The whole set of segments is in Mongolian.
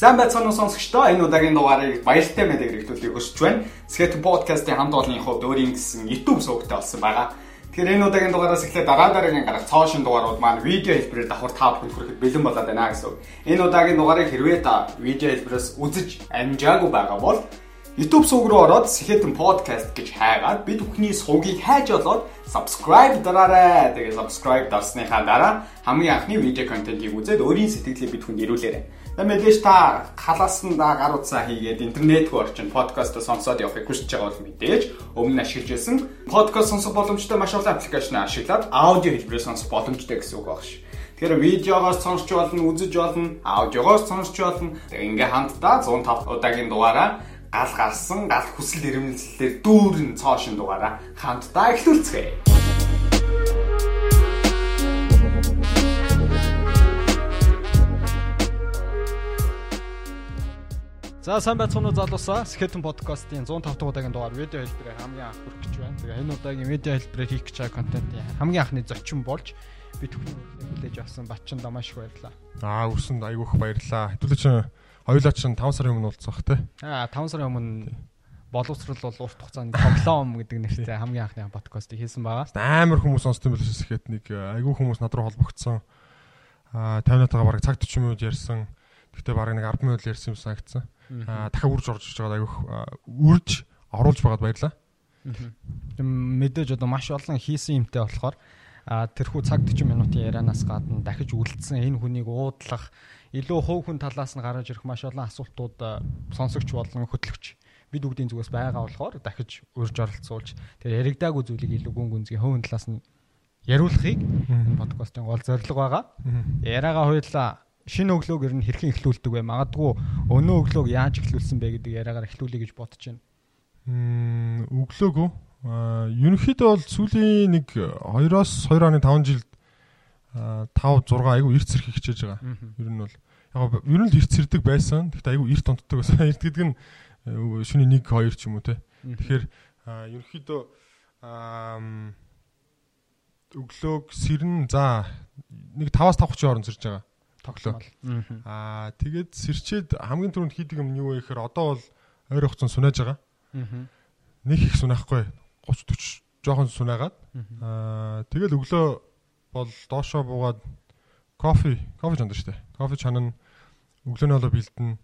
Сайн байцгаана уу сонсогчдоо. Энэ удаагийн дугаарыг баяртай мэдээ хэрэглүүлэхийг хүсэж байна. Skate podcast-ийн хамт олонний хувьд өөрийн гэсэн YouTube сувгтай болсон байгаа. Тэгэхээр энэ удаагийн дугаараас эхлээд дараа дараагийн гарах цоошин дугаарууд маань видео хэлбэрээр давхар та бүхэнд хүрэхэд бэлэн болоод байна гэсэн. Энэ удаагийн дугаарыг хэрвээ та видео хэлбэрээс үзэж амжаагүй байгаа бол YouTube сувг руу ороод Skate podcast гэж хайгаад бид бүхний сувгийг хайж олоод subscribe дараарай. Тэгээ subscribe дарсныхаа дараа хамгийн анхны видео контентийг үзээд өөрийн сэтгэлээ бид хүнд ирүүлээрэй. Мэдээж та халаас нь гар утсаа хийгээд интернет рүү орчин подкаст сонсоод явахыг хүсэж байгаа бол мэдээж өмнө ашиглаж байсан подкаст сонсох боломжтой маш олон аппликейшн ашиглаад аудио хэлбэрээр сонсох боломжтой гэсэн үг багш. Тэгэхээр видеогоос сонсч болно, үзэж болно, аудиогоос сонсч болно. Ингээ хамтдаа 105 удаагийн дугаараа гал гарсан, гал хүсэл эрмэлзлээр дүүрэн цоошин дугаараа хамтдаа эхлүүлцгээе. За сайн байцгаана уу залуусаа. Skeleton podcast-ийн 105 дахь удаагийн дугаар видео хэлбэрээр хамгийн анх хүрэх гэж байна. Тэгээ энэ удаагийн видео хэлбэрээр хийх гэж байгаа контентын хамгийн анхны зочин болж бид бүхэн хүлээж авсан Батчинд маш их баярлалаа. Аа өрсөнд айгүйх баярлалаа. Хэдүүлээ чинь хоёулаа чинь 5 сарын өмнө уулзах те. Аа 5 сарын өмнө боловсрал бол урт хугацааны тоглоом гэдэг нэртэй хамгийн анхны подкастыг хийсэн байгаа. Амар хүмүүс сонсдог юм билээс ихэд нэг айгүй хүмүүс над руу холбогдсон. Аа 50 минутаа бараг цаг 40 минут ярьсан. Гэхдээ бараг нэг 10 минут ярьсан юм санагдсан дахиад үрж орж иж байгаа айгүйх үрж оруулж байгаад баярлаа. Мэдээж одоо маш олон хийсэн юмтай болохоор тэрхүү цаг 40 минутын ярианаас гадна дахиж үлдсэн энэ хүнийг уудлах илүү хөв хүн талаас нь гараж ирэх маш олон асуултууд сонсогч болон хөтлөгч бид бүгдийн зүгээс байгаа болохоор дахиж урьж оролцуулж тэр яригдаагүй зүйлийг илүү гүн гүнзгий хөвөн талаас нь яриулахыг энэ подкастын гол зорилго байгаа. Яриагаа хоёулаа шинэ өглөөг ер нь хэрхэн эхлүүлдэг вэ? Магадгүй өнөө өглөөг яаж эхлүүлсэн бэ гэдэг яриагаар эхлүүлэе гэж бодож байна. Мм өглөөг үү? Аа ерөнхийдөө бол сүүлийн нэг 2-оос 2.5 жилд 5 6 айгүй эрт зэрэг хичээж байгаа. Ер нь бол яг ер нь л эрт зэрдэг байсан. Гэхдээ айгүй эрт онтдог байсан. Эрт гэдэг нь шөнийн 1 2 ч юм уу те. Тэгэхээр ерөнхийдөө өглөөг сэрн за нэг 5-аас 5 30 хооронд сэрж байгаа тоглоо. Аа тэгээд сэрчээд хамгийн түрүүнд хийдэг юм юу вэ гэхээр одоо бол ойр хугацаанд сунаж байгаа. Нэг их сунаахгүй 30 40 жоохон сунаагаад аа тэгэл өглөө бол доошоо буугаад кофе кофе чандаг штэ. Кофе чанан өглөөний болоо бэлдэн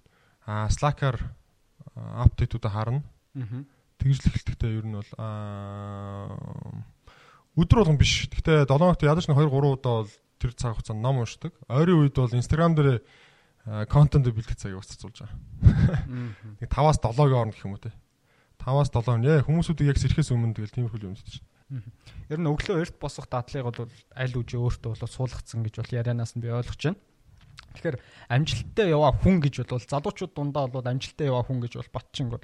аа Slack-аар апдейтуудаа харна. Тэгж л эхэлтэхтэй ер нь бол аа өдөр болгон биш. Гэхдээ 7 хоногт ядаж нэг 2 3 удаа бол тэр цаг хугацаанд ном уншдаг. Ойрын үед бол Instagram дээр контент бэлтгэх цагийг устцуулж байгаа. Нэг 5-аас 7-гийн хооронд гэх юм уу те. 5-аас 7 нэ хүмүүсүүдийг яг сэрхээс өмнө тэгэл тиймэрхүү юм чинь. Ер нь өглөө эрт босох дадлыг бол аль үжи өөртөө бол суулгацсан гэж бол ярианаас нь би ойлгож байна. Тэгэхээр амжилттай яваа хүн гэж бол залуучууд дундаа бол амжилттай яваа хүн гэж бол батчин бол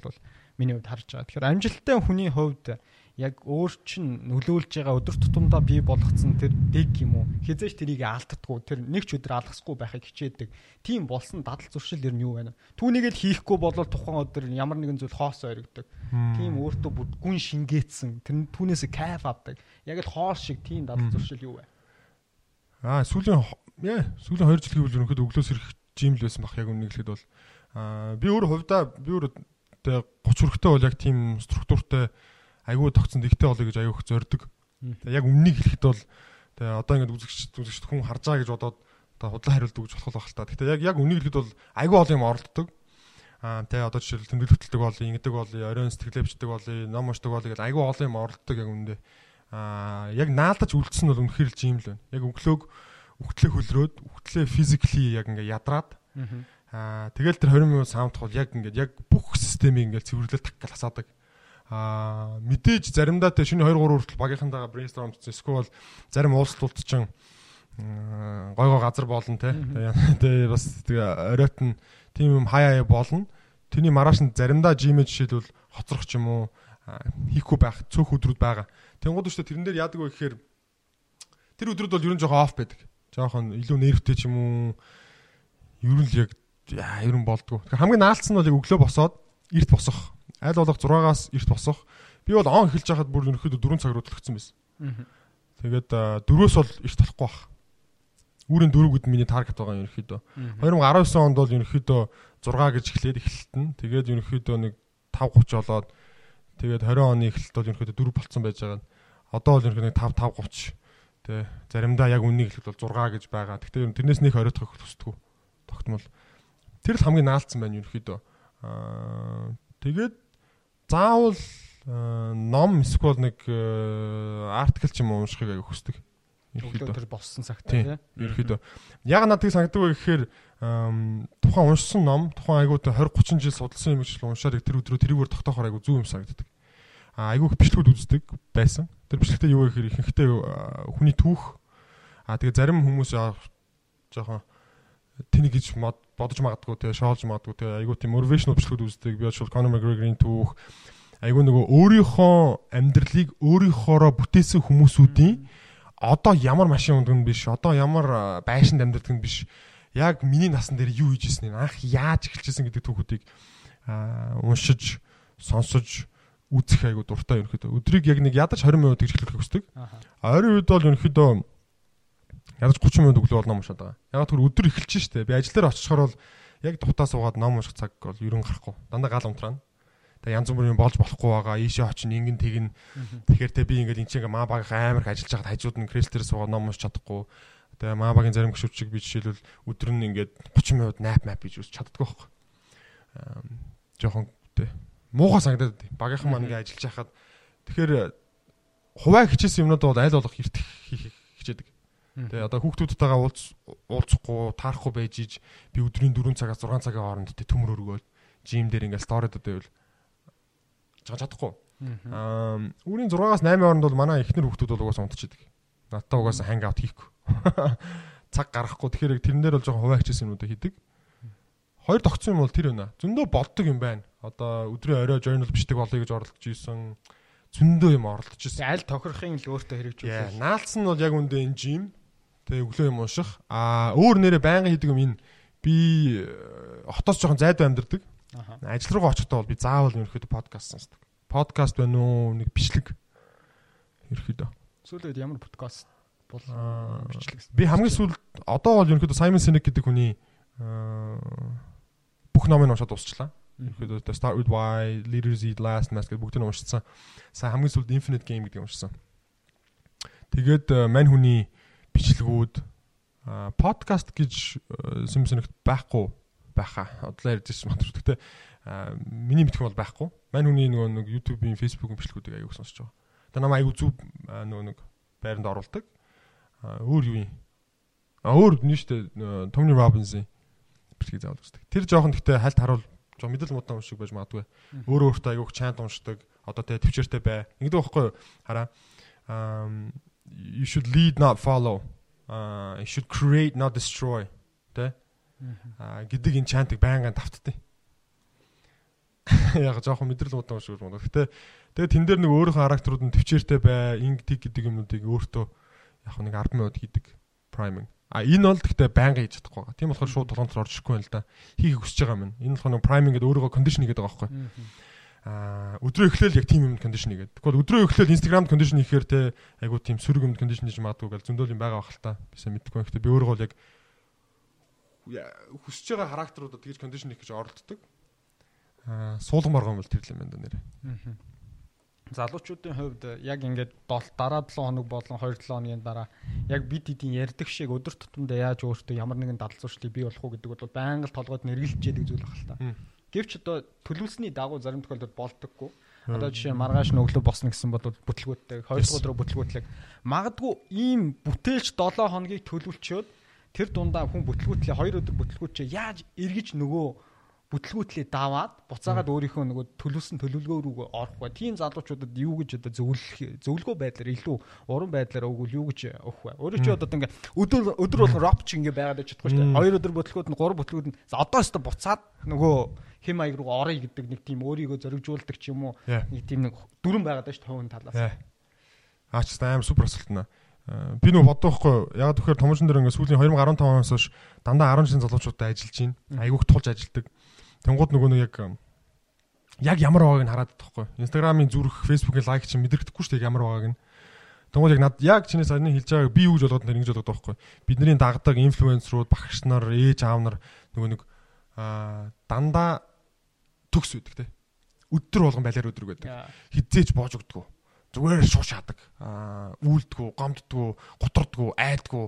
миний хувьд харж байгаа. Тэгэхээр амжилттай хүний хувьд яг өөр чин нөлөөлж байгаа өдөр тутамдаа бий болгоцсон тэр дэг юм уу? Хизээч тэрийг алддаггүй тэр нэг ч өдөр алгасгүй байхыг хичээдэг. Тийм болсон дадал зуршил ер нь юу байна? Түүнийг л хийхгүй болол тухайн өдөр ямар нэгэн зүйл хоос ойрогдөг. Тийм өөртөө гүн шингээсэн тэр түүнээс кайф авдаг. Яг л хоос шиг тийм дадал зуршил юу вэ? Аа сүүлийн яа сүүлийн 2 жил гэвэл ерөнхийдөө өглөөс ирэх жим л байсан бах. Яг хэлэхэд бол аа би өөр хувьдаа би өөр 30 хүрэхтэй бол яг тийм структуртай айгүй тогтсон дэгтэй болоё гэж аюух зорддог. Яг үннийг хэлэхэд бол тэгээ одоо ингээд үзэгч үзэгчд хүн харж байгаа гэж бодоод одоо худлаа хариулдаг гэж болох байх л та. Гэхдээ яг яг үннийг хэлэхэд бол айгүй олон юм оролддог. Аа тэгээ одоо жишээл тэмдэглэл хөтэлдэг болъё, ингэдэг болъё, оройн сэтгэлээвчдэг болъё, ном уншдаг болъё гэж айгүй олон юм оролддог яг үндэ. Аа яг наалдаж үлдсэн нь бол үнэхээр л жим л байна. Яг өглөөг өгтлээ хөлрөөд, өгтлээ физикли яг ингээ ядраад. Аа тэгэл тэр 20 минут саамдах бол яг ингээд яг бүх системийг ингээд цэвэрлэл так гал хасаадаг. Аа мэдээж заримдаа тэ шинэ 2 3 хүртэл багийнхантайгаа brainstorm хийсэн. Эсвэл зарим уулзалтууд чинь гой гой газар болно те. Тэгээ бас тэгээ оройтн тийм юм хаяа болно. Тэний маргааш нь заримдаа жимээ жишээлбэл хоцрох ч юм уу хийхгүй байх цөөх өдрүүд байгаа. Тэнгууд өчтө тэрэн дээр яадаг вэ гэхээр тэр өдрүүд бол ерөн жоохон оф байдаг. Жоохон илүү нервтэй ч юм уу ер нь л яг ерөн болдгоо. Хамгийн наалтсан нь бол яг өглөө босоод эрт босох аль болох 6-аас эрт босох. Би бол он эхэлж байхад бүр ерөнхийдөө 4 цаг руу төлөгцсөн байсан. Тэгээд 4-өөс бол эрт болохгүй бах. Үүрийн 4 гэдэг миний таргет байгаа ерөнхийдөө. 2019 онд бол ерөнхийдөө 6 гэж эхлээд эхлэлт нь. Тэгээд ерөнхийдөө нэг 5:30 болоод тэгээд 20 оны эхлэлт бол ерөнхийдөө 4 болцсон байж байгаа нь. Одоо бол ерөнхийдөө 5 5:30 Тэ заримдаа яг үннийг хэлэхэд бол 6 гэж байгаа. Гэхдээ тэрнээс нэг оройтгох хүсдэг. Тогтмол. Тэр л хамгийн наалцсан байна ерөөхдөө. Аа тэгээд заавал ном эсвэл нэг артикл ч юм уу уншихыг аяг хүсдэг. Ерөөхдөө тэр болсон цагт тийм. Ерөөхдөө. Яг надад санагддаг вэ гэхээр тухайн уншсан ном, тухайн айгуу 20 30 жил судалсан юм шиг уншаад тэр өдрөө тэрүүгээр тогтоохоор айгуу зүг юм санагддаг айгүй их бичлэгүүд үздэг байсан. Тэр бичлэгтээ юу гэхээр ихэнхдээ хүний түүх аа тэгээ зарим хүмүүс жоохон тэнийг гэж бодож магадгүй тэгээ шоолж магадгүй тэгээ айгүй тийм motivational бичлэгүүд үздэг. Би очвол Conor McGregor-ийн түүх айгүй нөгөө өөрийнхөө амьдралыг өөрийнхоороо бүтээсэн хүмүүсүүдийн одоо ямар машин ундаг нь биш, одоо ямар байшинд амьдардаг нь биш. Яг миний насан дээр юу хийж ирсэн анх яаж эхэлчихсэн гэдэг түүхүүдийг уншиж, сонсож үзэх айгу дуртай ерөнхийдөө. Өдрийг яг нэг ядаж 20 минут хэлэх хүсдэг. Ойрын үед бол ерөнхийдөө ядаж 30 минут өглөө бол ном уншаад байгаа. Яг тэр өдөр эхэлж штэ. Би ажил дээр очихоор бол яг дутаа суугаад ном унших цаг бол ерөн гарахгүй. Дандаа гал унтраана. Тэгээ янз бүрийн болж болохгүй байгаа. Ийшээ очин ингэн тэгнэ. Тэгэхээр те би ингээд энэ чинь маа баг амар их ажиллаж байхад хажууд нь креслэр суугаад ном уншиж чадахгүй. Тэгээ маа багийн зарим гişүрчиг би жишээлбэл өдөр нь ингээд 30 минут nap map гэж үз чаддгүй байхгүй. Аа жоохон те муухай санагдаад багийнхан маань ингээ ажиллаж байхад тэгэхээр хуваа хичээсэн юмнууд бол аль болох эрт хийх. Тэгээ одоо хүүхдүүдтэйгээ уулз уулзахгүй, таарахгүй байж иж би өдрийн 4 цагаас 6 цагийн хооронд тэ төмөр өргөөл жим дээр ингээл сторид одоо байвал чадахгүй. Аа үүрийн 6-аас 8 хооронд бол манай эхнэр хүүхдүүд бол угаасаа унтчихдаг. Надтай угаасаа ханг аут хийхгүй. Цаг гаргахгүй. Тэгэхээр тэрэн дээр бол жоохон хуваа хичээсэн юмудаа хийдэг. Хоёр тогтсон юм бол тэр байна. Зөндөө болдог юм байна одоо өдрийн орой journal бичдэг болъё гэж оролдож исэн зөндөө юм оролдож исэн. Аль тохирохын л өөртөө хэрэгжүүлээ. Наалц нь бол яг үндэ энэ жим тэгээ өглөө юм ууших. Аа өөр нэрэ байнга хийдэг юм энэ би э, хотоос жоохон зайдуу амьдардаг. Ажил руугаа очихдоо бол би заавал ерөөхдөө подкаст сонсдог. Подкаст байна уу нэг бичлэг ерөөхдөө. Сүүлийн үед ямар подкаст бол бичлэг. Би хамгийн сүүлд одоо бол ерөөхдөө Simon Sinek гэдэг хүний бүх номыг уншаад дуусчлаа. Ерөөдөө The Start with Why, Leaders Eat Last Mask гэдэг бүгдийг уншсан. Сайн хамгийн сүүлд Infinite Game гэдгийг уншсан. Тэгээд э, мань хүний бичлэгүүд подкаст гэж симсэнэгт байхгүй байхаа. Одлоо ярьж байна матур. Гэтэ миний мэдэх бол байхгүй. Мань хүний нөгөө нэг YouTube-ийн Facebook-ийн бичлэгүүдийг аяуг сонсож байгаа. Тэгээ намайг аяуг зүв нөгөө нэг байранд оруулдаг. Өөр юу юм? А өөр нь штэ Tony Robbins-ийн бичлэг заавал үздэг. Тэр жоохон гэхдээ хальт харуул жоо мэдл мудаан уншиг байж магадгүй. Өөрөө өөртөө айгуух чанд уншдаг. Одоо тэ төвчээртэй бай. Ингэдэг байхгүй юу? Хараа. Um you should lead not follow. Uh you should create not destroy. Тэ? Аа гэдэг энэ чантыг байнгын тавтдیں۔ Яг жоохон мэдрэл мудаан уншиг байна. Гэтэ тэгээ тэн дээр нэг өөрийнхөө характерууд нь төвчээртэй бай. Инг тиг гэдэг юмнуудыг өөртөө яг нэг 10 минут хийдэг priming. А энэ бол гэхдээ байнга хийж чадахгүй байгаа. Тийм болохоор шууд толгонд орж ирэхгүй юм л да. Хийхийг хүсэж байгаа юм. Энэ болохоор priming гэдэг өөрийгөө condition хийгээд байгаа байхгүй. Аа өдрөө эхлээл яг тийм юм condition хийгээд. Тэгвэл өдрөө эхлээл Instagram condition хийхээр те айгу тийм сөрөг юм condition хийж магадгүй гэл зөндөл юм байгаа бах л та. Бисаа мэдэхгүй. Гэхдээ би өөрөө бол яг хүсэж байгаа характеруудад тэгж condition хийх гэж оролддог. Аа суулган боргон бол тэр л юм байна да нэр. Аа залуучуудын хувьд яг ингээд дараа 7 хоног болон 2-7 хоногийн дараа яг бид хэдийн ярьдаг шиг өдөр тутамдаа яаж өөртөө ямар нэгэн дадал зуршлыг бий болох уу гэдэг бол байнга л толгойд нэргэлж яадаг зүйл баг л та. Гэвч одоо төлөвлөсний дагуу зарим тохиолдолд болдоггүй. Одоо жишээ маргааш нөглөө босно гэсэн бол бүтлгүүттэй 2 дахь өдрөө бүтлгүүтлэг магадгүй ийм бүтээлч 7 хоногийг төлөвлөчөөд тэр дундаа хүн бүтлгүүтлээ 2 өдөр бүтлгүүчээ яаж эргэж нөгөө бүтлгүүтлээ даваад буцаагаад өөрийнхөө нөгөө төлөвсөн төлөвлөгөө рүү орох бай. Тийм залуучуудад юу гэж одоо зөвлөх зөвлөгөө байдлаар илүү уран байдлаар өгвөл юу гэж өгөх вэ? Өөрөө чи одоо ингээ өдөр өдөр болго ропч ингээ байгаад чадахгүй шүү дээ. Хоёр өдөр бүтлгүүд нь гурав бүтлгүүд нь одоо өстө буцаад нөгөө хэм маяг руу орё гэдэг нэг тийм өөрийгөө зоригжуулдаг ч юм уу нэг тийм нэг дүрэн байгаад шүү дээ талаас. Аач аим супер асуултна. Э, би нөө боддоохгүй яг тэгэхээр томчон дээр ингээ сүүлийн 2015 оноос хойш дандаа 10 шин залуучуудтай ажиллаж байна. Айгүйх тулж ажилладаг. Тэнгууд нөгөө нэг яг яг ямар байгааг нь хараад байхгүй. Инстаграмын зүрх, фэйсбүүкийн лайк чинь мэдэрдэхгүй шүү дээ ямар байгааг нь. Тэнгууд яг над яг чиний саяны хэлж байгааг би юу гэж болгоод тэр ингэж болгоод байхгүй. Бидний дагдаг инфлюенсерүүд, багш нар, ээж аав нар нөгөө нэг аа дандаа төгс үүдэг те. Өдөр болгон балиар өдрөг байдаг. Хизээч боож өгдөг. Зүгээр шууш шаадаг. Аа үйлдэггүй, гомддггүй, гутрдггүй, айдггүй.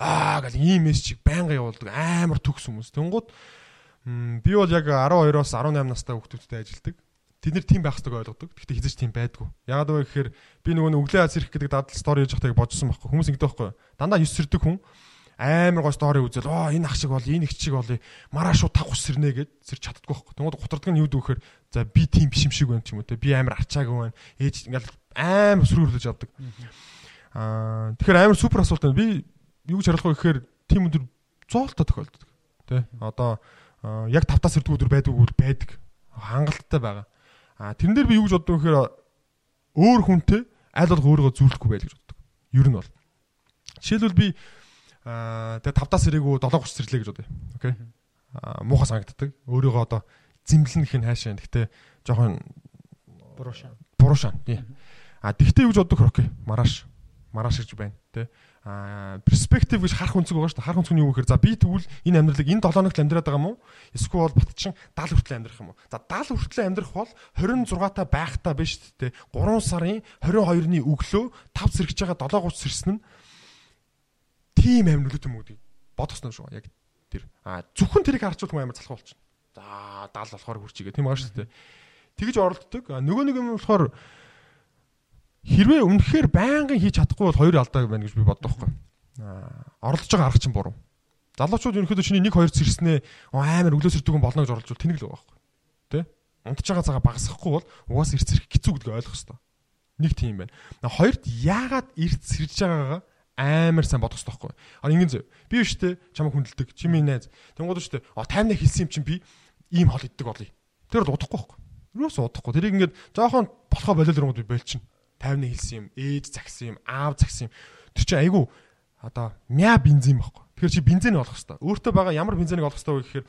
Аа гэл ийм мессежийг байнга явуулдаг. Амар төгс хүмүүс. Тэнгууд би бол яг 12-оос 18 настай хүүхдүүдтэй ажилладаг. Тэд нэр тийм байх ёстойг ойлгодог. Гэхдээ хизэж тийм байдгүй. Ягаад вэ гэхээр би нөгөө өглөө аз ирэх гэдэг дадал стори хийж байгааг бодсон байхгүй. Хүмүүс ингэдэг байхгүй. Дандаа 9 сэрдэг хүн амар гоо стори үзэл оо энэ ах шиг бол энэ их шиг бол мараа шууд тав ус сэрнэ гэд сэр чаддгүй байхгүй. Тэнгууд гутардаг нь юу дүүхээр за би тийм биш юм шиг байна ч юм уу те. Би амар арчаагүй байна. Ээж ингээл амар өсрөрлөж авдаг. Аа тэгэхээр амар супер асуулт байна. Би юу гэж харуулах вэ гэхээр тийм өдөр зоолтой тохиолддог. Тэ. Одоо яг тавтаас сэрдэг өдөр байдаг бол байдаг. Хангалттай байгаа. А тэрэн дээр би юу гэж боддог вэ гэхээр өөр хүнтэй аль болох өөрийгөө зүүлэхгүй байл гэж боддог. Ер нь бол. Жишээлбэл би Аа тэгээ 5 даас ирээгүй 7 30 сэрлээ гэж бодъё. Окей. Аа муухай санагддаг. Өөрийгөө одоо зэмлэнэх нь хаашаа. Гэхдээ жоохон буруушаа. Буруушаа. Тий. А тэгтээ юу гэж боддог окей. Мараш. Мараш гэж байна. Тэ. Перспектив гэж харах үнцэг байгаа шүү дээ. Харах үнцэг нь юу гэхээр за би тэгвэл энэ амьдралыг энэ 7 хоногт амьдраад байгаа юм уу? Эсвэл батчин 70 хүртэл амьдрах юм уу? За 70 хүртэл амьдрах бол 26 та байх та биш үү? 3 сарын 22-ны өглөө 5 сэргэж байгаа 7:30 сэрсэн нь тийм нөлөөтэй юм уу бодосноо шүү яг тэр а зөвхөн тэрийг харчвал хүн амар залхуу болчихно за даал болохоор хурчигээ тийм байгаа шүү дээ тэгж оролддог нөгөө нэг юм болохоор хэрвээ үнэхээр байнгын хийж чадахгүй бол хоёр алдаа байна гэж би боддог байхгүй оролдож байгаа арга чинь буруу залуучууд ерөнхийдөө чиний 1 2 зэрснээ амар өглөөс ирдэг хүн болно гэж оролдож тэнэг л байгаа байхгүй тий унтж байгаа цагаа багасгахгүй бол угаас эрт зэрэг хэцүү гэдгийг ойлгох хэрэгтэй нэг тийм байна хоёрт яагаад эрт сэрж байгаагаа амар сайн бодох хэрэгтэй байхгүй. А ингэн зөв. Би биш те чамайг хүндэлдэг. Чи минь найз. Тэнгууд биш те. А таймнаа хэлсэн юм чинь би ийм хол иддэг болъё. Тэр бол удахгүй байхгүй. Юус удахгүй. Тэрийг ингээд жоохон болохоо болол руу би болчихно. Таймнаа хэлсэн юм, ээж загсан юм, аав загсан юм. Тэр чинь айгүй одоо мя бензин байхгүй. Тэгэхээр чи бензин олох хэрэгтэй. Өөртөө байгаа ямар бензинийг олох вэ гэхээр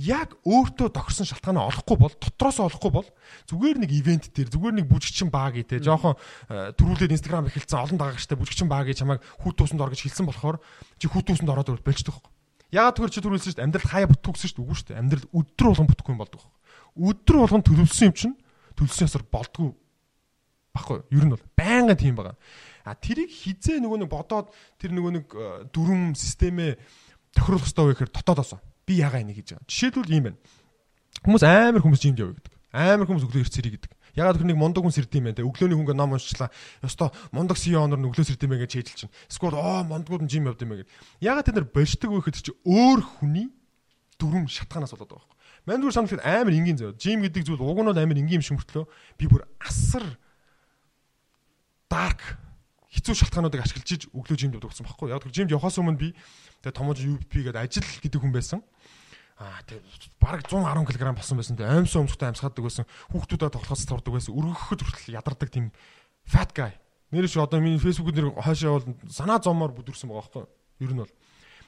яг өөртөө тохирсон шалтгаанаа олохгүй бол дотроос олохгүй бол зүгээр нэг ивент дээр зүгээр нэг бүжигчин баг гэдэг жоохон э, төрүүлээд инстаграм эхэлсэн олон дагагчтай бүжигчин баг гэж чамайг хүүт туусанд ор гэж хэлсэн болохоор чи хүүт туусанд ороод өөр болчихдог байхгүй. Яагаад тэгвэл чи төрүүлсэн шүү дээ амьдрал хаяа бүтгүү гэсэн шүү дээ үгүй шүү дээ амьдрал өдөр болгон бүтггүй юм болдог. Өдөр болгон төлөвлөсөн юм чинь төлөвлөсөн ясаар болдгоо баггүй ер нь бол байнга тийм байгаа. А тэрийг хизээ нөгөө нэг бодоод тэр нөгөө нэг э, дүрм системээ тохируулах хэрэгтэй вэ гэхээр дотоодоосоо би ягаа энийг хийж байгаа. Жишээлбэл ийм байна. Хүмүүс амар хүмүүс жимд явъя гэдэг. Амар хүмүүс өглөө ирц ирэх гэдэг. Ягаад гэвэл нэг мундаг хүн сэрдэм байх. Өглөөний хүн ном уншчлаа. Ёстой мундаг CEO нь өглөө сэрдэм байх гэж хэлж чинь. Эсвэл оо мундагуд нь жим явд юм байх. Ягаад тэд нар болждаг вэ гэхэд чи өөр хүний дүрм шатгаанаас болоод байгаа юм. Манд бүр санагдаад амар энгийн зав. Жим гэдэг зүйл уг нь бол амар энгийн юм шиг мөртлөө би бүр асар dark хэцүү шалтгаануудыг ашиглаж иж өглөө жимд явдаг гэсэн багхгүй. Яг тэр жимд явахаас өмнө би тэгээ томооч UP гэдэг ажил гэдэг хүн байсан. Аа тэг бараг 110 кг болсон байсан. Тэг аимсан өмсгтэй амьсгаадаг байсан. Хүүхдүүдэд тоглохоос турдаг байсан. Өргөхөд хүртэл ядардаг тийм fat guy. Нэр чи одоо миний фэйсбүүк нэр хаашаа бол санаа зомоор бүдүрсэн байгаа байхгүй. Ер нь бол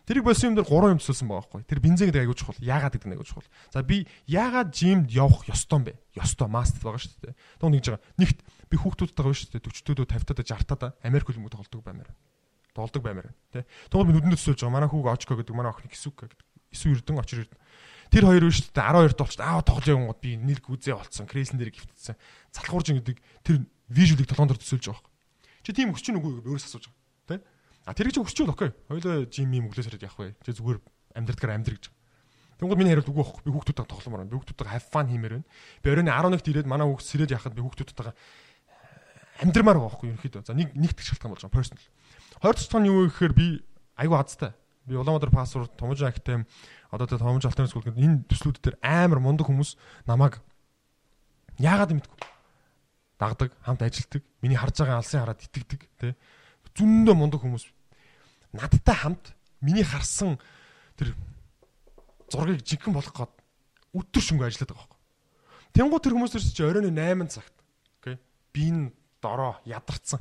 Тэрийг болсон юм дээр гурван юм төсөлсөн байгаа байхгүй. Тэр бензин гэдэг аягүй чухал. Яагаад гэдэг нь аягүй чухал. За би яагаад жимд явах ёстой юм бэ? Ёстой маст байгаа шүү дээ. Тог нэгж байгаа. Нэгт би хүүхдүүдтэйгээ шүү дээ 40-төөдөө 50-таа 60-таа Америк хөлбөмбөг тоглодог баймаар. Тоглодог баймаар. Тэ. Тэгвэл би нүдэнд төсөөлж байгаа. Манай хүүг очко гэдэг манай охин Кисүк гэдэг. Исүү Эрдэн очир Эрдэн. Тэр хоёр биш дээ 12 толч аа тоглож явангууд би нэлг үзээ болцсон. Креслэн дээр гівтсэн. Залхуурж гэдэг тэр вижюлыг толгоон дээр төсөөлж байгаа. Чи тийм өсч чинь үгүй өөрөөс асууж байгаа. Тэ. А тэрийг чи өсчүүл окей. Хоёлоо жим юм өглөөс хараад явах бай. Чи зүгээр амьдралдгаар амьдр гэж. Тэнгууд миний хариулт үгүй байхгүй. Би хүүхдүүдтэй тогломоор байна. Би хүүхдүүдтэй have fun хиймээр байна. Би оройн 11-т ирээд манай хүүхд сэрээд яхад би хүүхдүүдтэйгээ амьдрмаар байгаа байхгүй ерөнхийдөө. За нэг нэгт шалтгаан болж байгаа personal. Хоёр дахь шалтгаан юу вэ гэхээр би айгүй хазтай. Би Улаанбаатар пассворд Томож актем одоо тэ Томож алтан скул гэдэг энэ төслүүд дээр амар мундаг хүмүүс намайг яагаад мэдгүй дагдаг, хамт ажилтдаг, миний харж байгаа алсын хараад итгэдэг, тэ зөндөө мундаг хүмүүс надтай хамт миний харсан тэр зургийг жинхэнэ болох гээд өтөр шөнгө ажилладаг байхгүй. Тэнгуу тэр хүмүүс төрч чи оройн 8 цагт. Окей. Би энэ дороо ядарсан.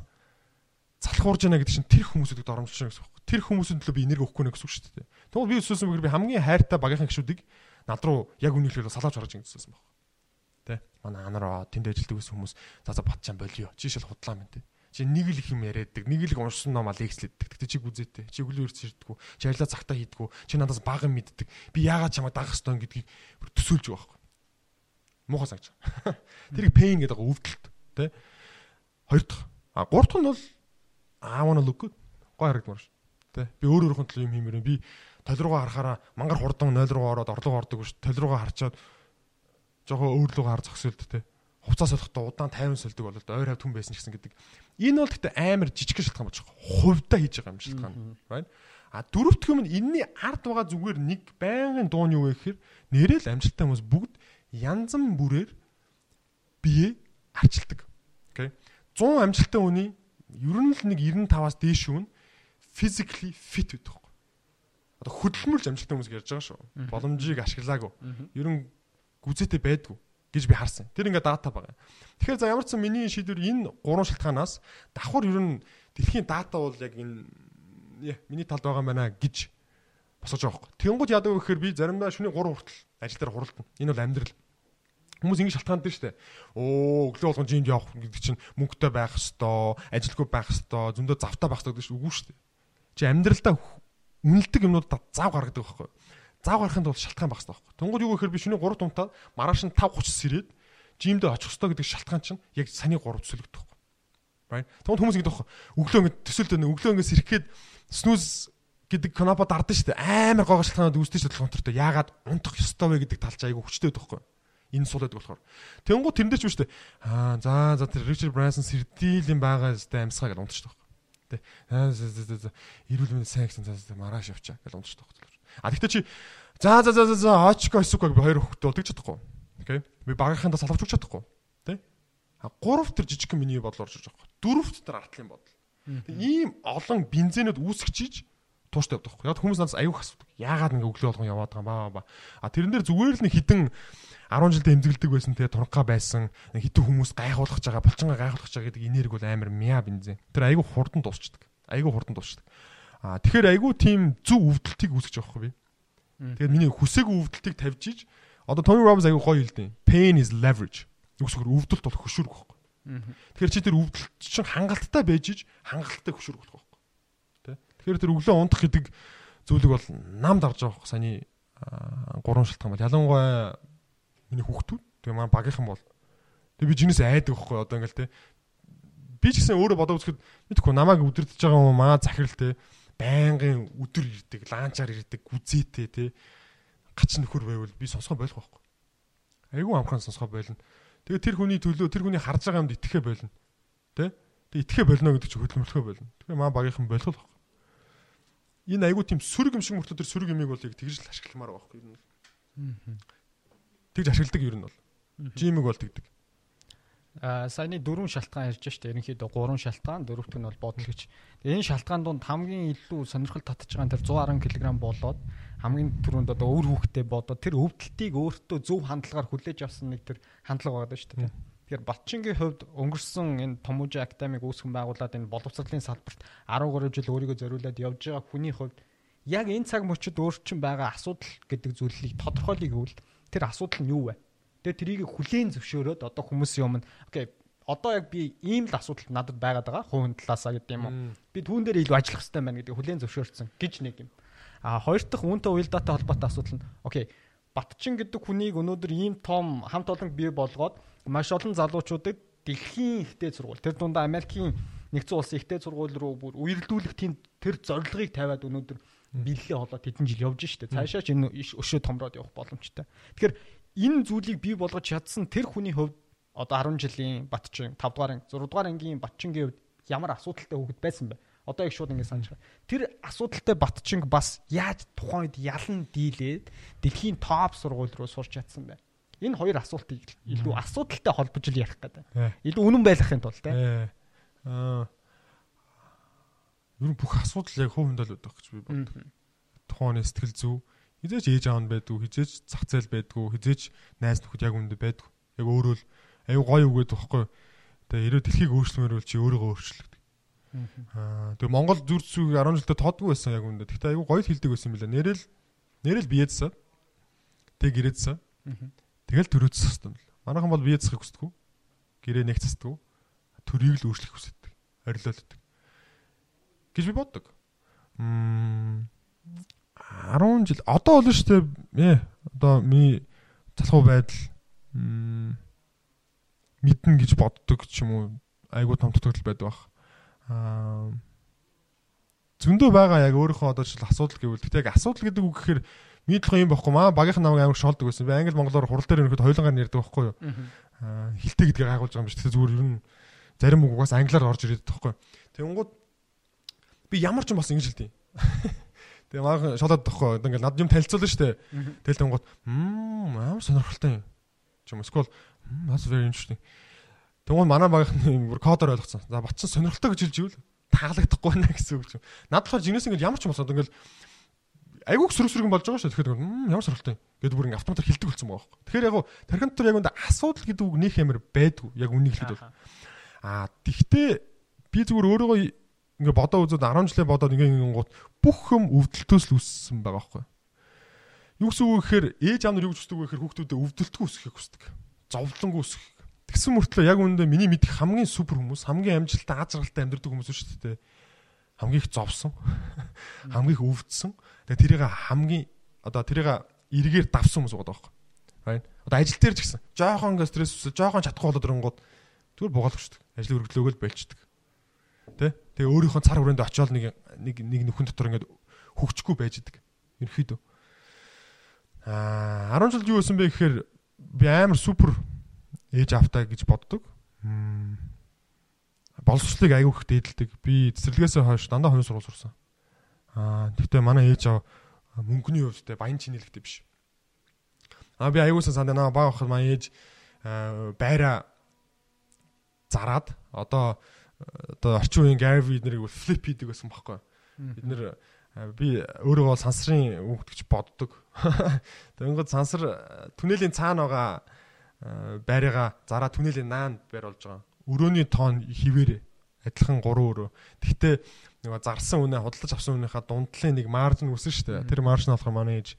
Залхуурж яана гэдэг чинь тэр хүмүүсүүдийг доромжилж байгаа гэсэн үг. Тэр хүмүүсийн төлөө би энерги өгөхгүй нэ гэсэн үг шүү дээ. Тэгвэл би өсөөсөн бэгээр би хамгийн хайртай багийнхан гişүүдийг над руу яг үнэхээр салааж харж ингэсэн байна. Тэ. Манай анараа тэнд ажилладаг байсан хүмүүс за за батчаан болио. Чи шил худлаа мэн тэ. Чи нэг л их юм яриаддаг, нэг л уншсан ном лекцлэддэг. Тэгтээ чи гүзээтэй. Чи өглөө ирж ирдэггүй. Чи ажиллаа цагтаа хийдэггүй. Чи надаас бага юм мэддэг. Би яагаад чамайг дагах ёстой гэдгийг төсөөлж байгаа байхгүй. Муухай байгаа. Тэрийг pain гэдэг өвдөлт, тэ? Хоёр дахь. А гурав дахь нь бол I wanna look good. Гой харагдмаар ш. Тэ? Би өөр өөрхөн төлөө юм хиймээр би толь руугаа харахаараа мангар хурдан 0 руу ороод орлого ордог биш. Толь руугаа харчаад жоохон өөр руугаа хар зогсоолд тэ. Хувцас солихдоо удаан 50 сольдог болоод ойр хав түн байсан гэсэн гэдэг. Энэ бол гэхдээ амар жижиг шалтгаан болж байгаа. Хувьдаа хийж байгаа юм шалтгаан. Right? А дөрөвдөх юм энэний ард байгаа зүгээр нэг байнгын дуу нь юу вэ гэхээр нэрэл амжилттай хүмүүс бүгд янз бүрээр бие арчилдаг. Окей. 100 амжилттай хүний ер нь л нэг 95-аас дээш хүн physically fit байдаг байхгүй. Одоо хөдөлмөрлж амжилттай хүмүүс ярьж байгаа шүү. Боломжийг ашиглаагүй. Ер нь гүзээтэй байдгүй гэж би харсан. Тэр ингээ дата байгаа. Тэгэхээр за ямар ч сан миний шийдвэр энэ гурван шалтгаанаас давхар ер нь дэлхийн дата бол яг энэ миний талд байгаа юм байна гэж босож байгаа байхгүй. Тэнгууд яадаг вэ гэхээр би заримдаа шөнийн 3 хүртэл ажил дээр хуралдана. Энэ бол амьдрал. Хүмүүс ингэ шалтгаан дээр штэ. Оо, өглөө болгон жинд явах гэдэг чинь мөнгөтэй байх хэвээр, ажилгүй байх хэвээр, зөндөө завтай байх хэвээр шүү. Үгүй штэ. Чи амьдралдаа үнэлдэг юмнуудаа зав гаргадаг байхгүй. Зав гарахын тулд шалтгаан байх хэрэгтэй байхгүй. Тэнгууд юу гэхээр би шөнийн 3 тунтаа маргааш нь 5:30 сэрээд жимдээ очих хэвээр гэдэг шалтгаан чинь яг саны 3 төсөлөгдөх байхгүй. Right? Тэгвэл хүмүүс ингэдэг байхгүй. Өглөө ингэ төсөөлдөг өглөө ингэ сэрхэд снүүз гэдэг канапа дардсан шүү дээ. Амар гоо шалтгаанууд үүсдэж шатлах онтортой. Яагаад унтах ёстой вэ гэдэг талч айгу хүчтэй байхгүй энэ сул байдаг болохоор. Тэнгүү тэрэн дээр ч биш үү. Аа за за тэр Ричард Брансон сэрдийлэн байгаа зү амьсгаа гэж унтчихдаг байхгүй. Тэ. Аа за за за эрүүл мэнд сайн гэсэн за маргааш явчаа гэж унтчихдаг байхгүй. А тэгтээ чи за за за за очко эсүк би хоёр хөхтэй бол тэгж чадахгүй. Окей. Би багийнхаа салгаж өгч чадахгүй. Тэ. А гурав тэр жижиг миний бодлоор орж байгаа байхгүй. Дөрөвт тэр артлын бодол. Ийм олон бензинүүд үүсгэж тууштай явдаг байхгүй. Яг хүмүүс надаас аюух асуудаг. Яагаад ингэ өглөө болгон яваад байгаа юм баа. А тэрэн дээр зүгээр л нэг хідэн 10 жилдээ эмзэглэдэг байсан те туранхаа байсан хитэн хүмүүс гайхуулах байгаа булчингаа гайхуулах байгаа гэдэг энерги бол амар мяа бензин. Тэр айгүй хурдан дуусчдаг. Айгүй хурдан дуусчдаг. Аа тэгэхээр айгүй тийм зөв өвдөлтийг үүсгэж байгаа хгүй би. Тэгэхээр миний хүсээгүй өвдөлтийг тавьж иж одоо Tony Robbins айгүй гоё хэлдэг. Pain is leverage. Үгсгээр өвдөлт бол хөшүүрг байхгүй. Тэгэхээр чи тэр өвдөлт чинь хангалттай байж иж хангалттай хөшүүрг болох байхгүй. Тэгэхээр тэр өглөө унтах гэдэг зүйлийг бол намд авч байгаа саний гурван шалтгаан бол. Ялангуяа миний хүүхдүүд тэгээ маань багийнхан бол. Тэгээ би жинээс айдаг байхгүй одоо ингээл те. Би ч гэсэн өөрөө бодоо үзэхэд мэдхгүй намайг өдөрдөж байгаа юм маа захирал те. Байнгын өдөр ирдэг лаанчаар ирдэг гүзээтэй те. Гач нөхөр байвал би сонсгоо болох байхгүй. Айгүй амхан сонсгоо болно тэгээ тэр хүний төлөө тэр хүний харж байгаа юмд итгэхэ болно те. Тэгээ итгэхэ болно гэдэг чинь хөдөлмөрлөхөө болно тэгээ маа багийнхан болох энэ айгүй тийм сүрэг юм шиг мөртөө тэр сүрэг юмыг бол яг тэгж л ашигламаар байгаа байхгүй юу Тэгж ашигладаг нь бол. Жимиг бол тэгдэг. А саяны дөрвөн шалтгаан ярьж штэ. Ерөнхийдөө гурван шалтгаан, дөрөвт нь бол бодлогч. Тэгээ энэ шалтгаан донд хамгийн илүү сонирхол татж байгаа нь тэр 110 кг болоод хамгийн түрүүнд одоо өвөр хүүхдээ бодоод тэр өвдөлтийг өөртөө зөв хандлагаар хүлээж авсан нэг тэр хандлага байгаа штэ. Тэгэхээр Батчингийн хувьд өнгөрсөн энэ Томожи академиг үүсгэн байгуулад энэ боловсролын салбарт 13 жил өөрийгөө зориулаад явж байгаа хүний хувьд яг энэ цаг мөчид өөрчн байгаа асуудал гэдэг зүйлийг тодорхойлъё гэвэл тэр асуудал нь юу вэ? Тэгээ трийг хүлээн зөвшөөрөөд одоо хүмүүсийн өмнө окей одоо яг би ийм л асуудал надад байгаад байгаа хувийн талаасаа гэдэг юм уу. Би түүн дээр илүү ажиллах хэрэгтэй байна гэдэг хүлээн зөвшөөрсөн гэж нэг юм. А хоёр дахь үүнтэй уялдаатай холбоотой асуудал нь окей Батчин гэдэг хүнийг өнөөдөр ийм том хамт олон бий болгоод маш олон залуучуудыг дэлхийн ихтэй сургууль тэр дундаа Америкийн нэгдсэн улсын ихтэй сургууль руу бүр үерлдүүлэх тийм тэр зорилгыг тавиад өнөөдөр бэлгээ холоод хэдэн жил явж штэ. Цаашаа ч энэ өшөө томроод явах боломжтой. Тэгэхээр энэ зүйлийг бий болгож чадсан тэр хүний хувьд одоо 10 жилийн Батчин 5 дугаар анги 6 дугаар ангийн Батчингийн хувьд ямар асуудалтай хүүхэд байсан бэ? Одоо их шууд ингэ санаж байгаа. Тэр асуудалтай Батчинг бас яаж тухайн үед ялан дийлээд дэлхийн топ сургууль руу сурч чадсан бэ? Энэ хоёр асуултыг илүү асуудалтай холбож л ярих гэдэг. Илүү үнэн байлгахын тулд те. Аа нь бүх асуудал яг хувь хүндэл байдаг гэж би боддог. Тухайн сэтгэл зүй хизээч ээж аав нь байдгүй, хизээч зах зээл байдгүй, хизээч найз нөхөд яг үндэ байдгүй. Яг өөрөө л аюу гоё үгээд байхгүй. Тэгээ ирээ дэлхийг өөрчлөмөр бол чи өөрийгөө өөрчлөлт. Аа тэгээ Монгол зүр зүг 10 жилдээ тоодгүй байсан яг үндэ. Тэгтээ аюу гоёд хилдэг байсан юм билээ. Нэрэл нэрэл биедсэн. Тэг гэрээдсэн. Тэгэл төрөөцсөн юм л. Манайхан бол бие засахыг хүсдэг. Гэрээ нэг засдаг. Төрийг л өөрчлөх хүсдэг. орилолдог. гэж би боддог. Мм 10 жил одоо болно шүү дээ. Ээ одоо ми залхуу байдал мэднэ гэж боддог ч юм уу айгуу том тутагтал байдаг бах. Аа зөндөө байгаа яг өөрийнхөө одоо жишээл асуудал гэвэл тэгтээ яг асуудал гэдэг үг гэхээр Мидлэх юм байхгүй маа багийнхан намайг амар шолдог байсан. Би англи монголоор хурал дээр өнөхөд хоёлонгаар нэрдэг байхгүй юу? Аа хилтэй гэдгийг гайхуулж байгаа юм биш. Тэгээ зүгээр ер нь зарим үг угаас англиар орж ирээд байхгүй. Тэнгууд би ямар ч юм бас ингэж хэлдэг. Тэгээ маахан шолоод тахгүй. Ингээл над юм танилцуулна штэ. Тэгэл тэнгууд мм амар сонирхолтой юм. Чим эсвэл that's very interesting. Тэнгууд манай багийнхан бүр кодоор ойлгоцсон. За батсан сонирхолтой гэж хэлж ивэл таалагдахгүй байна гэсэн үг юм. Над болохоор жинээс ингээл ямар ч юм болоод ингээл айгуух сөрөг сөрөг болж байгаа шүү. Тэгэхээр ямар соролтой гэдэг бүр ингээ автоматар хилдэг болсон байгаа байхгүй. Тэгэхээр яг тархинд төр яг үндэ асуудал гэдэг үг нөх ямар байдгүй. Яг үнийг хэлэхэд бол. Аа тэгтээ би зүгээр өөрийгөө ингээ бодоо үзээд 10 жилээ бодоод ингээ гингууд бүх юм өвдөлтөөс л үссэн байгаа байхгүй. Юу гэсэн үг гэхээр ээж аав нар юу гэж хүсдэг вэ гэхээр хүүхдүүдэд өвдөлтгүй өсөхийг хүсдэг. Зовлонгүй өсөх. Тэгсэн мөртлөө яг үндэ миний мэдих хамгийн супер хүмүүс, хамгийн амжилттай аз жаргалтай амьдрдаг хүмүүс шүү дээ хамгийн их зовсон. Хамгийн их өвдсөн. Тэгээ тэрийг хамгийн одоо тэрийг эргээр давсан хүмүүс байгаа байхгүй. Байна одоо ажил дээр ч гэсэн жоохон ингээ стресс өсөж жоохон чадахгүй болоод ирэнгууд зүгээр бугаалгачдаг ажил өргөдлөөгөө л байлчдаг тэ? Тэгээ өөрийнхөө цар хүрээнд очиод нэг нэг нэг нөхөн дотор ингээ хөгчгүй байж идэг ерөөхдөө аа 10 жил юу байсан бэ гэхээр би амар супер ээж автаа гэж боддог боловсролыг аягүй их дээдэлдэг. Би цэцэрлэгээс хойш дандаа хувийн сургууль сурсан. Аа тэгтээ манай ээж аав мөнгөний хувьд те баян чинэлэгтэй биш. Аа би аягуусан санд наа баг ахад маань ээж байра зараад одоо одоо орчин үеийн Gary нэрийг flip хийдэг байсан байхгүй. Бид нэр би өөрийгөө сансрын хүүхдгч боддог. Тэгэнгүүт сансар түнэлийн цаана байгаа байрыгаа зараа түнэлийн наанд байр болж байгаа өрөөний тоон хിവэрэ адилхан 3 өрөө. Гэхдээ нөгөө зарсан үнэ худалдаж авсан үнийхээ дундлын нэг маржин үсэн шүү дээ. Тэр маржин болохоор манай ээж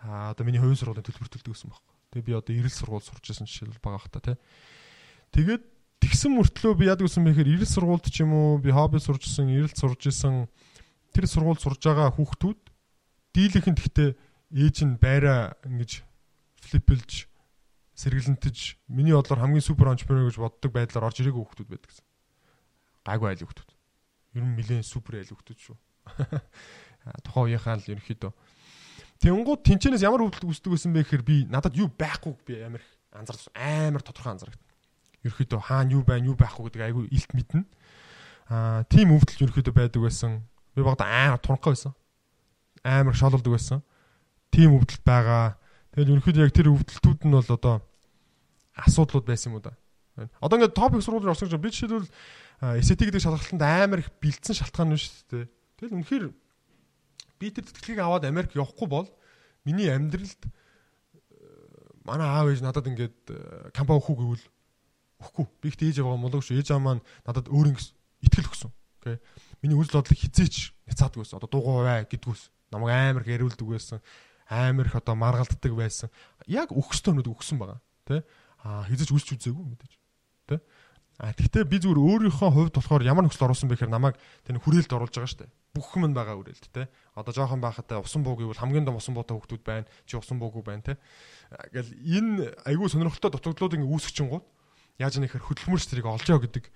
аа одоо миний хувийн сургуулийн төлбөр төлдөг гэсэн баг. Тэгээ би одоо эрэл сургууль сурч байсан жишээл байгаа хта тий. Тэгээд тэгсэн мөртлөө би яадаг гэсэн мэхээр эрэл сургуульд ч юм уу би хобби сурчсан, эрэл сурж исэн тэр сургууль сурж байгаа хүүхдүүд дийлийнхэн гэхдээ ээж нь байраа ингэж флипэлж сэргэлэнтэж миний бодлоор хамгийн супер entrepreneur гэж боддог байдлаар орж ирээгүй хүмүүс байдаг гэсэн. Гайгүй айл хүмүүс. Ер нь нэлээд супер айл хүмүүс шүү. Тухайн үеийнхаа л ерөнхийдөө. Тэнгууд тэнчэнээс ямар хөвдөлт үүсдэг байсан бэ гэхээр би надад юу байхгүй би амар анзаарч амар тодорхой анзаардаг. Ерөнхийдөө хаана юу байна, юу байхгүй гэдэг айгүй илт мэднэ. Аа тийм хөвдөлт ерөнхийдөө байдаг байсан. Би багада амар тунхай байсан. Амар шололдог байсан. Тийм хөвдөлт байгаа Тэгээд ерөнхийдөө яг тэр өвдөлтүүд нь бол одоо асуудлууд байсан юм уу да. Одоо ингээд топик сургууль орсон гэж би жишээлбэл эсэтик гэдэг шалгалтанд амар их бэлдсэн шалтгаан нь шүү дээ. Тэгэл үнэхээр би тэр тэтгэлгийг аваад Америк явахгүй бол миний амьдралд манай аав ээж надад ингээд кампани өгөх гэвэл өгөхгүй. Би ихтэй ээж аваа мулаг шүү. Ээж аваа маань надад өөр ингэс итгэл өгсөн. Окей. Миний үйл бодлыг хизээч няцаадаг байсан. Одоо дуугаа бай гэдгүүс. Намайг амар гэрүүлдэг байсан амар их одоо маргалддаг байсан. Яг өгөхстой өнөд өгсөн байгаа. Тэ? Аа хизэж үлч үзээгүй мэдээж. Тэ? А тэгтээ би зүгээр өөрийнхөө хувьд болохоор ямар нөхцөл оруулсан бэ гэхээр намайг тэр хүрээлд оруулж байгаа штэ. Бүх юм байгаа үрээлд тэ. Одоо жоохон байхад усан буу гэвэл хамгийн том усан буутай хүмүүс байна. Чи усан буугүй байна тэ. Гэл энэ айгүй сонирхолтой дутагдлууд ингээ үүсгэж чингууд яаж нэхэр хөдөлмөрч тэрийг олж яа гэдэг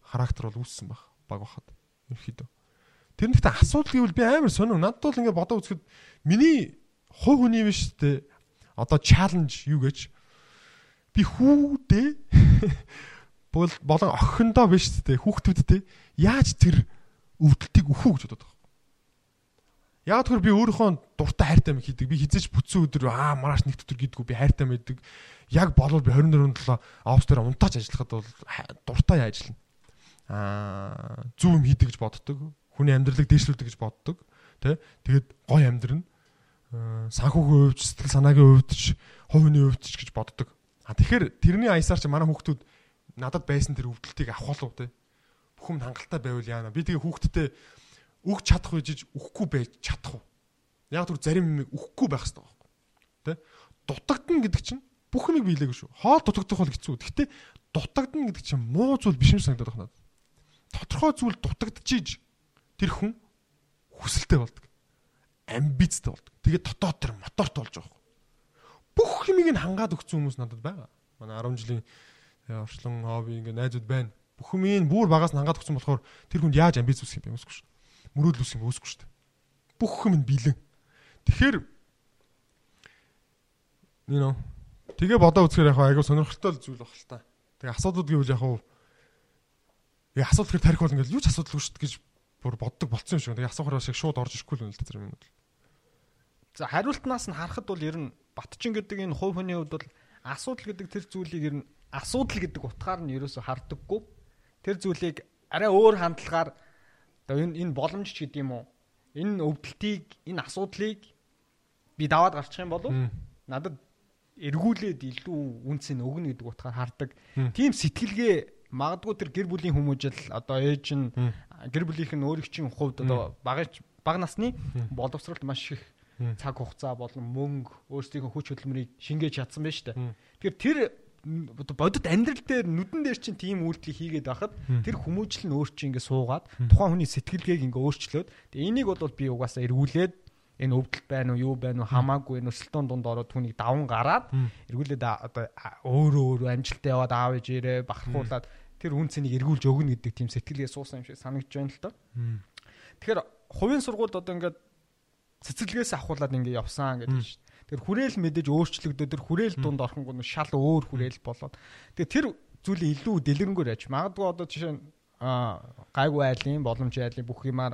характер бол үүссэн баг. Баг бахад. Ерхийдөө. Тэр нэгт асуудал гэвэл би амар сонир. Надад бол ингээ бодоо үзэхэд миний хувь хүний биш тэ одоо чаленж юу гэж би хүүдээ бол болон охиндоо биш тэ хүүхдүүдтэй яаж тэр өвдөлтийг өхөө гэж бодоод байгаа. Яг тэр би өөрийнхөө дуртай хайртай юм хийдэг. Би хизээч бүтсэн өдөр аа маргааш нэг өдөр гэдгүү би хайртай мэддэг. Яг болвол би 24-7 офс дээр унтаач ажиллахад бол дуртай ажиллана. Аа зөв юм хийдэг гэж боддог. Хүний амьдралыг дээшлүүлдэг гэж боддог. Тэ? Тэгээд гой амьдрна санхүүгийн хувьд сэтгэл санаагийн хувьд ч хувийн хувьд ч гэж боддог. А тэгэхээр тэрний аясаар ч манай хүүхдүүд надад байсан тэр өвдөлтийг авах болов те. Бүх юм хангалттай байвал яана. Би тэгээ хүүхдтэй өгч чадах үжиж өгөхгүй байж чадах уу? Яг түр зарим юм өгөхгүй байх хэрэгтэй байхгүй. Тэ? Дутагдана гэдэг чинь бүх юмыг биелээгүй шүү. Хоол дутагдах бол хэцүү. Гэхдээ дутагдана гэдэг чинь муу зүйл биш юм санагдаад байна. тодорхой зүйл дутагдчихийж тэр хүн хүсэлтэй болдог. Амбицтай болдог. Тэгээд дотоод тэр моторт болж байгаа юм. Бүх юмыг нь хангаад өгсөн хүмүүс надад байгаа. Манай 10 жилийн орчлон хобби ингээ найзууд байна. Бүх юмыг бүр багаас нь хангаад өгсөн болохоор тэр хүнд яаж амбиц үсэх юм бэ? Үсэхгүй шүү. Мөрөөдөл үсэх юм үсэхгүй шүү. Бүх юм нь бэлэн. Тэгэхээр you know тэгээ бодоо үзэхээр яг айгуу сонирхолтой зүйл баг л та. Тэгээ асуудууд гэвэл яг хуу яг асуудал хэрэг тарих бол ингээл юу ч асуудалгүй шүү гэж бүр боддог болцсон юм шиг. Тэгээ асуухаар шиг шууд орж ирэхгүй л та зэрэг юм бол. За хариултнаас нь харахад бол ер нь Батчин гэдэг энэ хувь хүний хувьд бол асуудал гэдэг тэр зүйлийг ер нь асуудал гэдэг утгаар нь ерөөсө хардаггүй. Тэр зүйлийг арай өөр хандлагаар одоо энэ энэ боломж ч гэдэг юм уу? Энэ өвдөлтийг, энэ асуудлыг би даваад гарчих юм болов надад эргүүлээд илүү үнцэн өгнө гэдэг утгаар хардаг. Тийм сэтгэлгээ магадгүй тэр гэр бүлийн хүмүүжил одоо ээж нь гэр бүлийнх нь өөрийн хувьд одоо багаж баг насны боловсролт маш их цаг хугацаа болон мөнгө өөрсдийнхөө хүч хөдөлмөрийг шингээж чадсан байна шүү дээ. Тэгэхээр тэр бодит амьдрал дээр нүдэн дээр чинь тийм үйлдэлийг хийгээд байхад тэр хүмүүжил нь өөр чинь ингээ суугаад тухайн хүний сэтгэлгээг ингээ өөрчлөөд энийг бол би угаасаа эргүүлээд энэ өвдөлт байна уу юу байна уу хамаагүй энэ өсөлтөөн дунд ороод түүнийг даван гараад эргүүлээд одоо өөрөө өөрөө амжилттай яваад аав ээжээрээ бахархуулаад тэр үн цэнийг эргүүлж өгнө гэдэг тийм сэтгэлгээ суусан юм шиг санагдж байна л доо. Тэгэхээр хувийн сургуульд одоо ингээд цэцэрлэгээс авахуулаад ингээд явсан гэдэг шүү. Тэр хүрээл мэдээж өөрчлөгдөд тэр хүрээл дунд орхонгоо шал өөр хүрээл болоод тэгээ тэр зүйлийг илүү дэлгэрэнгээр яж магадгүй одоо жишээ нь гайгүй айлын боломж айлын бүх юмар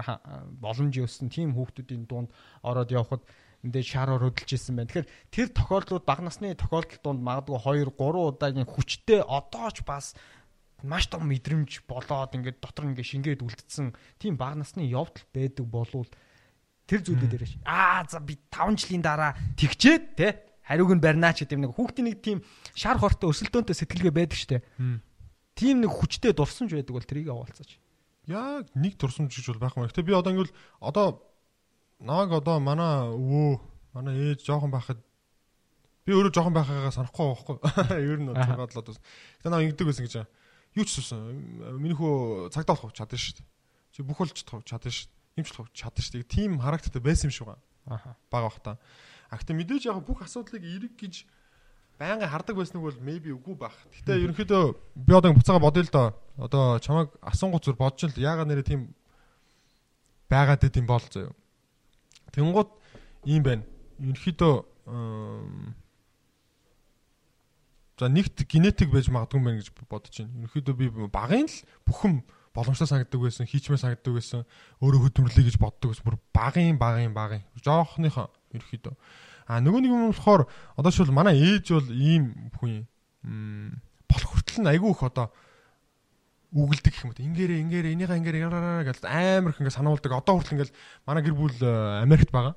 боломж өссөн тийм хүүхдүүдийн дунд ороод явхад эндээ шараар хөдөлж исэн байна. Тэгэхээр тэр тохиолдлууд баг насны тохиолдолд дунд магадгүй 2 3 удаагийн хүчтэй одоо ч бас маш том мэдрэмж болоод ингээд дотор ингээд шингээд үлдсэн тийм баг насны явдал байдаг болвол тэр зүйлүүд дээр аа за би 5 жилийн дараа тэгчээд те хариуг нь барьнаа ч гэдэг нэг хүүхдийн нэг тийм шар хортой өсөлтөөнтэй сэтгэлгээ байдаг штэ. Тийм нэг хүчтэй дурсамж байдаг бол тэрийг аваалцаач. Яг нэг дурсамж гэж бол байх юм. Гэтэ би одоо ингэвэл одоо нааг одоо манай өвөө манай ээж жоохон байхад би өөрөө жоохон байхаагаа санахгүй байхгүй. Ер нь цагаад л одоо. Гэтэ наа ингэдэг байсан гэж байна. Юу ч суусан. Миний хөө цагдаа болох чадсан шүү дээ. Чи бүх болж чадсан шүү. Имч болох чадсан шүү. Тим характертай байсан юм шиг байна. Аха. Бага бахта. А гэтэ мэдээж яг бүх асуудлыг эрэг гэж байнга хардаг байсныг бол maybe үгүй байх. Гэтэ ерөнхийдөө би одоо буцаага бодъё л доо. Одоо чамайг асуунгууд зүр бодож л яагаад нэрээ тийм байгаад байт юм бол заяа. Тэнгууд ийм байна. Ерөнхийдөө за нэгт генетик байж магадгүй байна гэж бодож байна. Ерөнхийдөө би багын л бүхэн боломжтой санагддаг байсан, хийчмээ санагддаг байсан, өөрөө хөдөлмөрлөе гэж боддог ус бүр багын багын багын. Жоохныхоо ерөнхийдөө А нөгөө нэг юм болохоор одоо шил манай ээж бол ийм хүн юм. Болох хүртэл нь айгүй их одоо үгэлдэг юм уу. Ингээрэ ингээрэ энийгээ ингээрэ яраараа гэж амар их ингэ сануулдаг. Одоо хүртэл ингээл манай гэр бүл э, Америкт байгаа.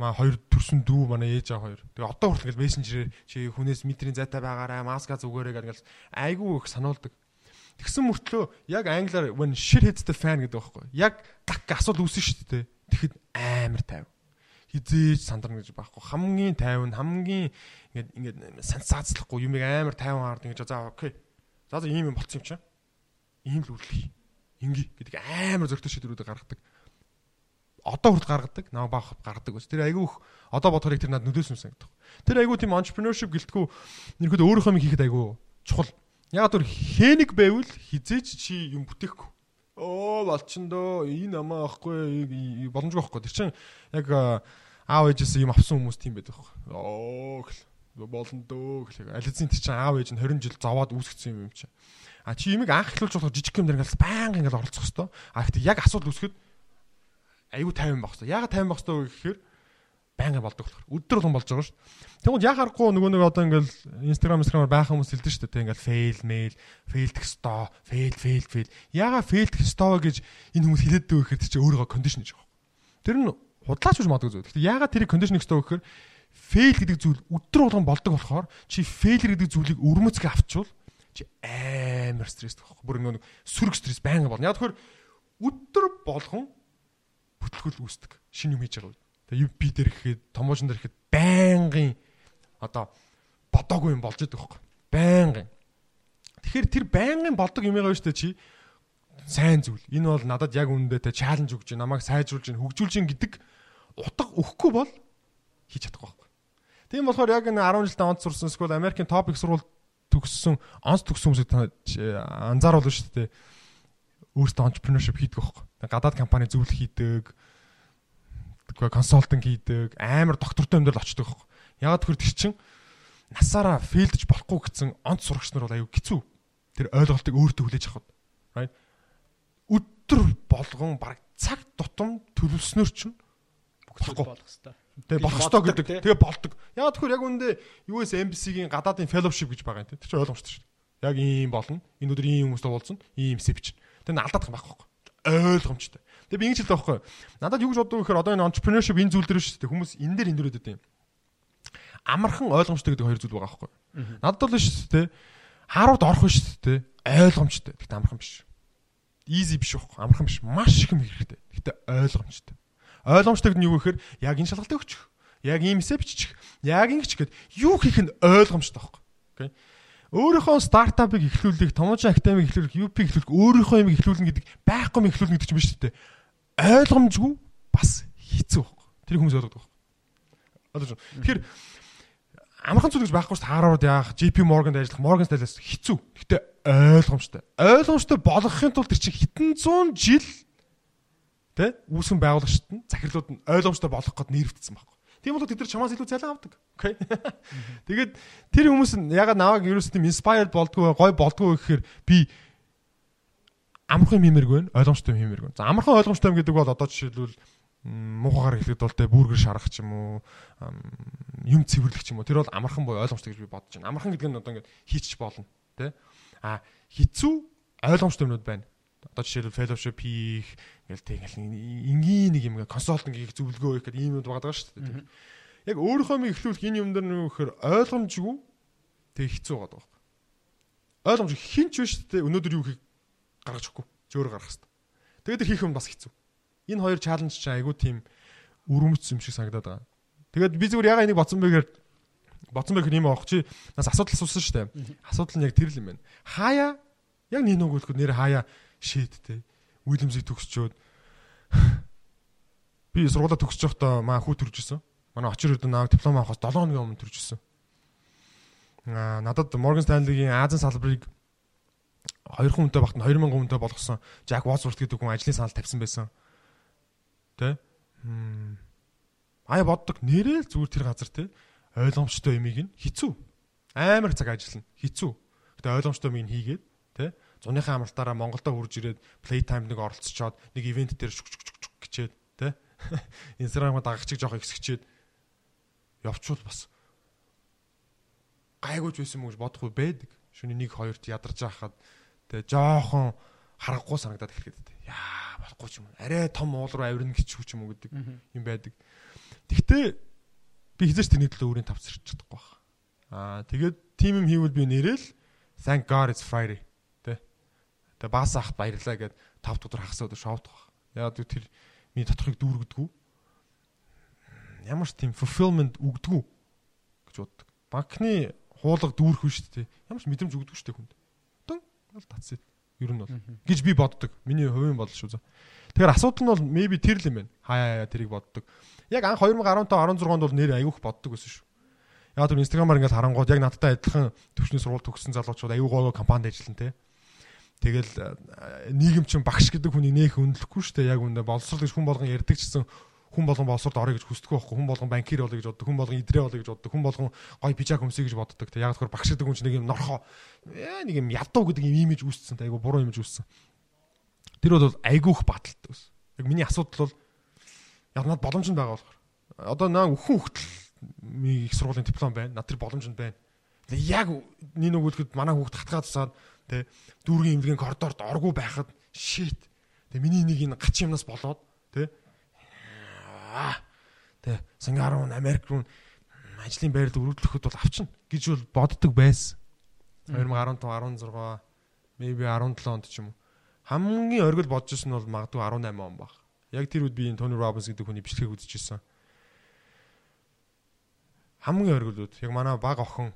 Маа хоёр төрсөн дүү манай ээж аа хоёр. Тэгээ одоо хүртэл ингээл мессенжерээр чи хүнээс метрийн зайтай байгаарай, маска зүгээрэй гэж айгүй их сануулдаг. Тэгсэн мөртлөө яг англиар when shit hits the fan гэдэг байхгүй. Яг так асуудал үүснэ шүү дээ. Тэгэхэд амар тайв хизээж сандарна гэж байхгүй хамгийн тайван хамгийн ингээд ингээд сенсацлахгүй юмыг амар тайван хаард ингэж за окей за за ийм юм болцсон юм чинь ийм л үйлдэл ингээ гэдэг амар зөртөө шийдвэрүүдийг гаргадаг одоо хүрд гаргадаг наа баах гаргадаг ус тэр айгүй их одоо бодохоор тэр над нөлөөсөн санагдах тэр айгүй тийм entrepreneurship гэлтгүү нэрхэд өөрийнхөө юм хийхэд айгүй чухал яг түр хэнэг байвал хизээч чи юм бүтээхгүй оо болчихно дөө энэ амаа ахгүй боломжгүй ахгүй тэр чинь яг аав ээжээс юм авсан хүмүүс тийм байдаг байхгүй. Оо гэл болно дөө гэх. Ализын тэр чинь аав ээж нь 20 жил зовоод үүсгэсэн юм юм чинь. А чи юмыг анхлуулж болох жижиг юм дээр ингээл баян ингээл оролцох хэвээр. А гэхдээ яг асуудал үүсгэхэд аюу 50 байх хэвээр. Яга 50 байх хэвээр гэхээр байнга болдог болохоор өдөр болгон болж байгаа шүү. Тэгвэл яг харахгүй нөгөө нэг одоо ингээл Instagram Instagram-аар байх хүмүүс хэлдэг шүү дээ. Ингээл fail mail, failдэх стоо, fail fail fail. Яга failдэх стоо гэж энэ хүмүүс хэлээд дөө гэхээр чи өөрийгөө condition гэж байгаа. Тэр нь худлаач гэж магадгүй зүйл. Гэхдээ яагаад тэрийг conditioning стоо гэхээр fail гэдэг зүйл өдөр болгон болдог болохоор чи failure гэдэг зүйлийг өрмөцгөө авчвал чи амар стресстэй байхгүй. Бүр нэг сүрэг стресс байнга болно. Яг тэгэхээр өдөр болгон бүтлгүүл үүсдэг. Шинэ юм хийж байгаа. Тэгээ UP дээр ихэд, томоожон дээр ихэд байнгын одоо бодоогүй юм болж байгаа байхгүй. Байнгын. Тэгэхээр тэр байнгын болдог юм байгаа шүү дээ чи сайн зүйл. Энэ бол надад яг үнэндээ тэ чаленж өгч, намайг сайжруулж, хөгжүүлж гэдэг утга өгөхгүй бол хийж чадахгүй байхгүй. Тийм болохоор яг энэ 10 жилдээ онц сурсан эсвэл Америкийн топ их сургууль төгссөн онц төгссөн хүмүүсийг анзааруулна шүү дээ. Өөртөө entrepreneurship хийдэг байхгүй. Гадаад компани зөвлөх хийдэг, консалтинг хийдэг, амар доктортой юм дээр л очдог байхгүй. Ягаад гэвэл тэр чинь насаараа фейлдж болохгүй гэсэн онц сурагч нар бол аюу хэцүү. Тэр ойлголтыг өөртөө хүлээж авах. Right? Өдөр болгон баг цаг тутам төлөвснөр чинь болохгүй болох хэвээр. Тэгээ болох ёстой гэдэг. Тэгээ болдог. Ягаад тэгэхээр яг үүндээ US Embassy-гийн гадаадын fellowship гэж байгаа юм те. Тэр чинь ойлгомжтой шүү. Яг ийм болно. Энэ өдөр ийм хүмүүстэй уулзсан. Ийм сэвч. Тэгээ алдаад байгаа байхгүй. Ойлгомжтой. Тэгээ би ингэж хэлдэг байхгүй. Надад юу гэж боддог вэ гэхээр одоо энэ entrepreneurship энэ зүйл дээр шүү дээ. Хүмүүс энэ дээр эндүрээд юм. Амархан ойлгомжтой гэдэг хоёр зүйл байгаа байхгүй. Надад бол шүү дээ. Харууд орох шүү дээ. Ойлгомжтой. Гэхдээ амархан биш. Easy биш байхгүй. Амархан биш. Маш их юм хэрэгтэй. Гэхдээ ойлгомжтой. Ойлгомжтойг нь юу гэхээр яг энэ шалгалтыг өгчих. Яг иймсээ бичих. Яг ингэж гэхэд юу хийх нь ойлгомжтой байхгүй. Окей. Өөрийнхөө стартапыг эхлүүлэх, томоохон академик эхлүүлэх, UP эхлүүлэх, өөрийнхөө юм эхлүүлнэ гэдэг байхгүй юм эхлүүлнэ гэдэг чинь биш үү? Ойлгомжгүй бас хэцүү байхгүй. Тэр хүмүүс ойлгодог байхгүй. Одоо ч. Тэгэхээр амархан зүйл гэж байхгүй шүү дээ. Harvard яах, JP Morgan-д ажиллах, Morgan Stanley-с хэцүү. Гэхдээ ойлгомжтой. Ойлгомжтой болгохын тулд тэр чинь хэдэн зуун жил Тэ? Үүсгэн байгуулагчд нь захирлууд нь ойлгомжтой болох гээд нэрвдсэн байхгүй. Тийм бол тэд нар чамаас илүү цалин авдаг. Окей. Тэгээд тэр хүмүүс нь ягаад наваг ерөөс тийм inspired болдгоо гой болдгоо гэхээр би амархан юмэргүй байна, ойлгомжтой юмэргүй. За амархан ойлгомжтой юм гэдэг бол одоо жишээлбэл муухагаар хэлэхэд бол тэ бүргэр шарах ч юм уу юм цэвэрлэх ч юм уу тэр бол амархан боо ойлгомжтой гэж би бодож байна. Амархан гэдэг нь одоо ингээд хийчих болно, тэ? А хэцүү ойлгомжтой юмнууд байна одоо жишээлбэл fellowship хийх ингээл тэгэл энгийн нэг юм консалтинг хийх зөвлөгөө хийх гэдэг ийм юм байгаа шүү дээ. Яг өөрийнхөө мийг эхлүүлэх энэ юм дээр нэг ихэр ойлгомжгүй тэг хэцүү байгаа байхгүй. Ойлгомж хинч биш дээ өнөөдөр юу хийх гаргаж өгөхгүй. Зөөр гаргах хэрэгтэй. Тэгээд тэр хийх юм бас хэцүү. Энэ хоёр чаленж чинь айгүй тийм өрөмц юм шиг санагдаад байгаа. Тэгээд би зүгээр ягаа энийг бодсон гэхээр бодсон байх юм аах чи нас асуудал асуусан шүү дээ. Асуудал нь яг тэр л юм байна. Хаяа яг нэг өгөхөд нэр хаяа шийд те. Уильямсыг төгсчөөд би сургуулаа төгсөж явахдаа маа хүү төржсэн. Манай очир өрдөн аав диплом авахаас 7 хоногийн өмнө төржсэн. Аа надад Morgan Stanley-гийн Азийн салбарыг 2 хүнтэй багт нь 2000 хүнтэй болгосон Jack Wadsworth гэдэг хүн ажлын санал тавьсан байсан. Тэ? Аа боддог нэрээ зүгээр тэр газар те ойлгомжтой юмыг нь хэцүү. Амар цаг ажиллана. Хэцүү. Гэтэ ойлгомжтой юмыг нь хийгээд зуныхаа амралтаараа Монголдо хурж ирээд playtime нэг оролцочоод нэг ивент дээр шүк шүк шүк гэчээд тэ Instagram-а дагагчиг жоох ихсгчээд явчвал бас гайгууж байсан мөн гэж бодохгүй байдаг. Шүний 1 2-т ядарч байхад тэ жоохон харахгүй санагдаад эхлэхэд яа болохгүй ч юм. Арай том уул руу авирна гэж ч юм уу гэдэг юм байдаг. Тэгтээ би хизээч тэрний төлөө өөрийн тавцарч чадахгүй байна. Аа тэгээд тим юм хийвэл би нэрэл thank god it's friday Тэгээ баас ахт баярлаа гэд 5 өдөр хагас өдөр шоудах баг. Яг тэр миний доторхыг дүүргдэггүй. Ямар ч тийм fulfillment өгдөггүй гэж боддог. Банкны хуулга дүүрэх биш үү? Ямар ч мэдрэмж өгдөггүй шүү дээ хүнд. Тэн бол татсан. Ер нь бол гэж би боддог. Миний хувийн бодол шүү заа. Тэгэхээр асуудал нь бол maybe тэр л юм байна. Хаяа тэрийг боддог. Яг анх 2015 16 онд бол нэр аюух боддог байсан шүү. Яг тэр инстаграмаар ингээд харангууд яг надтай адилхан төвчний сургууль төгссөн залуучууд аюу гоо компанид ажиллана те. Тэгэл э, нийгэм чинь багш гэдэг хүнийг нээх өндлөхгүй шүү дээ. Яг үндэ боловсрол гэж хүн болгон ярьдаг гэсэн хүн болгон боловсролд орё гэж хүсдэг байхгүй. Хүн болгон банкир болё гэж боддог. Хүн болгон идрээ болё гэж боддог. Хүн болгон гой пижак өмсөе гэж боддог. Тэг яг тэгэхээр багш гэдэг хүн чинь нэг юм норхоо э, нэг юм ядуу гэдэг юм имиж үүссэн. Айгу буруу имиж үүссэн. Тэр бол айгүйх баталтай ус. Яг миний асуудал бол яг над боломж нь байгаа болохоор. Одоо наа өхөн хөлтөл их сургуулийн диплом байна. Над тэр боломж нь байна. Яг нэг үлгэд манай хүүхд хатгаад цаад Тэ дүүргийн эмнэлгийн коридорт оргуу байхад shit. Тэ миний нэг энэ гач юмнаас болоод тэ Тэ Сингапур руу Америк руу ажлын байранд өргөдлөхөд бол авчна гэж бол боддог байсан. 2015 16 maybe 17 онд ч юм уу. Хамгийн оргил бодож ирсэн нь бол магадгүй 18 он баг. Яг тэр үед би энэ Тони Робинс гэдэг хүний бичлэгийг үзчихсэн. Хамгийн оргилуд яг манай баг охин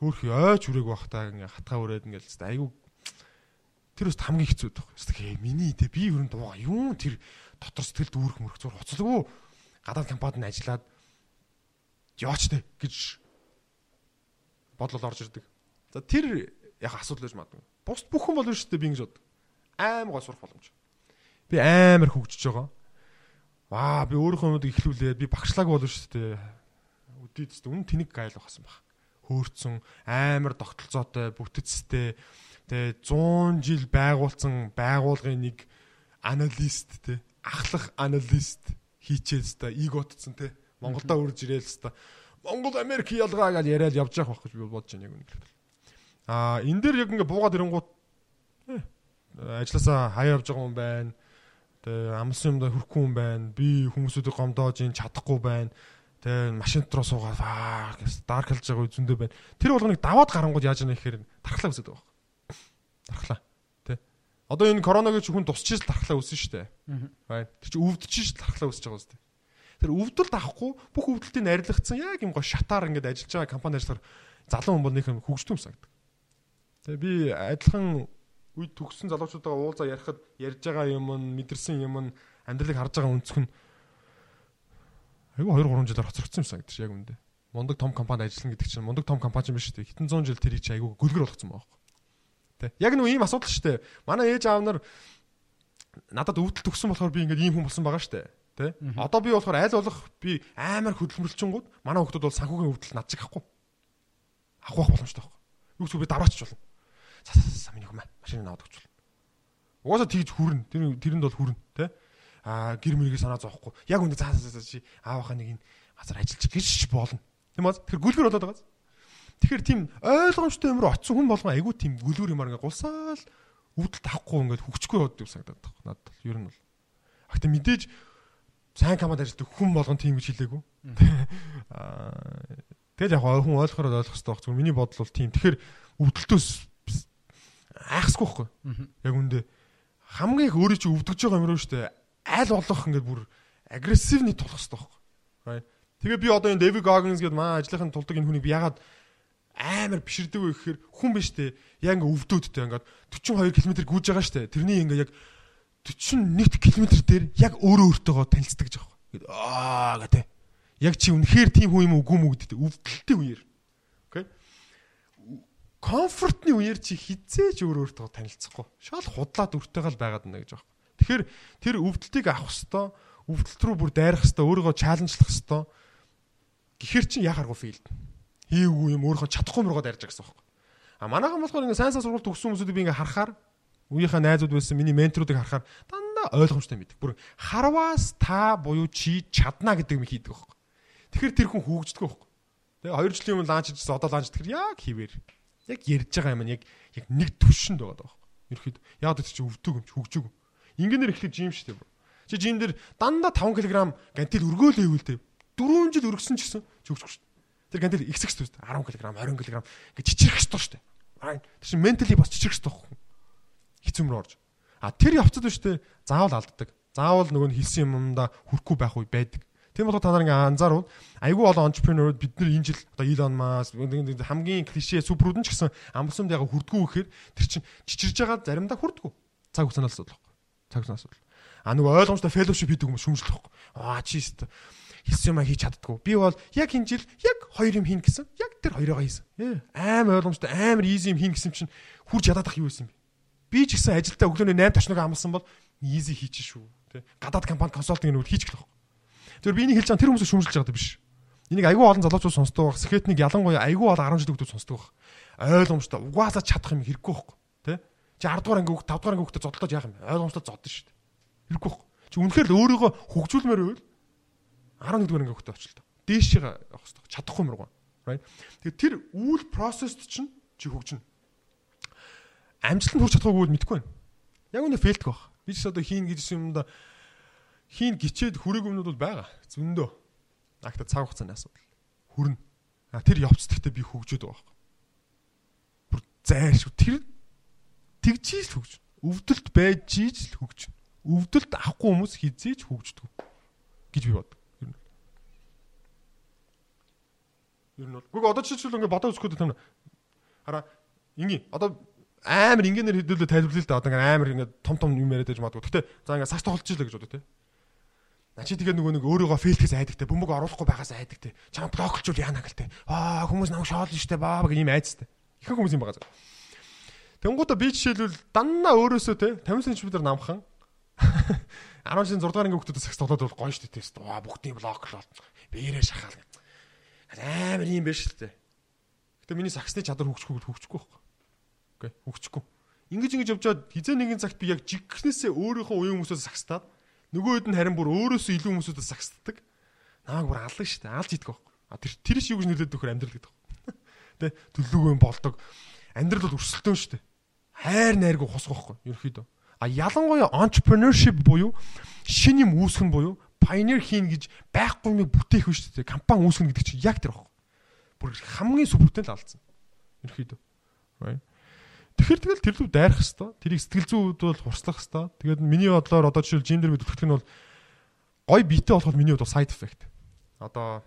хөөх ойч үрээг бахтаа ингээ хатгаа өрөөд ингээл айгу Тэр бас хамгийн хэцүү байдаг. Гэхдээ миний тэ би ер нь дууга юу тэр дотор сэтгэл дүүрэх мөрөх зур хоцлогоо гадаад компанид ажиллаад тэ гэж бодлол орж ирдэг. За тэр яг асуудал байж магадгүй. Бус бүх хүн болно шүү дээ би ингэж бод. Аймаг гой сурах боломж. Би амар хөгжиж байгаа. Ваа би өөрийнхөө юмыг ихлүүлээд би багшлаг болно шүү дээ. Үдийд тест үн тэнэг гайл бахсан баг. Хөөрцөн амар тогтолцоотой бүтэцтэй Тэ 100 жил байгуулсан байгуулгын нэг аналист те ахлах аналист хийчээс та иготцсон те Монголда үрж ирээл та Монгол Америк ялгаа гэж яриад явж явах байх гэж би бодож байна яг үнэхээр. Аа энэ дээр яг ингээ буугаад ирэнгуут ажилласаа хаяа явж байгаа хүн байна. Тэ амсан юмда хөрөхгүй хүн байна. Би хүмүүсүүдийг гомдоож ин чадахгүй байна. Тэ машин дотроо суугаад аа гэж дарк хэлж байгаа үзэндээ байна. Тэр болгоныг даваад гарангууд яаж яана гэхээр тархлаа үсэдэг байна тархлаа. Тэ. Одоо энэ коронавигийн хүн тусчиж тархлаа үүсэн шүү дээ. Аа. Тэр чинь өвдөж тархлаа үүсэж байгаа үстэй. Тэр өвдөлт авахгүй бүх өвдөлтийг арилгацсан яг юм гоо шатаар ингээд ажиллаж байгаа компани ажиллахаар залуу хүн болных нь хөгжтөн санагдаг. Тэгээ би адилхан үед төгссөн залуучуудаа уулзаа ярихад ярьж байгаа юм нь мэдэрсэн юм нь амьдралыг харж байгаа өнцг нь айгүй 2 3 жилээр хоцрогдсон юм санагдчих яг үндэ. Мундаг том компанид ажиллана гэдэг чинь мундаг том компани юм биш үү? Хитэн 100 жил тэрийг чи айгүй гөлгөр болгоцсон байгаа юм. Тэ. Яг нэг ийм асуудал шүү дээ. Манай ээж аав нар надад өвдөлт өгсөн болохоор би ингээд ийм хүн болсон байгаа шүү дээ. Тэ. Одоо би болохоор аль болох би амар хөдөлмөрлчөнгүүд манай хүмүүс бол санхүүгийн өвдөлт над чиг ахгүй. Авах боломжтой байхгүй. Юу ч би дараач болно. Са миний хүмүүс машин аваад өгч болно. Угаасаа тэгж хүрнэ. Тэр тэрэнд бол хүрнэ, тэ. Гэр мэрийг санаа зовхгүй. Яг үндэ цаа цаа чи аавынхаа нэг энэ газар ажиллаж гэж болно. Тийм үү? Тэр гүлгэр болоод байгаа. Тэгэхээр тийм ойлгомжтой юмруу очсон хүн болгон айгүй тийм гүлүүр юмар ингээ гулсаал өвдөлт авахгүй ингээд хөвчгүй яваад юм санагдаад байна. Надад ер нь бол. Гэхдээ мэдээж сайн камад ажилладаг хүн болгон тийм гэж хэлээгүй. Аа тэгэл яг хүн ойлгохоор ойлгох хэрэгтэй баг. Зүгээр миний бодол бол тийм. Тэгэхээр өвдөлтөөс айхсгүй байхгүй. Яг үндэ хамгийн их өөрөө чи өвдөж байгаа юм руу штэ аль болох ингээд бүр агрессивний тулах хэрэгтэй байхгүй. Тэгээ би одоо энэ Дэвид Гогинс гэдэг маа ажлынхын тулдаг энэ хүнийг би ягаад амар биширдэг вэ гэхээр хүн биш те. Яг ингээ өвдөөдтэй ингээд 42 км гүйж байгаа штэ. Тэрний ингээ яг 41 км дээр яг өөрөө өөртөөгөө танилцдаг гэж байгаа. Ингээд аа гэдэг. Яг чи үнэхээр тийм хүн юм уу үгүй мүү гэдэг. Өвдөлтийн үеэр. Окей. Комфортны үеэр чи хизээж өөр өөртөө танилцахгүй. Шал худлаад өртөөгөл байгаад байна гэж байгаа. Тэгэхээр тэр өвдөлтийг авах хэвээр өвдөлт рүү бүр дайрах хэвээр өөрийгөө чаленжлах хэвээр гэхэр чин яхааргүй фейлд хийгээгүй юм өөрөө чадахгүй ярьж байгаа гэсэн байхгүй. А манайхан болохоор ингээ сайн сайн сургууль төгссөн хүмүүсүүдийг би ингээ харахаар үеийнхээ найзууд байсан миний менторуудыг харахаар дандаа ойлгомжтой мэддэг. Бүр харваас та буюу чи чадна гэдэг юм хийдэг байхгүй. Тэгэхээр тэр хүн хүүгждэг байхгүй. Тэгээ 2 жилийн өмнө лаанч хийжсэн одоо лаанч тэгэхээр яг хിവэр. Яг ярьж байгаа юм яг яг нэг төвшөнд байгаа байхгүй. Ерхэд яг тэр чи өвдөг юм чи хөгжөг. Ингээнээр эхлэх жим шүү дээ. Чи жим дээр дандаа 5 кг гантил өргөөлөө ивэл дээ. 4 жил өргөсөн ч гэсэн чи хөгжөж шүү. Тэр гантел ихсэх шүү дээ. 10 кг, 20 кг ингээд чичрэх шүү дээ. Тэр чинь ментали бас чичрэх ёстой байхгүй. Хэцүүмөр орж. А тэр явцад биш дээ. Заавал алддаг. Заавал нөгөө хэлсэн юмдаа хүрхгүй байх үе байдаг. Тийм болохоор та нар ингээ анзаарвал айгүй олон entrepreneur бид нар энэ жил одоо Elon Musk хамгийн клишэ суперүүд нь ч гэсэн амбасумд яг хүрдгүү гэхээр тэр чинь чичирж байгаа заримдаа хүрдгүү. Цаг хугацаанаас асуудал. Цаг хугацаанаас асуудал. А нөгөө ойлгомжтой fellowship хийдэг хүмүүс шүмжлэх байхгүй. Аа чи өстө хэлсэн юм хийж чаддгүй. Би бол яг энэ жил яг хоёр юм хийн гэсэн. Яг тэр хоёроо хийсэн. Аим ойлгомжтой, амар easy юм хийн гэсэн чинь хурж ядаад ах юу байсан бэ? Би ч гэсэн ажилдаа өглөөний 8 ташныг амлсан бол easy хийчих шүү. Тэ. Гадаад компани консалтинг нүүд хийчих гэх. Тэр би энийг хэлж байгаа тэр хүмүүсийг шүмжилж байгаа биш. Энийг айгүй олон залуучууд сонсдог байх. Скетник ялангуяа айгүй бол 10 жил хүмүүс сонсдог байх. Ойлгомжтой. Угаасаа чадах юм хэрэггүй байхгүй. Тэ. Чи 10 дугаар анги хүүхд 5 дугаар анги хүүхдэд зодтолтож яах юм бэ? Ойлгомжтой зоддсон шүү дээ. Хэрэггүй байхгүй. Чи үнэхээр л өөрийгөө хөгжүүлмээр байвал 11 дугаар анги хүүхдэд очилтоо. Дээшээ явах хэрэгтэй. Чадахгүй мөргөө. Right? Тэгэхээр тэр үйл процесст чинь чи хөгжинэ. Амжилтанд хүрч чадахгүй бол мэдэхгүй байна. Яг үнэ фейлдэх баг. Би ч одоо хийн гэж юмда хийн гिचээд хүрээгүй юмнууд бол байгаа. Зөндөө. Агта цаг хугацааны асуудал. Хүрнэ. А тэр явц гэхдээ би хөгжөөд байгаа. Бүр зайлшгүй тэр тэгжиж л хөгжинэ. Өвдөлт байж л хөгжинэ. Өвдөлт авахгүй хүмүүс хизээж хөгждөг гэж би бод. Ер нь бол. Гүг одоо жишээлбэл ингээд бодоо үзэхэд юм. Хараа ингийн одоо амар ингээнээр хэдүүлээ тайлбарлая л да. Одоо ингээ амар ингээ том том юм яриад байж магадгүй. Гэтэ за ингээ сакс тоглож илээ гэж бодоо те. На чи тэгээд нөгөө нэг өөрийгөө фейлтгэс айдаг те. Бөмбөг оруулахгүй байгаас айдаг те. Чам блоклжуул яана гэл те. Аа хүмүүс намайг шоолно штэ баа гэх юм айцтай. Ихэнх хүмүүс юм байгаа. Тэнгуудаа би жишээлбэл даннаа өөрөөсөө те 50 см намхан 10 жилийн 6 дугаар ангийн хүүхдүүдээс сакс тоглоод бол гоё штэ тест. Ваа бүгдийн блоклол. Биерээ шахаал. Амар юм биш штэ. Гэтэ миний саксны чадвар хөгжихгүй хөгжихгүй байхгүй. Окей, хөгжихгүй. Ингиж ингэж явжаад хизээ нэгэн цагт би яг жигхнээсээ өөрийнхөө уян хүмүүсээс сакстаад нөгөө хэд нь харин бүр өөрөөсөө илүү хүмүүсээс сакстдаг. Намайг бүр аллаа штэ. Алж идэх байхгүй. А тэр тэр шиг юу гэж нөлөөд өгөхөр амьдрал гэдэг. Тэ төлөвлөгөө болдог. Амьдрал бол өрсөлдөөн штэ. Хайр найргүй хосох байхгүй. Ерөөхдөө. А ялангуяа entrepreneurship буюу шин юм үүсгэх нь буюу pioneer хийн гэж байхгүй юм бүтээх биш үү? Компани үүсгэх гэдэг чинь яг тэр баг. Бүр хамгийн сүпртэй л алдсан. Ерөөхдөө. Right. Тэгэхээр тэгэл тэр лүү дайрах хэвээр. Тэрийг сэтгэл зүйн үед бол хурцлах хэвээр. Тэгээд миний бодлоор одоо жишээл жим дээр бид өтгөх нь бол гой биетэй болоход миний хувьд side effect. Одоо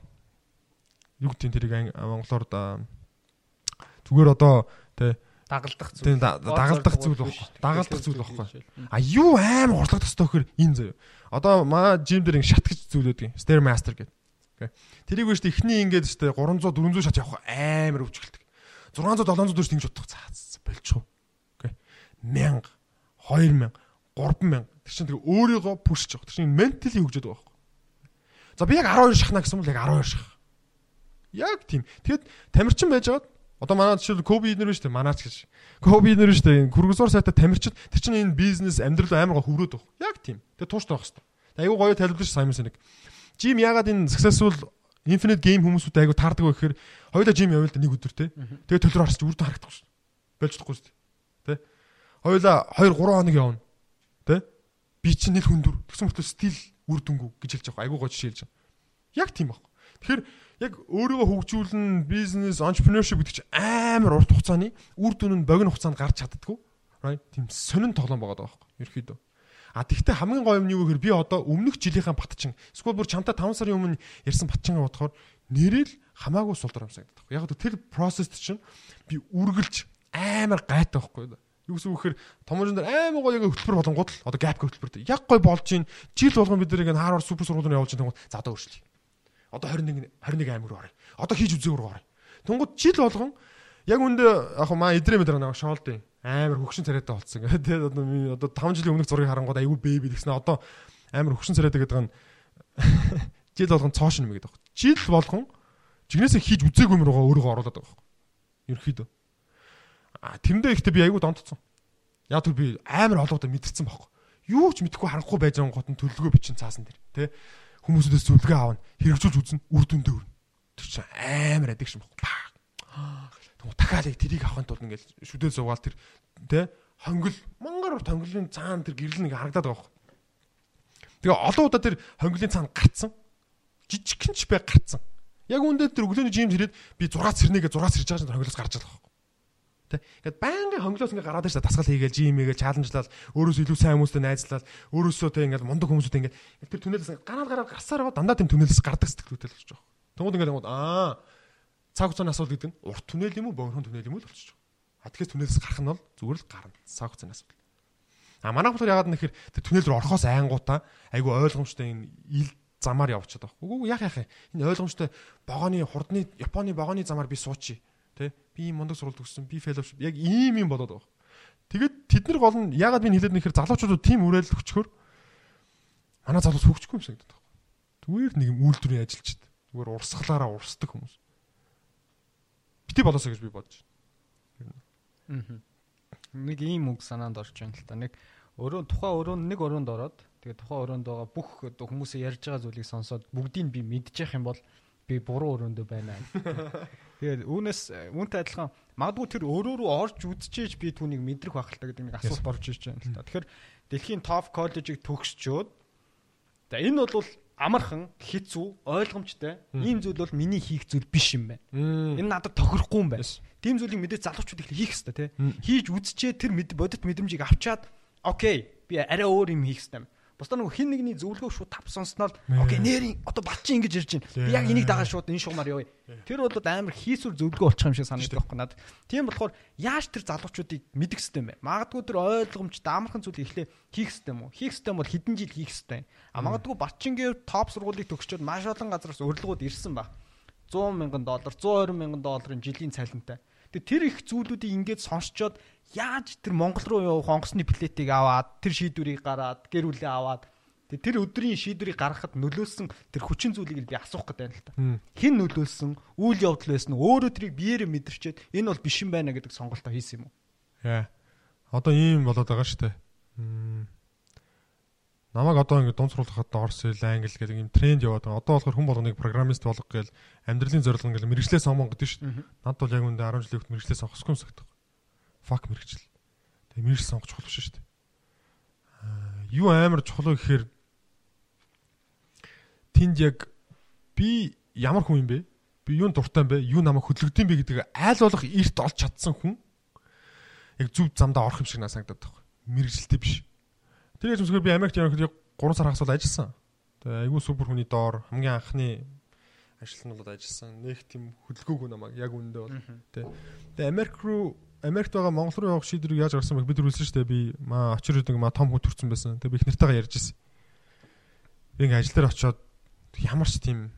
юу гэдэг тэрийг монголоор зүгээр одоо тэ дагалдах зүйл. Тийм дагалдах зүйл байхгүй. Дагалдах зүйл байхгүй. А юу амар хурлах төстэй хөр энэ заяа. Одоо маа жим дээр ин шат гэж зүйл өгдөг. Stairmaster гэдэг. Окей. Тэрийг биш ихний ингээд штэ 300 400 шат явах амар өвчгөлдөг. 600 700 дөрс ингэж бодох цаац болчихоо. Окей. 1000 2000 3000 тэр чинь тэр өөрийгөө пүшж явах. Тэр чинь ментали хөгжөөд байгаа байхгүй. За би яг 12 шахна гэсэн бол яг 12 шах. Яг тийм. Тэгэд тамирчин байжгаад Одоо манай жишээл Коби нэр шүү дээ. Манаач гэж. Коби нэр шүү дээ. Хүргүсор сайтаа тамирчид тэр чинь энэ бизнес амьдрал амар гоо хөврөөд баг. Яг тийм. Тэгээ тууштай байх хэвээр. Айгуу гоё тайлбарлаж Саймон Синэг. Жим ягаад энэ successful Infinite Game хүмүүсүүд айгуу таардаг вэ гэхээр хоёулаа жим явал нэг өдөр те. Тэгээ төлөр харсч үрдэн харагдах шүү. Болж чадахгүй шүү. Тэ. Хоёулаа 2 3 хоног явна. Тэ. Би чинь нэг хүндөр. Тэгсэн мөртөө стил үр дүнгүү гэж хэлж байгаа. Айгуу гоё жишээ хэлж байгаа. Яг тийм баг. Тэгэхээр яг өөрийгөө хөгжүүлнэ, бизнес, entrepreneurship гэдэг чинь амар урт хугацааны үр дүн нь богино хугацаанд гарч чаддгүй. Right? Тийм сонин тоглоом байгаа байхгүй. Ерхийдөө. А тэгвэл хамгийн гоё юм нь юу гэхээр би одоо өмнөх жилийнхаа батчин эсвэл бүр чамтай 5 сарын өмнө ярьсан батчингаа бодохоор нэрэл хамаагүй сулдар амсагддаг. Яг л тэр процесс чинь би үргэлж амар гайтай байхгүй. Юу гэсэн үг гэхээр томжин дээр амар гоё хөтөлбөр болонгууд л одоо gap хөтөлбөр. Яг гоё болж ийн жил болгон бид нэг Harvard супер сургуулийн явуулж байгаа за одоо өөрчлөе. Одоо 21 21 аймаг руу орё. Одоо хийж үзээ рүү орё. Тэнгууд жил болгон яг үндэ яг маа идрээ мэдрэ нэг шоолд амар хөгшин царайтай болцсон. Тэгээд одоо одоо 5 жилийн өмнөх зургийг харангууд айгүй бэби гэсэн одоо амар хөгшин царайтай гэдэг нь жил болгон цоошин юм гэдэг. Жил болгон жигнэсээ хийж үзээгүй юм руугаа өөрийгөө оруулаад байгаа байна. Ерхийдөө. А тэрэндээ ихтэй би айгүй донтцсон. Яг түр би амар олгодоо мэдэрсэн байхгүй. Юу ч мэдэхгүй харахгүй байж байгаа гот нь төлөвлөгөө бичин цаасан дээр. Тэ хүмүүсүүдээс зөвлөгөө аавна хэрэгжүүлж үзнэ үр дүндээ өрнө. Тэр чинь амар адик шим баггүй. Тэгвэл дахиад яг тэрийг авахын тулд ингээл шүдээ зугаал тэр тэ хонгил монгор тонголын цаана тэр гэрэл нэг харагдаад байгаа байхгүй. Тэгээ олон удаа тэр хонгилын цаана гарцсан. Жижигхэн ч бай гарцсан. Яг үүндээ тэр өглөөний жимд ирээд би 6 сэрнэгээ 6 сэрж байгаа чинь хонгилоос гарч байгаа. Тэ. Ингээд байнгын хонглоос ингээ гараад ирсэн дасгал хийгээл жим хийгээл чаленжлал өөрөөсөө илүү сайн хүмүүстэй найзлал өөрөөсөө тэ ингээ мундаг хүмүүстэй ингээ тэр түнэлээс гараад гараад гарсаар байгаа дандаа тийм түнэлээс гардаг сэтгэлүүтэй л болчих жоох. Тэнгууд ингээ тэнгууд аа цаг хугацааны асуудал гэдэг нь урт түнэл юм уу богино түнэл юм уу л болчих жоох. А тэгэхээр түнэлээс гарах нь бол зүгээр л гарна. Цаг хугацааны асуудал. А манай болохоор ягаад нэхэр тэр түнэл рүү орохоос айнгуудаа айгу ойлгомжтой энэ ил замаар явчихад байгаа. Үгүй яах яах энэ ойлгомжтой богооны хурдны Японы богооны замаар би суучи. Тэ би ийм мундаг сургалт өгсөн, би fellowship яг ийм юм болоод байгаа. Тэгээд тэд нар гол нь ягаад би хэлээд нэхэр залуучуудад тийм уриалал өчгөр манай залуус хөгжихгүй юм шиг гэдэг байна. Зүгээр нэг юм үйлдвэрийн ажилчид. Зүгээр урсгалаараа урсдаг хүмүүс. Бити болоосоо гэж би бодож байна. Нэг ийм үг санаанд орж байна л та. Нэг өрөө тухайн өрөөнд нэг өрөөнд ороод тэгээ тухайн өрөөнд байгаа бүх хүмүүсээ ярьж байгаа зүйлийг сонсоод бүгдийг би мэдчих юм бол би буруу өрөөндөө байна. Тэгээд үүнээс үүнтэй адилхан магадгүй тэр өөрөө рүү орж үдчихэж би түүнийг мэдрэх байх л та гэдэг нэг асуулт борж иж байна л та. Тэгэхээр дэлхийн топ коллежийг төгсчөөд за энэ бол амархан хэцүү ойлгомжтой ийм зүйл бол миний хийх зүйл биш юм байна. Энэ надад тохирохгүй юм байна. Тийм зүйлийг мэдээ залуучууд их хийх хэрэгтэй тий. Хийж үзчихээ тэр бодит мэдрэмжийг авчаад окей би арай өөр юм хийх хэрэгтэй. Бусдаа нөгөө хин нэгний зөвлөгөө шууд тав сонсноор окей нэрийн одоо бат чи ингэж ирж байна. Би яг энийг дагаа шууд энэ шугамаар явъя. Тэр бол амар хийсүр зөвлөгөө болчих юм шиг санагдаж байхгүй надад. Тийм болохоор яаж тэр залуучуудыг мэдэх систем бэ? Магадгүй тэр ойлгомжтой амархан зүйл эхлээ хийх систем үү? Хийх систем бол хэдэн жил хийх систем. А магадгүй Батчингийн топ сургуулийг төгсчөөд маш олон газараас урилгууд ирсэн ба. 100 мянган доллар, 120 мянган долларын жилийн цалинтай. Тэгээ тэр их зүйлүүдийг ингээд сонсчоод яаж тэр Монгол руу явах онгоцны плетийг аваад тэр шийдвэрийг гараад гэр бүлээ аваад тэр өдрийн шийдвэрийг гаргахад нөлөөлсөн тэр хүчин зүйлийг би асуух гэдэг юм л та. Хэн нөлөөлсөн? Үйл явдал байсан уу? Өөрөө тэрийг биеэрээ мэдэрчээд энэ бол биш юм байна гэдэг сонголтоо хийсэн юм уу? Яа. Одоо ийм болоод байгаа шүү дээ. Намайг одоо ингэ дунд сургуулахад Орос хэл, англи гэдэг ийм тренд яваад байгаа. Одоо болохоор хүн болгоныг программист болгох гээл амьдралын зорилго ингээл мэрэгчлээ сонгон гэдэг шүү дээ. Над бол яг үндэ 10 жилийн өмнө мэрэгчлээ сонгохгүй юм санагдав fuck мэрэгжил. Тэгээ мэрэгжил сонгох чухал биш шүү дээ. Аа юу амар чухал вэ гэхээр тэнд яг би ямар хүн юм бэ? Би юунд дуртай юм бэ? Юу намайг хөдөлгдөм бэ гэдэг айл болох эрт олж чадсан хүн яг зөв замдаа орох юм шиг надад санагдаад байна. Мэрэгжилтэй биш. Тэгээд зөвсгөр би Америкт явахад яг 3 сар хагас бол ажилласан. Тэгээ айгүй супер хүний доор хамгийн анхны ажил нь бол ажилласан. Нэг тийм хөдөлгөөгүй намайг яг үндэ бол. Тэ. Тэгээ Америк руу Америкт байгаа Монгол руу явах шийдвэрийг яаж гаргасан бэ? Бид түрүүлсэн шүү дээ. Би маа очир гэдэг маа том хүн төрсэн байсан. Тэгээ би их нартайгаа ярьж ирсэн. Ингээ ажил дээр очиод ямар ч тийм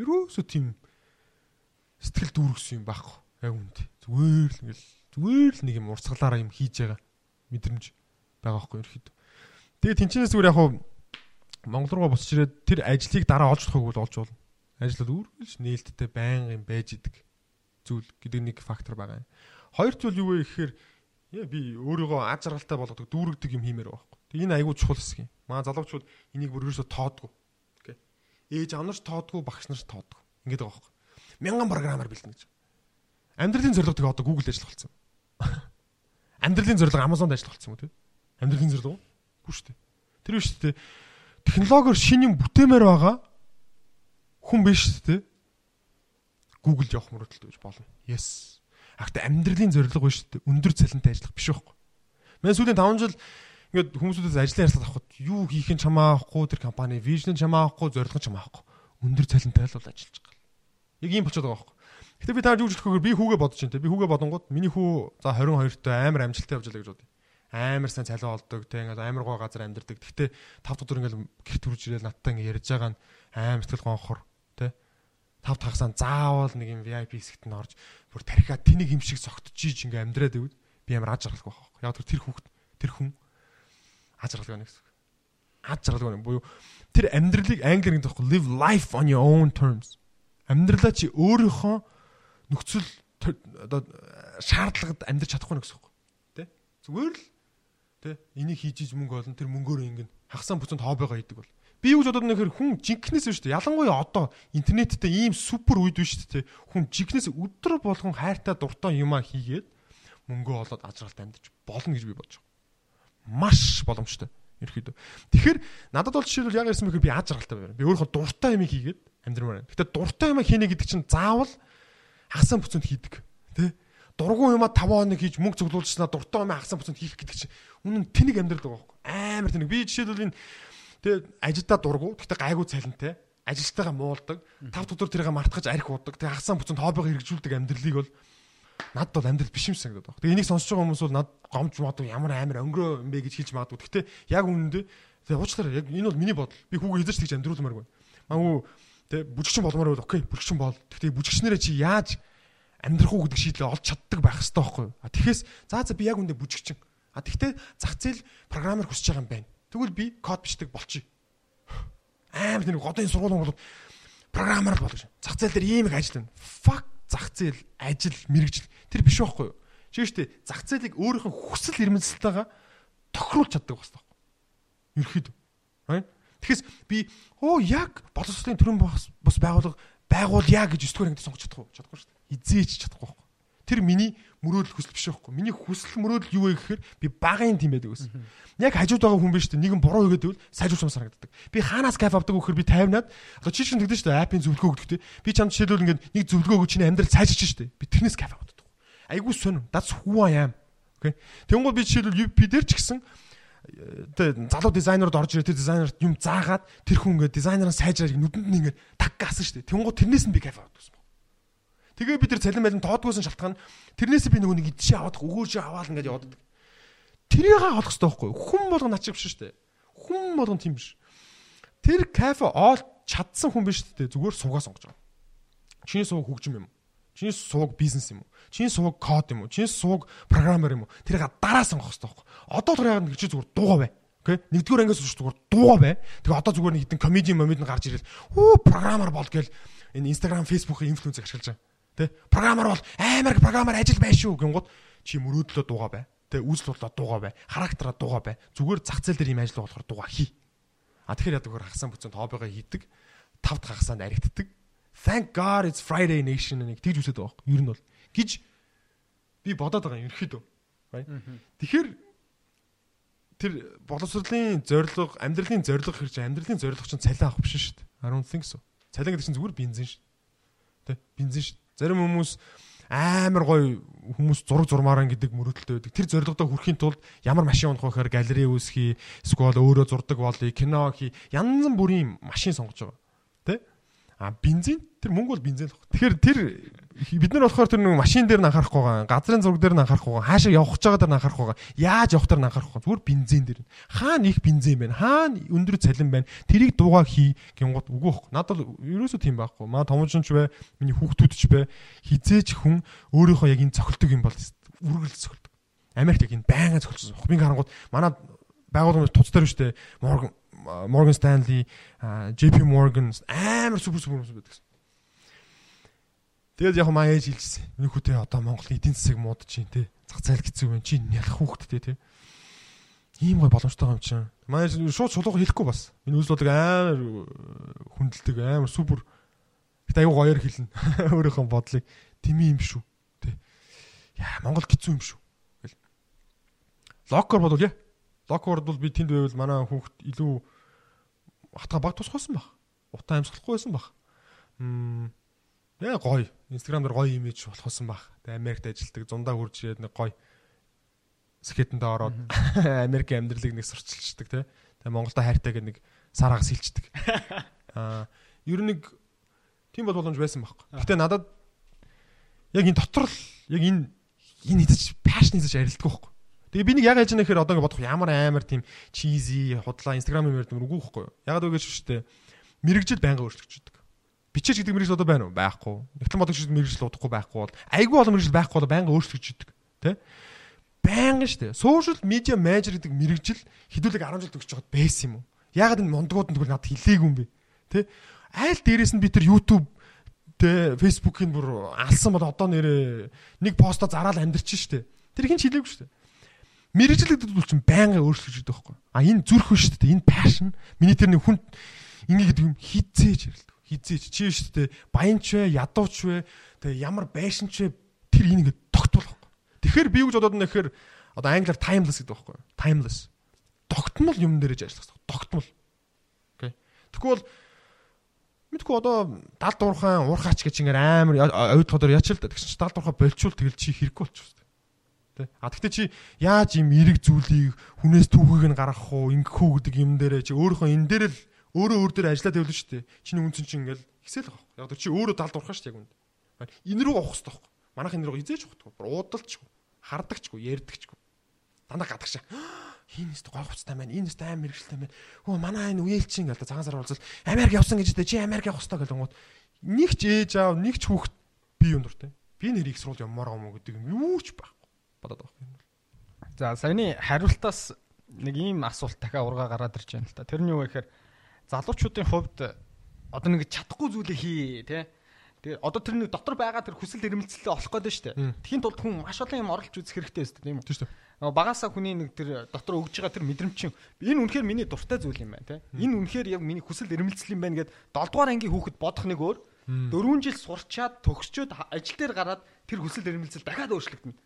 ерөөсөө тийм сэтгэл дүүргэсэн юм байхгүй. Яг үнд. Зүгээр л ингээл зүгээр л нэг юм урсгалаараа юм хийж байгаа мэдрэмж байгаа байхгүй ерөөхдөө. Тэгээ тэнчнээс зүгээр яг хуу Монгол руу босч ирээд тэр ажлыг дараа олж чадахгүй бол олж болно. Ажлууд үргэлж нээлттэй байнга юм байж идэг зүйл гэдэг нэг фактор байгаа. Хоёр зүйл юу вэ гэхээр би өөрийгөө аз жаргалтай болгодог дүүрэгдэг юм хиймээр байхгүй. Тэг энэ айгүй чухал хэсэг юм. Маа залуучууд энийг бүр ерөөсө тоодгүй. Окей. Ээж анарч тоодгүй, багш нарч тоодгүй. Ингээд байгаа байхгүй. Мянган програмаар бэлдэнэ гэж. Амьдралын зорилго тэгээ одоо Google ажил болсон. Амьдралын зорилго Amazon-д ажил болсон юм уу те? Амьдралын зорилго уу? Бүү шүү дээ. Тэр биш шүү дээ. Технологиор шин юм бүтээмээр байгаа хүн биш шүү дээ. Google-д явах мөрөдөлт гэж болно. Yes. Ахта амьдралын зорилго биш үү? Өндөр цалинтай ажиллах биш байхгүй. Мен сүүлийн 5 жил ингээд хүмүүсүүдээс ажлын ярилцлага авахд юу хийх нь чамаа авахгүй тэр компани вижн чамаа авахгүй зорилго чамаа авахгүй. Өндөр цалинтай л бол ажиллаж байгаа. Яг ийм болчиход байгаа байхгүй. Гэтэ би таар юу гэж хэлэхээр би хүүгээ бодож байна те. Би хүүгээ бодонгууд миний хүү за 22-той амар амжилттай явж байгаа гэж бодъё. Амар сайн цалин олдог те ингээд амар гоо газар амьдардаг. Гэтэ 5 өдөр ингээд гэрт үрж ирэл надтай ингээд ярьж байгаа нь амар сэтгэл гонхор тав тагсаа заавал нэг юм VIP хэсэгт нь орж бүр тархиа тэнийг юм шиг цогтчихиж ингээ амьдраад ивэл би ямар аж аргалгүй байхгүй. Яг тэр хүүхд тэр хүн аж аргалгүй нэг. Аж аргалгүй буюу тэр амьдралыг англиар гэдэг байхгүй live life on your own terms. Амьдралаа чи өөрийнхөө нөхцөл одоо шаардлагад амьдрч чадахгүй нэг гэсэн үг. Тэ? Зүгээр л тэ энийг хийж иж мөнгө олон тэр мөнгөөр ингэн хагасаа бүцэнд хоббигоо хийдэг бол Би юу гэж бодоод нэхэр хүн жинкнээс шүү дээ. Ялангуяа одоо интернеттэй ийм супер үед биш дээ. Хүн жинкнээс өдөр болгон хайртай дуртай юмаа хийгээд мөнгө олоод ажралт амьдч болно гэж би бодож байгаа. Маш боломжтой. Ерхийдөө. Тэгэхээр надад бол жишээлбэл яг ярьсан бэхээр би ажралтай байна. Би өөрөө дуртай юм хийгээд амьдрмаар байна. Гэтэ дуртай юм хийнэ гэдэг чинь заавал хасан бүцэнд хийдэг. Тэ? Дургуун юмаа 5 хоног хийж мөнгө цуглуулчихснаа дуртай юм хасан бүцэнд хийх гэдэг чинь үнэн тэнэг амьдрал байгаа байхгүй. Амар тэнэг. Би жишээлбэл энэ Тэгээ ажилдаа дургу. Гэхдээ гайгүй цалинтай. Ажилтайгаа муулдаг. Тав өдөр тэрийг мартгаж арх уудаг. Тэгээ хагасаа буцанд хоббигоо хэрэгжүүлдэг амьдралыг бол надад бол амьдрал биш юм санагдаад байна. Тэгээ энийг сонсож байгаа хүмүүс бол над гомж мод ямар амар өнгөрөө юм бэ гэж хэлж магадгүй. Гэхдээ яг үнэндээ тэгээ уучлаарай. Яг энэ бол миний бодол. Би хүүгээ эзэж тэгж амьдруулмааргүй. Магадгүй тэгээ бүжигчин болмоор бол окей, бүжигчин бол. Гэхдээ бүжигчнэрээ чи яаж амьдрах уу гэдэг шийдлээ олж чаддаг байх хэрэгтэй байхгүй юу? А тэгэхээр за за би яг үндэ бүжигчин. А тэгтээ зах зээл программер хүсэж байгаа юм байна. Тэгвэл би код бичдэг болчих. Амар нэг одоо энэ сургууль Монгол программер л болгож. Зах зээл дээр ийм их ажил байна. Fuck зах зээл, ажил, мэрэгжил тэр биш байхгүй юу? Чи штэ зах зээлийг өөрийнх нь хүсэл эрмэлзэлтэйгээ тохируулж чаддаг байна. Ерхэд. Тэгэхээс би оо яг боловсролын төрөн бос байгууллага байгуулъя гэж 9 дугаар ангид сонгож чадахгүй чадахгүй шүү дээ. Изээч чадахгүй байхгүй. Тэр миний мөрөөдөл хүсэл биш байхгүй. Миний хүсэл мөрөөдөл юу вэ гэхээр би багын тийм байдаг гэсэн. Яг хажууд байгаа хүн биш үү? Нэгэн буруу хийгээд ивэл сайжруулж санагддаг. Би хаанаас кайф авдаг гэхээр би тайвнаад одоо чи чинь тэгдэж шүү дээ. Апийн зөвлөгөө өгдөгтэй. Би чамд жишээлбэл ингээд нэг зөвлөгөө өгч чиний амьдрал сайжирч шүү дээ. Би тэрнээс кайф авдаг. Айгуу сонь. That's who I am. Окей. Тэнгууд би жишээлбэл UP дээр ч гэсэн тэ залуу дизайнерууд орж ирээ тэр дизайнерт юм заагаад тэр хүн ингээд дизайнераа сайжраад нүдэнд нь ингээд таг гаасан шүү дээ. Тэнгууд тэрнээс нь би кайф аваад байсан. Тэгээ би тэр цалин байлын тоодгоосон шалтгаан тэрнээс би нөгөө нэг идшээ аваад өгөөшөө аваад ингээд яваад. Тэрийг олох хэрэгтэй байхгүй хүн болгон ачиг биш шүү дээ. Хүн болгон тийм биш. Тэр кафе оол чадсан хүн биш шүү дээ. Зүгээр суугаа сонгож байгаа. Чиний сууг хөгжим юм уу? Чиний сууг бизнес юм уу? Чиний сууг код юм уу? Чиний сууг программер юм уу? Тэрийг дараа сонгох хэрэгтэй байхгүй. Одоо тэр яг нэг чи зүгээр дуугаа бай. Окей. Нэгдүгээр ангиас үүш зүгээр дуугаа бай. Тэгээ одоо зүгээр нэг хэдэн комеди момент нь гарч ирэл. Үу программер бол гээл энэ Instagram, Facebook-ийн инфлюенсийг ашиглаж байгаа. Тэ? Программер бол амар программер ажил бай шүү гингууд чи мөрөөдлөө дуугаа бай. Тэ үзэл бодлоо дуугаа бай. Характераа дуугаа бай. Зүгээр зах зээл дээр ийм ажил болохоор дуугаа хий. А тэгэхээр яадаг хөр хагасан бүцэнд хоббигоо хийдэг. Тавд хагасаанд аригддаг. Thank God it's Friday Nation нэг тэгж үсэд байгаа юм. Ер нь бол гэж би бодоод байгаа юм ерөөхдөө. Тэгэхээр тэр боловсролын зорилго, амьдралын зорилго хэрэг чинь амьдралын зорилго чинь цалин авах биш шүү дээ. I don't think so. Цалин гэдэг чинь зүгээр бензин шүү. Тэ? Бензин шүү. Зарим хүмүүс амар гоё хүмүүс зураг зурмаараа гэдэг мөрөөдөлтэй байдаг. Тэр зорилгодоо хүрэхийн тулд ямар машин унах вэ гэхээр галерей үүсгий, эсвэл өөрөө зурдаг болъё, кино хий, янз бүрийн машин сонгож байгаа. А бензин тэр мөнгө бол бензин л баг. Тэгэхээр тэр бид нар болохоор тэр нэг машин дээр нь анхаарахгүй байгаа, газрын зураг дээр нь анхаарахгүй байгаа, хаашаа явах гэж байгаа дээр нь анхаарахгүй байгаа. Яаж явах дээр нь анхаарахгүй байгаа. Зүгээр бензин дээр. Хаана их бензин байна? Хаана өндөр цалин байна? Тэрийг дуугаа хий гингууд үгүй бах. Надад бол ерөөсөө тийм байхгүй. Маа томчонч бай, миний хүүхдүүд ч бай. Хизээч хүн өөрийнхөө яг энэ цохилдог юм бол үргэлж цохилдог. Америкт яг энэ байнга цохилсон. Би харангууд манай байгууллагын туц дээр шүү дээ. Morgan Morgan Stanley, JP Morgan амар супер супер хүмүүс байдаг. Тэгээд яг маа ээж хэлжсэн. Миний хүүтэй одоо Монголын эдийн засаг мууд чинь тий. Зах зээл хэцүү байна. Чи нялх хүүхдтэй тий. Ийм гой боломжтой юм чинь. Манай шууд чулууга хэлэхгүй бас. Энэ үйл бодлого амар хүндэлдэг амар супер. Гэтэ аюу гоёор хэлнэ. Өөрийнхөө бодлыг тэмээ юм шүү. Тий. Яа Монгол хэцүү юм шүү. Локер бодвол яа. Локер бол би тэнд байвал манай хүүхд илүү хатга баг тусгайсан баг. Утаа амьсгалахгүй байсан баг. Мм Яа гоё. Instagram дээр гоё имиж болохсон баг. Тэгээ Америкт ажилладаг зундаа хурж ирээд нэг гоё скетэндээ ороод Америк амьдралыг нэг сурчилчдаг тий. Тэгээ Монголда хайртай гэдэг нэг сараагас хилчдэг. Аа ер нь нэг тийм бол боломж байсан байхгүй. Гэтэ надад яг энэ дотор л яг энэ энэ хийж пашн хийж арилддаг байхгүй. Тэгээ би нэг яг яаж нэхэр одоо ингэ бодох ямар амар тийм чизи худлаа инстаграм юм ярьдаг үгүй байхгүй. Ягаад үгүй шүү дээ. Мэргэжил байнга өөрчлөгчдөг бичээч гэдэг мэрэгжил одоо байна уу? Байхгүй. Нэгтлэн бодогч мэрэгжил удахгүй байхгүй бол айгүй олон мэрэгжил байхгүй бол байнга өөрчлөгдөж идэг. Тэ? Байнга штэ. Social media manager гэдэг мэрэгжил хэдүүлэг 10 жил төгсөж байгаад байсан юм уу? Ягаад энэ мондгууд нь тэгвэл надад хэлээгүй юм бэ? Тэ? Айл дээрээс нь би тэр YouTube тэ Facebook-ийн бүр алсан бол одоо нэрээ нэг постоо зараал амьдрчин штэ. Тэр хин ч хэлээгүй штэ. Мэрэгжил гэдэг бол чинь байнга өөрчлөгдөж идэг байхгүй. А энэ зүрх биш штэ. Энэ passion. Миний тэр нэг хүн ингэ гэдэг юм хизээж ярил хизээч. Чи шүү дээ баянч вэ ядууч вэ тэгээ ямар байшинч вэ? Тэр энийг тогтвол. Тэгэхээр би юу гэж бодоод гэхээр одоо англиар timeless гэдэг байхгүй timeless. Тогтмол юм дээрэж ажиллах хэрэгтэй. Тогтмол. Окей. Тэгвэл мэдгүй одоо далд уурхаан уурхаач гэж ингээд амар ойд тодор ячил та. Тэгсэн чи далд уурхаа болчвол тэгэл чи хэрэггүй болчихсон тэ а тэгтээ чи яаж юм эрэг зүйлийг хүнээс түүхийг нь гаргах уу ингэх үү гэдэг юм дээрээ чи өөрийнхөө энэ дээр л өөрөө өөр дээр ажиллаад явлаа шүү дээ. Чиний үнцэн чинь ингээл ихсэл байгаа. Яг чи өөрөө далд урахаа шүү дээ яг үнд. Энэ рүү авах хэрэгтэй байхгүй. Манайх энэ рүү хизээж авахгүй. Уудалчгүй, хардагчгүй, ярдагчгүй. Дандаа гадагшаа. Хин нэст гой хуцтай байна. Энэ нэст аим мэрэгчлээ байна. Хөө манай энэ үеэлчин гэл цагаан сар болцол Америк явсан гэж дээ. Чи Америк явах хэрэгтэй гэл гот. Нэг ч ээж аав, нэг ч хүүхэд би юм дуртай. Би нэр их сурул юммаар юм уу гэдэг юм юу ч байхгүй. Бодоод байгаа юм. За саяны хариултаас нэг ийм асуулт дахиад ургаа гараад ирж байна л та. Тэр нь юу вэ гэхээр залуучуудын хувьд одоо нэг чадахгүй зүйлээ хий тий. Тэгээ одоо тэр нэг дотор байгаа тэр хүсэл эрмэлзэлээ олох гээд шүү дээ. Тхийн тулд хүн маш олон юм оруулж үзэх хэрэгтэй өстэй тийм үү? Тийм шүү. Багасаа хүний нэг тэр дотор өгж байгаа тэр мэдрэмж чинь энэ үнэхээр миний дуртай зүйл юм байна тий. Энэ үнэхээр яг миний хүсэл эрмэлзэл юм байна гэд 7 дугаар ангийн хүүхэд бодох нэг өөр 4 жил сурчаад төгсчөөд ажил дээр гараад тэр хүсэл эрмэлзэл дахиад өөрчлөгдөнө.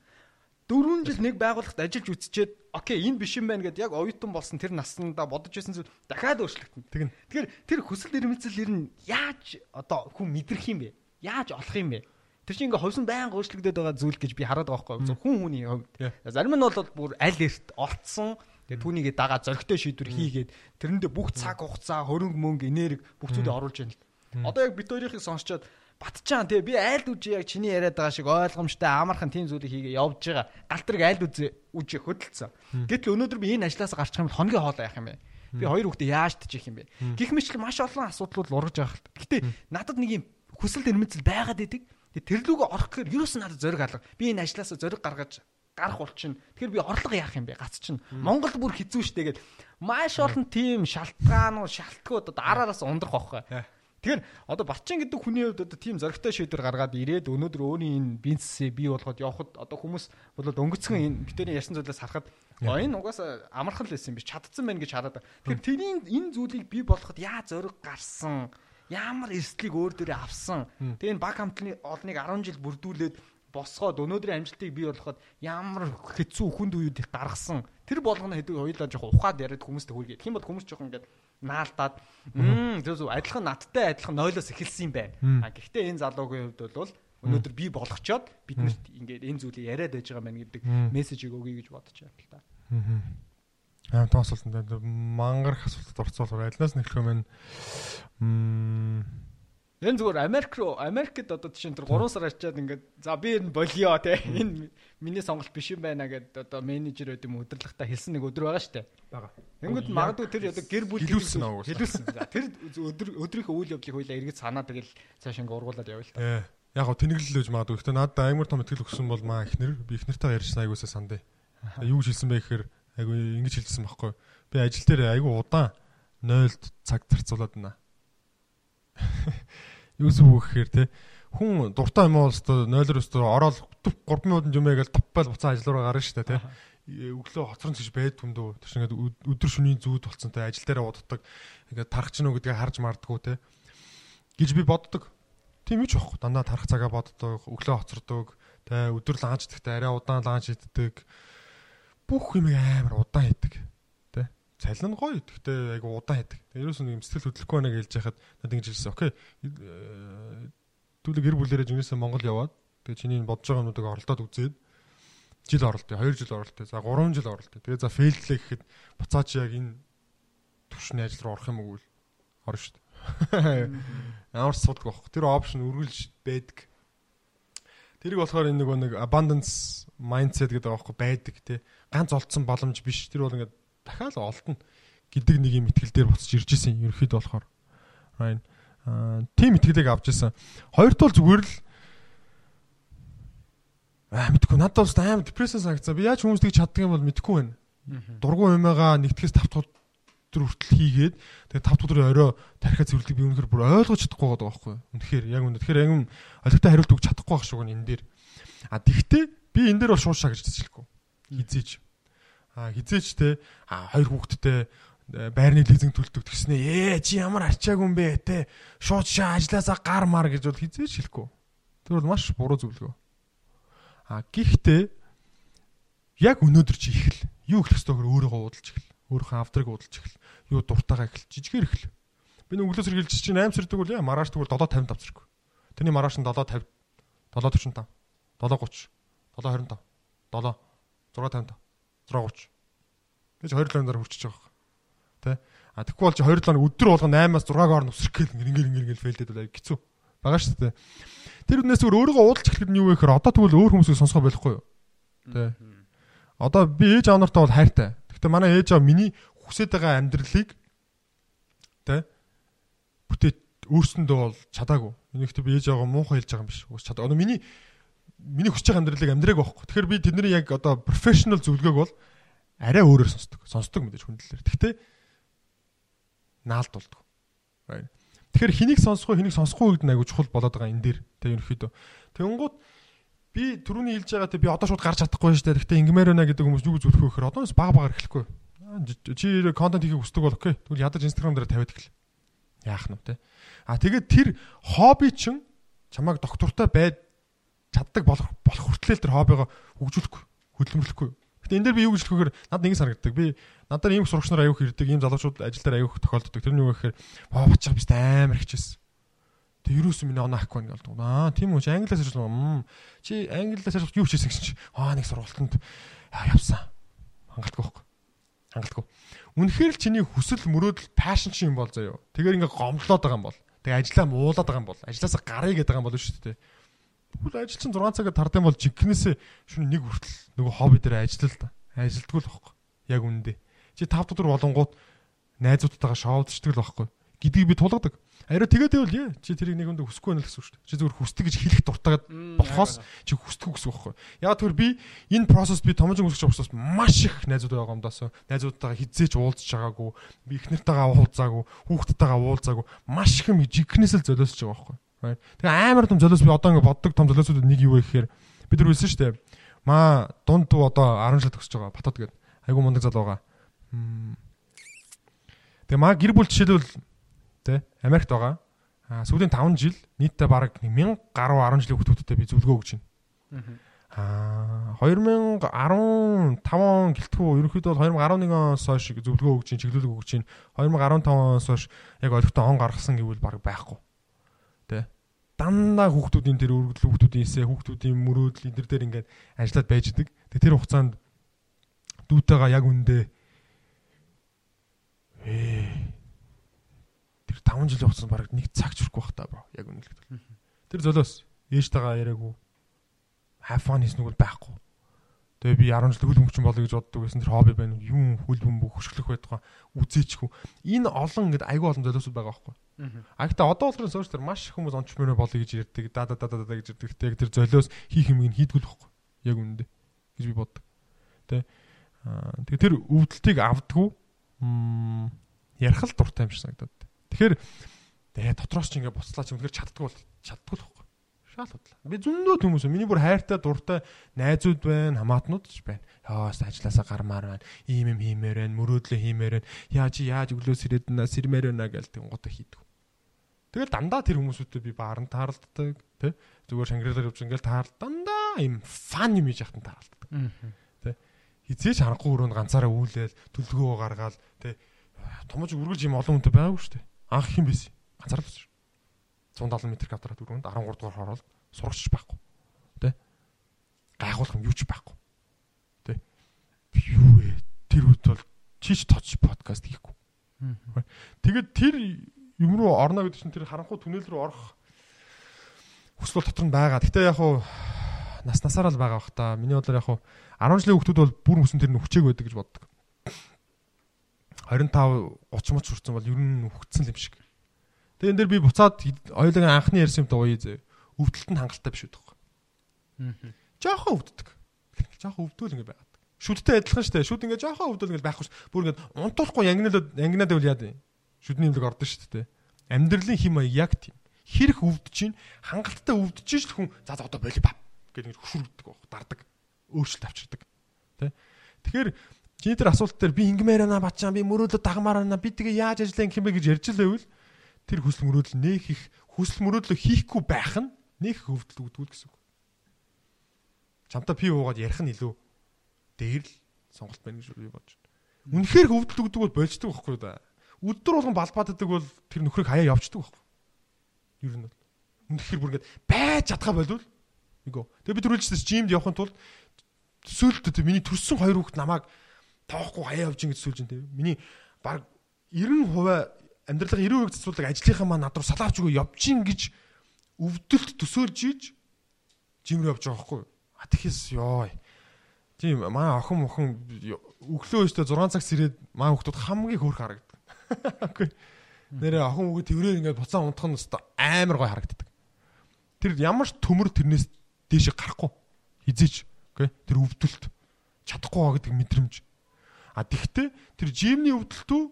4 жил нэг байгууллагт ажиллаж үтчихэд окей энэ биш юм байна гэдээ яг оюутан болсон тэр наснда бодож байсан зүйл дахиад өөрчлөгдөн. Тэгнь. Тэгэхээр тэр хүсэл эрмэлзэл ер нь яаж одоо хүн мэдрэх юм бэ? Яаж олох юм бэ? Тэр чинь ингээ ховсон байн өөрчлөгдөд байгаа зүйл гэж би хараад байгаа байхгүй хүн хүний хувьд. Зарим нь бол бүр аль эрт олцсон Тэгээ түүнийг дагаа зөрөгтэй шийдвэр хийгээд тэрэндээ бүх цаг хугацаа, хөрөнгө мөнгө, энерги бүх зүйлийг оруулж яана. Одоо яг бит хоёрыг сонсчоод батчаан тий би айл үжи яг чиний яриад байгаа шиг ойлгомжтой амархан тийм зүйлийг хийгээ явж байгаа. Галтрыг айл үжи үжи хөдөлсөн. Гэтэл өнөөдөр би энэ ажлаас гарчих юм бол хоногийн хоолоо яах юм бэ? Би хоёр хүүхдээ яаж тчих юм бэ? Гэх мэтлээ маш олон асуудлууд ургаж байгаа хэл. Гэтэ надад нэг юм хүсэл эрмэлзэл байгаад идэг. Тэр лүүгээ орох гэхээр юу ч надад зориг алга. Би энэ ажлаас зориг гаргаж гарах бол чинь тэгэхээр би орлого яах юм бэ гац чинь Монгол бүр хэцүү штэ гээд маш олон тийм шалтгаан уу шалтгууд одоо араараас ундрах واخхой Тэгэхээр одоо Батчин гэдэг хүний хувьд одоо тийм зөрөгтэй шийдвэр гаргаад ирээд өнөөдөр өөрийн энэ бизнесээ бий болгоод явхад одоо хүмүүс болоод өнгөцгөн энэ битэрийн ярьсан зүйлээс харахад энэ угаасаа амархан л байсан юм биш чадсан байна гэж хараад. Тэгэхээр тэрийн энэ зүйлийг бий болгоход яа зөрөг гарсан ямар эрсдлийг өөр дөрөө авсан. Тэгээ энэ баг хамтны олныг 10 жил бүрдүүлээд босгоод өнөөдрийн амжилтыг бий болгоход ямар хэцүү хүнд үед их гаргасан тэр болгоно хэдэг хоёулаа жоохон ухаад яриад хүмүүстэй хүргээд. Хин бол хүмүүс жоохон ингээд наалтаад мм зөв зөв адилхан надтай адилхан нойлоос эхэлсэн юм байна. А гэхдээ энэ залуугийн хувьд бол өнөөдөр би болгочоод биднэрт ингээд энэ зүйлийг яриад байж байгаа мэн гэдэг мессежийг өгье гэж бодож байна л да. Аа тоосолтод мангарх асуултад орцуулбар альнаас нэхлэх юм Энэ зүгээр Америк руу Америкт одоо жишээ нь тэр 3 сар ачаад ингээд за би энэ болио те энэ миний сонголт биш юм байна гэд одоо менежер өд юм өдөрлөгтэй хэлсэн нэг өдөр байгаа штэ. Бага. Тэнгүүд магадгүй тэр одоо гэр бүл хэлүүлсэн аа. Хэлүүлсэн. За тэр өдөр өдрийнхөө үйл явдлыг хоёлаа эргэж санаа тэгэл цааш ингээд ургуулад явъя л та. Ээ. Яг гоо тэнэглэл гэж магадгүй. Гэхдээ надад аймар том итгэл өгсөн бол маа ихнэр би ихнэртэйгээ ярьсан айгуусаа сандаа. Юу хэлсэн бэ гэхээр айгу ингэж хэлсэн байхгүй. Би ажил дээр айгу удаан 0-д цаг зарцуулаад байна юусуу гэхээр те хүн дуртай юм уу өстө 0-оор өстө ороод 3 минутанд юм яагаад топпал буцаа ажил руу гарна шүү дээ те. Өглөө хоцрон гэж байдгүй юм дөө. Тэр чинь ингээд өдөр шөнийн зүүд болцсон те. Ажил дээрээ уддаг ингээд тарах ч нүг гэдгийг харж мардггүй те. Гэж би боддог. Тийм юу ч байхгүй. Дандаа тарах цагаа боддог. Өглөө хоцордог. Те өдөр лаанч гэхдээ арай удаан лаанч иддэг. Бүх юм амар удаан хийдэг салин гоё. Гэхдээ айгу удаан хэдэг. Ерөөс нь юм сэтгэл хөдлөхгүй байна гэж яхад надад ингэж хэлсэн. Окей. Э, Түүний гэр бүлээрээ жинээсээ Монгол яваад тэгээ чиний бодож байгаа юмнуудыг оролдоод үзээд жил оролттой, 2 жил оролттой, за 3 жил оролттой. Тэгээ за фейлдлээ гэхэд буцаач яг энэ төвшний ажил руу орох юм уу гэвэл орно шүү дээ. Ямар суудаг болох. Тэр опшн үргэлж байдаг. Тэрийг болохоор энэ нэг нэг abundance mindset гэдэг аахгүй байдаг тий. Ганц олдсон боломж биш. Тэр бол ингээд дахиад олдно гэдэг нэг юм ихтгэл дээр буцаж ирж исэн ерөөхдөө болохоор аа тийм итгэлийг авч исэн. Хоёрт бол зүгээр л аа мэдгүй надад бас аим депрессэн санагцсан. Би яаж хүмүүстийг чаддаг юм бол мэдгүй байна. Дургу юмгаа нэгтгэс тавтууд өдөр хүртэл хийгээд тэгээ тавт өдрийн орой тархиа зөвлөдөг би үнэхээр бүр ойлгож чадахгүй байгаа байхгүй. Үнэхээр яг үнэ. Тэгэхээр яг олигтой хариулт өгч чадахгүй байх шүү гэн энэ дээр. А тэгтээ би энэ дээр бол шууд шагж хэлэхгүй. Хизээч а хизээч те. А хоёр хүүхэдтэй э, байрны лизинг төлдөг гэснээ ээ чи ямар арчааг юм бэ те? Шууд шаа ажилласаа гар мар гэж бол хизээч хэлэхгүй. Тэр бол маш буруу зөвлөгөө а гэхдээ яг өнөөдөр чи ихэл. Юу ихлэх ёстойгоор өөрийгөө уудалж ихэл. Өөрийнхөө авдрыг уудалж ихэл. Юу дуртайгаа ихэл. Жижигээр ихэл. Би нэг өглөөс иргэлж чинь 8 сэрдэг бол яа маргааш тэгвэл 7:50 авчрах тэрний маргааш нь 7:50 7:45 7:30 7:25 7 6:55 6:30. Тэгэж 2 км хүрчихэж байгаа. Тэ? А тэгэхгүй бол чи 2 км өдөр болго 8-аас 6 гоор нүсрэх гээл ингэр ингэр ингэр фейлдэд бол хэцүү. Бага шүү дээ. Тэр үднээс өөр өөрийгөө уудалж эхлэх нь юу вэ гэхээр одоо тэгвэл өөр хүмүүсийг сонсгоо болохгүй юу? Тэ. Одоо би ээж аав нартай бол хайртай. Гэхдээ манай ээж аав миний хүсэж байгаа амьдралыг тэ бүтээ өөрсөндөө бол чадаагүй. Энийхтэй би ээж аваа муухай хэлж байгаа юм биш. Уус чадаа. Одоо миний миний хүсэж байгаа амьдралыг амьдрааг байхгүй. Тэгэхээр би тэдний яг одоо профешнл зөвлөгөөг бол арай өөрөөр сонсдог. Сонсдог мэдээж хүндлэлээр. Гэхдээ наалд болдог. Тэгэхээр хэнийг сонсох вэ, хэнийг сонсохгүй гэдэг нь аягүй чухал болоод байгаа энэ дээр. Тэ ерөөхдөө. Тэнгууд би түрүүний хэлж байгаатай би одоо шууд гарч чадахгүй шүү дээ. Гэхдээ ингмээр байна гэдэг хүмүүс юу зүрх вэ гэхээр одоос баг багаар эхлэхгүй. Чи контент хийхийг хүсдэг бол окей. Тэгвэл ядаж Instagram дээр тавиад эхэл. Яах нь вэ? А тэгээд тэр хобби чин чамайг доктортой байд чаддаг болох болох хүртэл тэр хоббигоо хөгжүүлэхгүй хөдөлмөрлөхгүй. Гэтэ энэ дээр би юу гэж хэлэхээр надад нэг санагддаг. Би надад ийм сурагч нар аяух ирдэг, ийм залуучууд ажил дээр аяух тохиолддог. Тэр нь юу гэхээр боо бачих бист амар хичээсэн. Тэг ерөөсөө миний оноо ахгүй нэг болдог. Аа тийм үү чи англиас ажиллах юм. Чи англиас ажиллах юу хийсэн гэсэн чи аа нэг сургалтанд явсан. Хангалтгүй байхгүй. Хангалтгүй. Үнэхээр л чиний хүсэл мөрөөдөл пашн чи юм бол заяо. Тэгэхээр ингээ гомдлоод байгаа юм бол. Тэг ажиллаа муулаад байгаа юм бол. Ажлаасаа гарыг гэдэг юм бол шүү дээ. Тэгвэл ажил чинь 6 цагаар тардсан бол жигнэсээ шөнө нэг хүртэл нөгөө хобби дээр ажиллал та. Ажилтгүй л байхгүй. Яг үнэндээ. Чи 5 өдөр болонгууд найзуудтайгаа шоудчдаг л байхгүй. Гэдгийг би тулгадаг. Араа тэгээд байвал яа чи тэрийг нэг өндө хүсэхгүй байна л гэсэн үг шүү дээ. Чи зүгээр хүсдэг гэж хэлэх дуртагаад болохоос чи хүсдэг гэсэн үг байхгүй. Яг тэр би энэ процесс би томжин үсгэж учраас маш их найзууд байгаа юм даас. Найзуудтайгаа хизээч уулзж байгаагүй, би их нартайгаа уулзаагүй, хүүхдтэйгээ уулзаагүй, маш их юм жигнэсэл золиосж байгаа байхгүй. Тэгээ амар том золиос би одоо ингэ боддог том золиосууд нэг юу вэ гэхээр бид нар хэлсэн шүү дээ. Маа дунд дуу одоо 10 жил төгсөж байгаа. Батад гээд. Айгу мундаг залуу байгаа. Тэгээ маа гэр бүл жишээлбэл Тэ Америкт байгаа. А сүүлийн 5 жил нийтдээ бараг 1000 гаруй 10 жилийн хүүхдүүдтэй би зөвлөгөө өгч байна. Аа 2015 он гэлтгүү ерөнхийдөө 2011 оноос хойш зөвлөгөө өгч, чиглүүлэг өгч байна. 2015 оноос хойш яг олигтой он гаргасан гэвэл бараг байхгүй. Тэ дандаа хүүхдүүдийн тэр өргөдөл хүүхдүүдийн эсэ хүүхдүүдийн мөрөөдөл энэ дээр ингээд ажиллаад байж идэг. Тэгээ тэр хугацаанд дүүтэйгээ яг үндэ ээ тэр 5 жилийн хугацаанд бараг нэг цаг ч хүрхгүй байх та бро. Яг үнэлэхэд бол. Тэр золиос ээжтэйгээ яриаггүй. Хафон хийснэг бол байхгүй. Тэгээ би 10 жил хөл бөмбөчин болоё гэж боддог гэсэн тэр хобби байна. Юм хөл бөмбөг хөшгөлөх байдаг. Үзээчгүй. Энэ олон ингэдэг айгүй олон золиосууд байгаа байхгүй. А гэхдээ одоо бол сууч тэр маш их хүмүүс онч мөрөө болоё гэж ярьдаг. Да да да да гэж ярьдаг. Тэгээ тэр золиос хийх юм ин хийдгүүл байхгүй. Яг үнэндээ гэж би боддог. Тэ. Тэгээ тэр өвдөлтийг авдггүй ярих л дуртай юм шиг санагдаад. Тэгэхээр тэгээ дотроос ч ингээ буцлаач үнэхээр чаддгүй бол чаддгүй л байхгүй. Шаал бодлоо. Би зөндөө хүмүүс миний бүр хайртай дуртай найзууд байна, хамаатнууд ч байна. Яас ажилласаа гармаар байна. Ийм юм хиймээр байна, мөрөөдлөө хиймээр байна. Яа чи яаж өглөөс ирээд нэ сэрмээр байна гэл тэнгуудаа хийдэг. Тэгэл дандаа тэр хүмүүсүүдэд би баарн тааралддаг, тэ? Зүгээр шангиралаар явж ингээл таарал дандаа юм фан юм хийж яхад тааралддаг. Тэ? Хизээч харахгүй өрөөнд ганцаараа үүлээл, төлөвлөгөө гаргаал, тэ? Томож үргэлж юм олон хүнтэй байгаагүй шүү дээ анх хин байсан. Ганцаар л байсан. 170 м квадрат өрөөнд 13 дугаар хороол сурагч байхгүй. Тэ? Гайхуулах юм юу ч байхгүй. Тэ? Юу вэ? Тэр үед бол чич точ подкаст хийхгүй. Тэгээд тэр юм руу орно гэдэг чинь тэр харанхуй түнэл рүү орох хүсэл дотор нь байгаа. Гэтэ яг хуу нас насаараа л байгаа бах та. Миний бодлоор яг хуу 10 жилийн хүүхдүүд бол бүр өсөн тэр нь хүчээг байдаг гэж боддог. 25 30 мөч хүрсэн бол ер нь хөгцсөн юм шиг. Тэгээ энэ дэр би буцаад ойлгийн анхны ярьсан юм дууя зэ. Өвдөлт нь хангалттай биш үү тоххой. Аа. Жохон өвддөг. Жохон өвдвөл ингэ байгаад. Шүдтэй адилхан дээ. Шүд ингэ жохон өвдвөл ингэ байхгүй ш. Бүр ингэ унтуулахгүй янгнаад янгнаад байвал яа дээ. Шүдний имлэг ордон шүү дээ. Амьдралын хим маяг яг тийм. Хэрэг өвдөж чинь хангалттай өвдөж чинь хүн за одоо боли бав гэдэг ингэ хөшөрөгдөг баг. Дардаг. Өөрчлөлт авчирдаг. Тэ. Тэгэхээр Чиний тэр асуулт дээр би ингэмээр байна бачаа би мөрөөдө дагмаар байна би тэгээ яаж ажиллах юм бэ гэж ярьж лээвэл тэр хүсэл мөрөөдөл нээх их хүсэл мөрөөдлөө хийхгүй байх нь нээх хөвдөл өгдгүүл гэсэн үг. Чамтай пи уугаад ярих нь илүү дээр л сонголт байна гэж би бодож байна. Үнэхээр хөвдөл өгдөг бол болждаг байхгүй да. Өдөр болгон балбааддаг бол тэр нөхрийг хаяа явчихдаг байхгүй. Ер нь бол үнэхээр бүр ингэж байж чадхаа болвол үгүй. Тэгээ би төрүүлжсэн жимд явахын тулд төсөөлтөд миний төрсөн хоёр хүүхд намайг тоохгүй хаяа явж ингэж сүлж энэ. Миний баг 90% амьдралын 90% цэцүүлдэг ажлынхаа маа над руу салаач өгөө явжин гэж өвдөлт төсөөлж ийж жимрээ явж байгаа байхгүй. А тэгэхээр ёо. Тийм маа охин охин өглөө өстө 6 цагс ирээд маа хүмүүс хамгийн хөөрх харагддаг. Окей. Нэрээ охин өгөө тэрээр ингээд буцаа унтах нь өстө амар гой харагддаг. Тэр ямар ч төмөр тэрнээс дээш гарахгүй. Хизээч. Окей. Тэр өвдөлт чадахгүй байгаа гэдэг мэдрэмж. А тэгтээ тэр жимний өвдөлтөө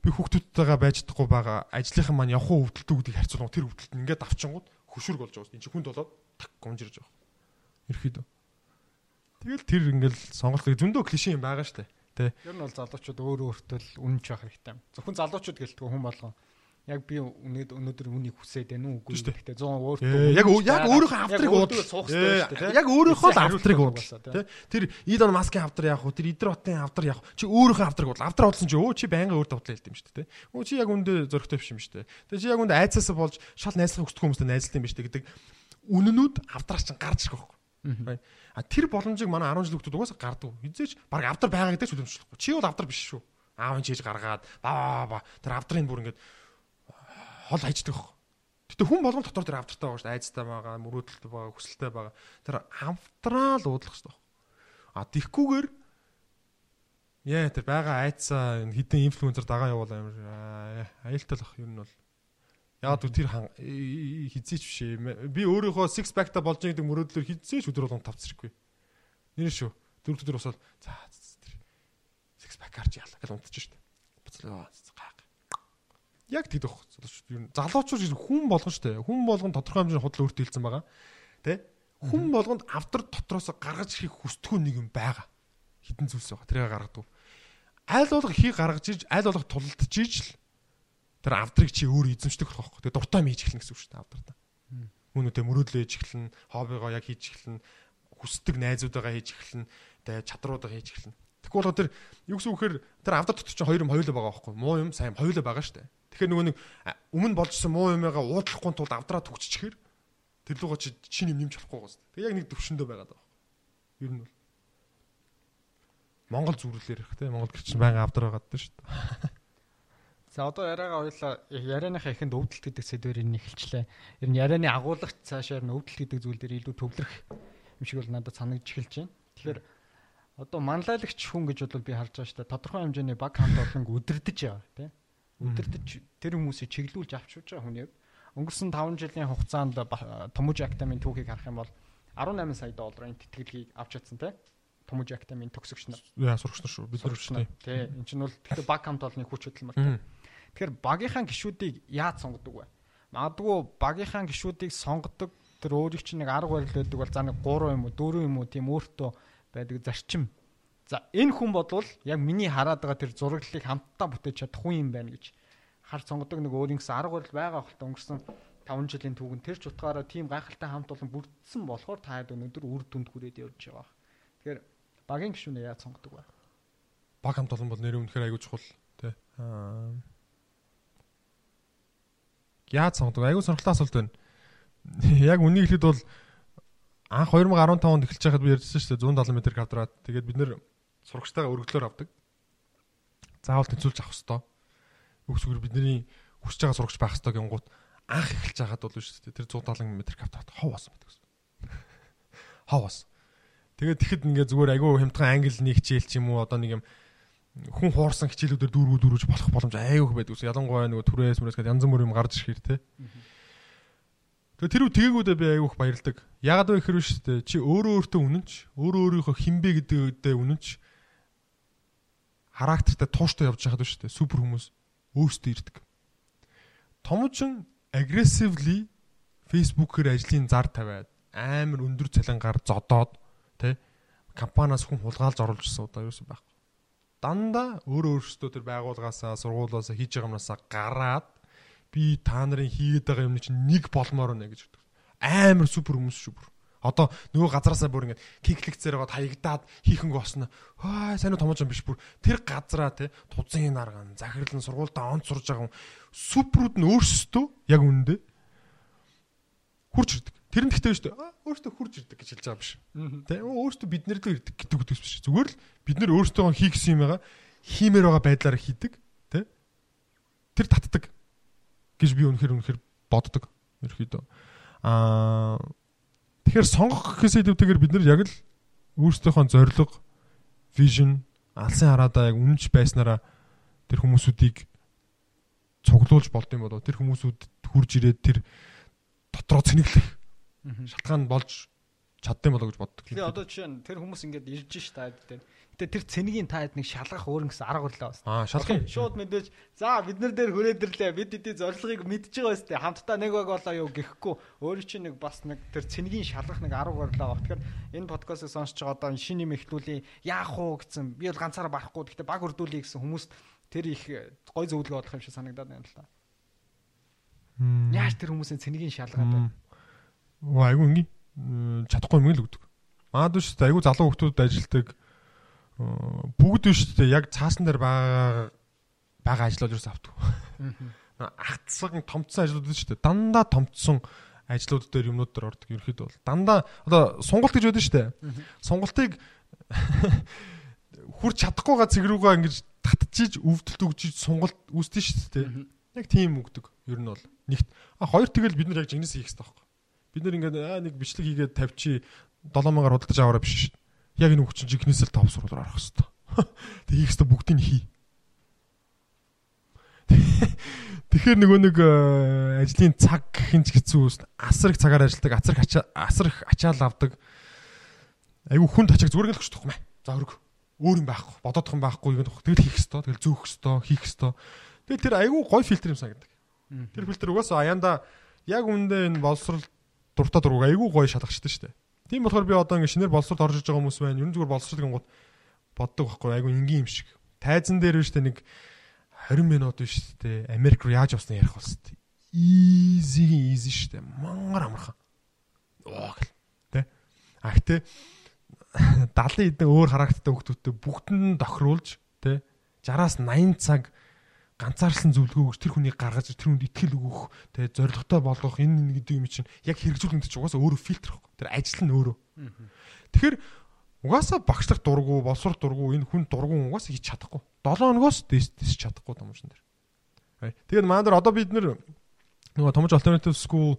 би хүүхдүүдтэйгээ байж чадахгүй байгаа ажлынхан маань явах өвдөлтөө гэдгийг харьцуулах тэр өвдөлт нь ингээд авчингууд хөшүүрг болж байгаа. Энд чинь хүнд болоод так гомжирж байгаа. Ерхийдөө. Тэгэл тэр ингээл сонголтыг зөндөө клишэ юм байгаа штэ. Тэ. Ер нь бол залуучууд өөр өөртөө л үнэнч байх хэрэгтэй. Зөвхөн залуучууд гэлтгүй хүн болгоо яг би өнөөдөр өнөөдөр үнийг хүсээд байна уу үгүй гэхдээ 100 өөр Ээ, яг яг өөрийнхөө автрыг уудлаа суух хэрэгтэй шүү дээ. Яг өөрийнхөө л автрыг уудлаа. Тэ? Тэр Илон Маскын авдар яах вэ? Тэр Идэр хотын авдар яах вэ? Чи өөрийнхөө автрыг уудлаа. Авдар уудлсан чи өө чи байнга өөр давтлаа хэлдэм шүү дээ. Тэ? Өө чи яг үндэ зөрөгтэй биш юм шүү дээ. Тэгээ чи яг үндэ айцаасаа болж шал найзлах хүсдэг хүмүүстэй найзлалт юм биш дээ гэдэг үнэнүүд авдраар чинь гарч ирэх байхгүй. А тэр боломжийг манай 10 жил хүмүүс угаасаа гардаг. Хизээч баг авдар байгаа гэдэг ч үлэмжлэхгүй. Чи бол авдар биш шүү. Аав энэ чийж гаргаад ба ба ба тэр авдрын бүр ингээд хол хайждаг байхгүй. Гэтэ хүн болгон дотор тэр авдартай байгаа шүү. Айцтай байгаа, мөрөөдөлтэй байгаа, хүсэлтэй байгаа. Тэр авдраа л уудлах байхгүй. А тихгүүгээр яа тэр байгаа айцаа хідэн инфлюенсер дагаа явуул амар аа, аюултай л ах ер нь бол. Яг тэр хан- и- и- хизээч биш ээ. Би өөрийнхөө six pack та болж байгаа гэдэг мөрөөдлөөр хизээч өдөр болгон тавцрахгүй. Нэр шүү. Дөрөв өдөр босоод за тэр six pack гарч яалаа гэж унтчих шүү дээ. Буцлаа гайг. Яг. Ер нь залуучууд хүн болгон шүү дээ. Хүн болгон тодорхой хэмжээний худал өөртөө хэлсэн байгаа. Тэ? Хүн болгонд авдар дотроос гаргаж ирэх хүсдэг нэг юм байгаа. Хитэн зүйлс байгаа. Тэрийг гаргадаг. Айл болох ихийг гаргаж ирж, айл болох тулалдж иж л тэр авдрыг чи өөр эзэмшдэг болох байхгүй. Тэгээ дуртай мэж эхлэн гэсэн үг шүү дээ авдраа. Үүнүүдээ мөрөөдлөө хийж эхлэн, хоббигоо яг хийж эхлэн, хүсдэг найзуудаагаа хийж эхлэн, тэгээ чадруудаа хийж эхлэн. Тэгэхгүй бол тэр юу гэсэн үг гэхээр тэр авдар дотор чинь хоёр юм хоёулаа байгаа байхгүй. Муу юм, сайн хоёулаа байгаа шүү дээ. Тэгэхээр нөгөө нэг өмнө болжсэн муу юмгаа уудлахгүй тулд авдраа төгччихэр тэр лугаа чи чинь юм нэмж болохгүй гоос. Тэг яг нэг төвшөндөө байгаад байгаа. Ер нь бол Монгол зүрлэлэр их тийм Монгол гэрч байнга авдар байгаад шүү дээ. За одоо яриагаа хоёлаа ярианыхаа ихэнд өвдөлт гэдэг сэдвээр энэ эхэлчлээ. Ер нь ярианы агуулгач цаашаар нь өвдөлт гэдэг зүйл дээр илүү төвлөрөх юм шиг бол надад санагдж эхэлж байна. Тэгэхээр одоо манлайлагч хүн гэж бол би харж байгаа шүү дээ. Тодорхой хэмжээний баг хамт олон өдөрдөж яваа тийм. Өдөрдөж тэр хүмүүсийг чиглүүлж авч явж байгаа хүн яг өнгөрсөн 5 жилийн хугацаанд Томожи Актамын түүхийг харах юм бол 18 сая долларын тэтгэлгийг авч чадсан тийм. Томожи Актамын төгсөгч нар Яа сурагч нар шүү. Бид сурагч нар шүү. тий. Энд чинь бол тэгэхээр баг хамт олонны хүч хөдөлмөр. Мгм. Тэгэхээр багийнхаа гişүүдийг яаж сонгодог вэ? Магадгүй багийнхаа гişүүдийг сонгодог тэр өөрийг чинь нэг арга барил байдаг бол за нэг 3 юм уу 4 юм уу тийм өөртөө байдаг зарчим. За энэ хүн бодвол яг миний хараад байгаа тэр зураглалыг хамтдаа бүтээж чадах хүн юм байна гэж хар сонгодог нэг өөрийнхөө арга барил байгаа хөлтө өнгөрсөн 5 жилийн түүхэн тэр ч утгаараа тийм гайхалтай хамт олон бүрдсэн болохоор та хэд өнөөдөр үр дүнд хүрээд явж байгаа. Тэгэхээр багийн гişүүнээ яаж сонгодог вэ? Баг хамт олон бол нэр үнэхээр аягүй чухал тий. Аа. Яаж сонгодог? Аягүй сонирхолтой асуулт байна. Яг үнийг хэлэхэд бол анх 2015 онд эхэлж байхад би ярьжсэн шүү дээ 170 м квадрат. Тэгээд бид нэр сурагчтайгаа өргөдлөөр авдаг. Заавал тэнцүүлж авах хэвээр. Үгсгээр бидний хүсэж байгаа сурагч байх хэвээр гингууд анх эхэлж байхад бол шүү дээ тэр 170 м квадрат хов басан байдаг гэсэн. Хов басан. Тэгээд тэгэхэд ингээ зүгээр айгүй хямдхан англи нэг хичээл ч юм уу одоо нэг юм хүн хуурсан хичээлүүдээр дүүргүү дүүргэж болох боломж айгүй байдаг ус. Ялангуяа нөгөө түрээс мөрөөс гэдэг янз бүр юм гарч ирэхээр те. Тэгээ тэр үе тэгээгүүдээ би айгүй их баярлдаг. Ягаад вэ гэхээр шүү дээ. Чи өөрөө өөртөө үнэнч, өөрөө өөрийнхөө хинбэ гэдэгтээ үнэнч характертай тууштай явж байхад шүү дээ. Супер хүмүүс өөрсдөө ирдэг. Томчин aggressively Facebook-ээр ажлын зар тавиад амар өндөр цалингаар зодоод тэ компаниас хүн хулгайлж оруулж ирсэн удаа юусэн байхгүй. Дандаа өөрөө өөрсдөө тэр байгууллагаасаа сургуулиасаа хийж байгаа юмнасаа гараад би та нарын хийгээд байгаа юмны чинь нэг болмоор нэ гэж хэлдэг. Амар супер хүмүүс шүү бүр. Одоо нөгөө газараасаа бүр ингээд киклэгцээр байгаа таягдаад хийхэнг босно. Хаа сайн уу томооч юм биш бүр. Тэр газараа те тузын нарган захирлан сургуультаа онц сурж байгаа хүн суперуд нь өөрсдөө яг үнэндээ хурж ирдэг. Тэр нь гэхдээ шүү дээ. Өөртөө хурж ирдэг гэж хэлж байгаа биш. Тэ өөртөө бид нар л ирдэг гэдэг үгс биш. Зүгээр л бид нар өөртөө хийх гэсэн юм байгаа хиймээр байгаа байдлаар хийдэг. Тэ тэр татдаг гэж би үнэхэр үнэхэр боддог. Ерхийдөө. Аа тэгэхээр сонгох гэхээс илүүтэйгээр бид нар яг л өөрсдийнхөө зорилго, vision, алсын хараадаа яг үнэнч байснараа тэр хүмүүсүүдийг цуглуулж болд юм болоо тэр хүмүүсүүд хурж ирээд тэр дотроо цэнэглэх шалтгаан болж чаддсан болоо гэж боддог. Тэгээ одоо жишээ нь тэр хүмүүс ингээд ирж ш та дээр. Гэтэ тэр цэнийг таад нэг шалгах өөр гэсэн арга барилаа бас. Аа шалгах шууд мэдээж за бид нар дээр хүрээдэрлээ. Бид эдийн зорилгыг мэдж байгаа өстэй. Хамтдаа нэг баг болоо юу гэхгүй. Өөрөө чинь нэг бас нэг тэр цэнийг шалгах нэг арга барилаа баг. Тэгэхээр энэ подкастыг сонсож байгаа одоо шинэ юм эхлүүлээ. Яах уу гэсэн. Би бол ганцаараа барахгүй. Гэтэ баг өрдүүлээ гэсэн хүмүүст тэр их гой зөвлөгөө болох юм шиг санагдаад байна л та. Яаж тэр хүмүүсийн цэнийг шалгаад байна? Оо айгу ингийн чадахгүй юм л өгдөг. Маад биш та айгу залуу хүмүүсд ажилтдаг бүгд биш та яг цаасан дээр байгаа байгаа ажлууд юус авдаг. Агцсан томцсон ажлууд шүү дээ. Дандаа томцсон ажлууд дээр юмнууд дээр ордог. Ерөөхдөө бол дандаа одоо сонголт гэж байдаг шүү дээ. Сонголтыг хурц чадахгүйгаа цэг рүүгээ ингэж татчихиж өвдөлт өгчиж сонголт үүсдэж шүү дээ. Яг тийм өгдөг. Ер нь бол нэгт а хоёр тэгэл бид нар яг жигнэс хийх хэрэгтэй байхгүй. Бид нар ингээд аа нэг бичлэг хийгээд тавьчи 7000-аар худалдаж аваараа биш дээ. Яг энэ үг чинь жигнэсэл топ сурвалаар арах хэрэгтэй. Тэг хийх хэрэгтэй бүгдийг нь хий. Тэгэхээр нөгөө нэг э, ажлын цаг гэх ч хэцүү үст асар их цагаар ажилладаг, асар их асар их ачаал авдаг. Айгу хүн тачиг зүгээр л өгч тахгүй мэ. За өрг. Өөр юм байхгүй, бодоодох юм байхгүй юм. Тэгэл хийх хэвээр, тэгэл зөөх хэвээр, хийх хэвээр. Тэгэл тэр айгу гой фильтр юм санагдав. Тэр фильтр угаасаа аяанда яг үндэ энэ боловсрал дуртай дургуй айгу гой шалгачтай шүү дээ. Тийм болохоор би одоо ингэ шинээр боловсролд орж иж байгаа хүмүүс байна. Ер нь зүгээр боловсрол гингууд боддог байхгүй айгу энгийн юм шиг. Тайзан дээр биш үү нэг 20 минут биш үү Америк руу яаж явснаа ярих болс тээ. Easy easy шүү дээ. Мангар амархан. Оо гэл. Тэ. А гэтээ 70 эдэн өөр характертай хүмүүстэй бүгдэнд нь тохируулж тэ 60-аас 80 цаг ганцаарсан зөвлөгөө өгч тэр хүнийг гаргаж тэр хүнд итгэл өгөх тэгээ зоригтой болгох энэ нэг гэдэг юм чинь яг хэрэгжүүлэх гэж угаасаа өөрөө фильтр واخ. Тэр ажил нь өөрөө. Тэгэхээр угаасаа багшлах дургу, боловсрох дургу энэ хүн дургу угаасаа хийж чадахгүй. 7 өнөгөөс дэс чадахгүй томчон дэр. Тэгээд маань дээр одоо бид нэр нөгөө томч alternative school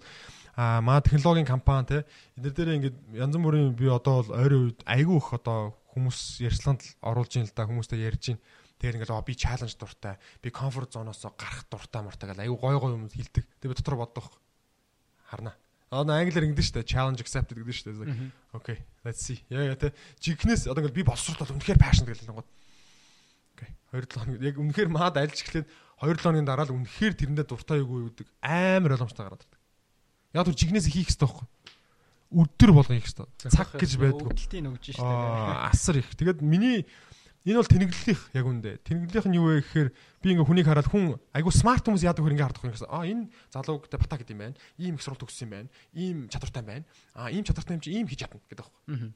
а маа технологийн компани те энэ дээр ингээд янз бүрийн би одоо бол ойрын үед айгүй их одоо хүмүүс ярьцлаганд оруулж ийн л да хүмүүстэй ярьж ийн Тэгэхээр ингээл би чаленж дуртай, би комфорт зоноос гарах дуртай муртай гэл аюу гой гой юм хэлдэг. Тэгээ би дотор боддог. Харна. Одоо англиар ингэдэж штэ challenge accepted гэдэг штэ. Окей, let's see. Яа яа те. Жигнэс одоо ингээл би боловсролт бол үнэхээр passion гэл гоо. Окей. 2 7 хоног яг үнэхээр маад альж эхлээд 2 7 хоногийн дараа л үнэхээр тэрэндээ дуртай юу гэдэг амар ойлгомжтой гараад ирдэг. Яг түр жигнэс хийх хэрэгтэй байхгүй өдөр хийх хэрэгтэй. Цаг гэж байдаг. Өдөлтийн өгж штэ. Асар их. Тэгээд миний Энэ бол тэнэглэлийнх яг үндэ. Тэнэглэлийнх нь юу вэ гэхээр би ингээ хүнийг хараад хүн айгу смарт хүмүүс яадаг хөр ингээ хардах юм гэсэн. Аа энэ залууг бата гэдэг юм байна. Ийм их суралт өгсөн юм байна. Ийм чадвартай байна. Аа ийм чадвартай юм чи ийм хийж чадна гэдэг байхгүй.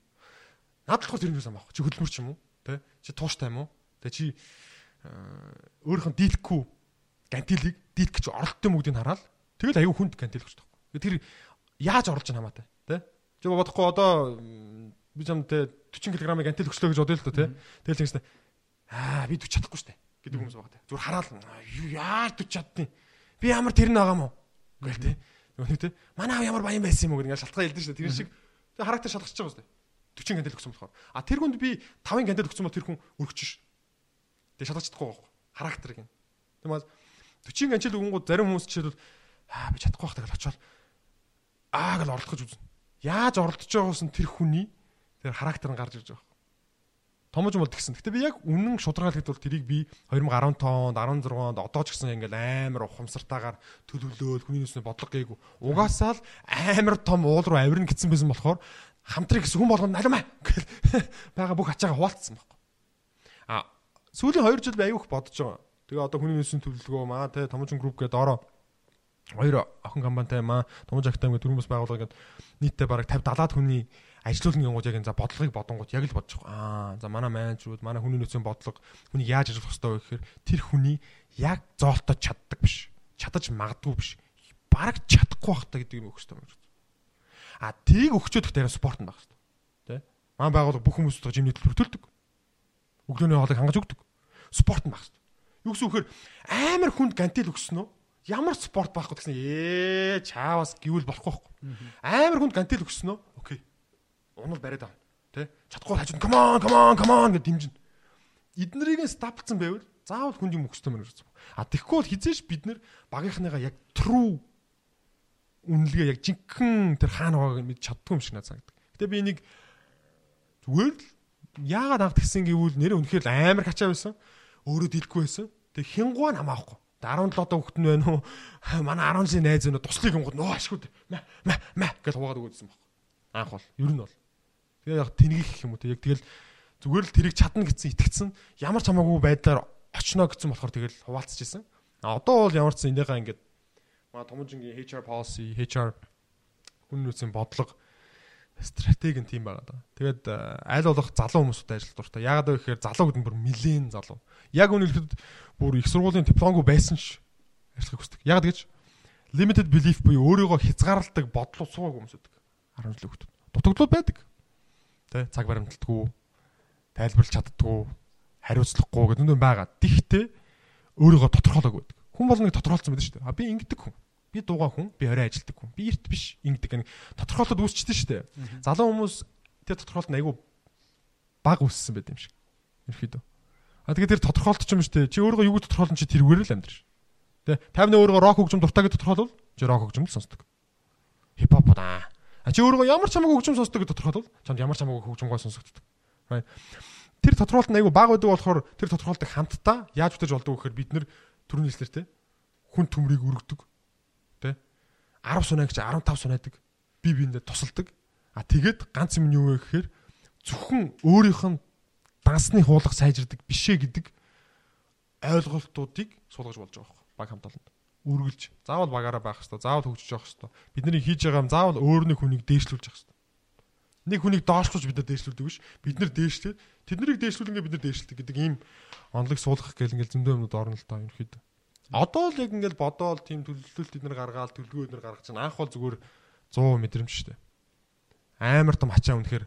Наад болохоор тэр юм байна. Чи хөдөлмөр ч юм уу? Тэ? Чи тууштай юм уу? Тэ чи өөрийнх нь дийлэхгүй гантилийг дийлэх гэж оролттой мөгдийг хараад тэгэл айгу хүнд гантил өгч таахгүй. Тэр яаж орлож байгаа хамаатай. Тэ? Чи бодохгүй одоо би чамтай 40 кг-ыг антил өгчлөө гэж бодъё л доо тий. Тэгэл тэгсэн аа би 40 чадахгүй штэ гэдэг хүмүүс байгаа тий. Зүгээр хараал яар 40 чаддیں۔ Би ямар тэр нь байгаа мó гэл тий. Нөгөө тий. Манай аав ямар баян байсан юм уу гэдэг шалтгаан хэлдэг штэ. Тэр шиг характер шалгасч байгаа штэ. 40 гантел өгсөн болохоор. А тэр хүнд би 5 гантел өгсөн бол тэр хүн өргөж ш. Тэг шалгаж чадахгүй байхгүй. Характерыг юм. Тэгмээс 40 гантел өгөнгүүд зарим хүмүүс жишээлбэл аа би чадахгүй байх тэгэл очоод аа гэл оролдох гэж үзнэ. Яаж оролдож байгаас нь тэр хүний Тэр характер нь гарч ирж байгаа. Томож бол тэгсэн. Гэтэ би яг үнэн шударгаал хэд бол тэрийг би 2015 онд 16 онд одоо ч гэсэн ингээл амар ухамсартаагаар төлөвлөөл хүний нүсний бодлого гээгүй. Угаасаа л амар том уул руу авирна гэсэн байсан болохоор хамтрыг гэсэн хүн болгоно налимаа гэл байгаа бүх ачаага хуваалцсан байхгүй. А сүүлийн 2 жил би аюух бодож байгаа. Тэгээ одоо хүний нүсний төлөвлөгөө маа те томжин групп гэдэг ороо хоёр охин компанитай маа томж актайм гэдэг дөрвөн бас байгуулга гэдэг нийтдээ бараг 50 70 хүний ажилуулны гингууд яг энэ за бодлогыг бодонгууд яг л бодож байгаа. Аа за манай менежерүүд, манай хүний нөөцийн бодлого хүний яаж ажиллах ёстой вэ гэхээр тэр хүний яг зоолтоо чаддаг биш. Чадаж магадгүй биш. Бараг чадахгүй байх та гэдэг юм өгч таа. А тийг өгчөөд ихтэй спорт нь байх хэрэгтэй. Тэ? Маань байгууллага бүх хүмүүст жимний төлөв төлдөг. Өглөөний хоолыг хангаж өгдөг. Спорт нь байх хэрэгтэй. Юу гэсэн үхээр амар хүнд гантил өгсөн үү? Ямар спорт байхгүй гэсэн ээ чаавас гэвэл болохгүй байхгүй. Амар хүнд гантил өгсөн үү? Окей унал бариад авна. Тэ? Чадахгүй хажууд come on come on come on гэж дэмжинэ. Эднэрийг стаплцсан байвал заавал хүнд юм мэн гэж. А тэгэхгүй бол хизээш бид нэр багийнхныгаа яг true үнэлгээ яг жинхэнэ тэр хаана байгааг мэд чаддгүй юм шиг надад санагдав. Гэтэ би энийг зүгээр л яагаад анх тэгсэн гэвэл нэр үнэхээр амар хачаа байсан. Өөрөө дэлгэхгүй байсан. Тэг хингуа намаахгүй. 17 одоо хөхт нь байна уу? Манай 10 жилийн найз өнө туслахыг онгод нөө ашгүй. Мэ мэ мэ гэж хуугаад өгөөдсөн баг. Анх бол ер нь бол Тэгээ яг тэнэгэх гэх юм уу те яг тэгэл зүгээр л тэрийг чадна гэсэн итгэцэн ямар ч хамаагүй байдлаар очно гэсэн болохоор тэгэл хуваалцж исэн. А одоо бол ямар ч энийгаа ингээд Маа томжингийн HR policy, HR хүн нөөцийн бодлого стратеги нь тийм байгаа даа. Тэгээд э, аль болох залуу хүмүүстэй ажиллах дуртай. Яагаад вэ гэхээр залуу гэдэг нь бүр нилээн залуу. Яг үнэлэхэд бүр их сургуулийн дипломгүй байсан ч ажиллахыг хүсдэг. Яагаад гэж limited belief буюу өөрийгөө хязгаарладаг бодлого суугагүй хүмүүс байдаг. 10 жил хөлтөд. Дутагдлууд байдаг. Тэ цаг баримталтгүй, тайлбарлаж чаддгүй, хариуцлахгүй гэдэг нь байгаа. Тэгтээ өөрийгөө тодорхойлоогүй байдаг. Хүн бол нэг тодорхойлсон байдаг шүү дээ. А би ингэдэг хүн. Би дуугаа хүн, би орой ажилдаг хүн. Би эрт биш ингэдэг. Тодорхойлоод үүсчихдээ шүү дээ. Залуу хүмүүс тэр тодорхойлт нь айгүй баг үүссэн байт юм шиг. Ерхийдөө. А тэгээд тэр тодорхойлт ч юм шүү дээ. Чи өөрийгөө юу тодорхойлсон чи тэрүүгээр л амьдраш. Тэ 50-ны өөрийгөө рок хөгжим дуртай гэж тодорхойлвол чи рок хөгжим л сонсдог. Хипхоп удаа. А чи өөрийгөө ямар ч хамаагүй хөгжим сонсдог гэж тодорхойлвол чамд ямар ч хамаагүй хөгжим гой сонсогддог. Тэр тодорхойлт нь айгүй баг байдаг болохоор тэр тодорхойлтыг хамтдаа яаж бүтэж болдог гэхээр бид нэр төрний хэлснээр те хүн төмрийг өргөдөг 10 сунаа гэж 15 сунаадаг. Би биендээ тусалдаг. А тэгээд ганц юм юу вэ гэхээр зөвхөн өөрийнх нь дансны хуулах сайжирдаг бишээ гэдэг ойлголтуудыг суулгаж болж байгаа байхгүй баг хамт олонд үргэлж заавал багаараа байх хэвээр заавал хөгжиж явах хэвээр бидний хийж байгаа юм заавал өөр нэг хүнийг дээшлүүлж явах хэвээр нэг хүнийг доошлуулж бид нар дээшлүүлдэг биш бид нар дээшлээд тэднийг дээшлүүлнгээ бид нар дээшлдэг гэдэг ийм онлог суулгах гэл ингээл зөндөө юмнууд орно л та ерөөхдөө Одоо л яг ингээл бодоол тийм төлөвлөлт эднэр гаргаал төлөвлөгөө эднэр гаргаж чинь анх бол зүгээр 100 мэдрэмж штэ. Амар том ачаа үнэхээр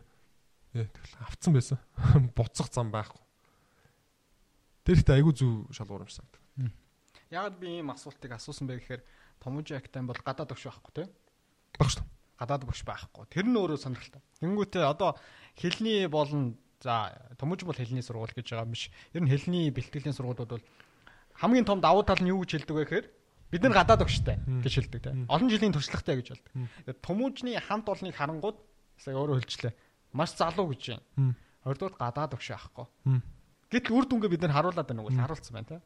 авцсан байсан. Буцах зам байхгүй. Тэр ихтэй айгүй зүв шалгуурамж санагд. Ягаад би ийм асуултыг асуусан бэ гэхээр Томожи актайн бол гадаад өгш байхгүй тий? Баг шүү. Гадаад өгш байхгүй. Тэр нь өөрөө сонирхолтой. Тэнгүүтээ одоо хэлний болон за Томожи бол хэлний сургууль гэж байгаа юм биш. Ер нь хэлний бэлтгэлийн сургуулиуд бол хамгийн том давуу тал нь юу гэж хэлдэг вэ гэхээр бид нар гадаад өгштэй гэж хэлдэг те. Олон жилийн туршлагатай гэж болдог. Томуужны хамт олныг харангууд сая өөрөө хэлчлээ. Маш залуу гэж байна. Хоёрдугаар гадаад өгш аахгүй. Гэтэл үр дүнгээ бид нар харуулад байна уу? Харуулсан байна те.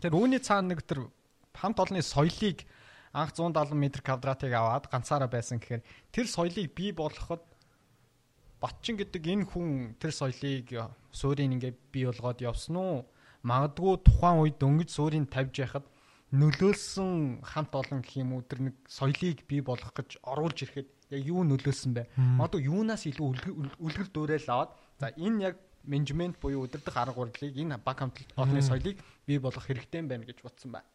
Тэр үүний цаана нэг тэр хамт олонны соёлыг анх 170 м квадратыг аваад ганцаараа байсан гэхээр тэр соёлыг бий болгоход Батчин гэдэг энэ хүн тэр соёлыг суурийн ингээ бий болгоод явсан уу? магадгүй тухайн үед дөнгөж суурийг тавьж яхад нөлөөлсөн хамт олон гэх юм уу тэр нэг соёлыг бий болгох гэж оруулж ирэхэд яг юу нөлөөлсөн бэ? Магадгүй юунаас илүү үлгэр дуурайл аваад за энэ яг менежмент буюу удирдах арга барилыг энэ баг хамт олонны соёлыг бий болгох хэрэгтэй юм байна гэж бодсон байна.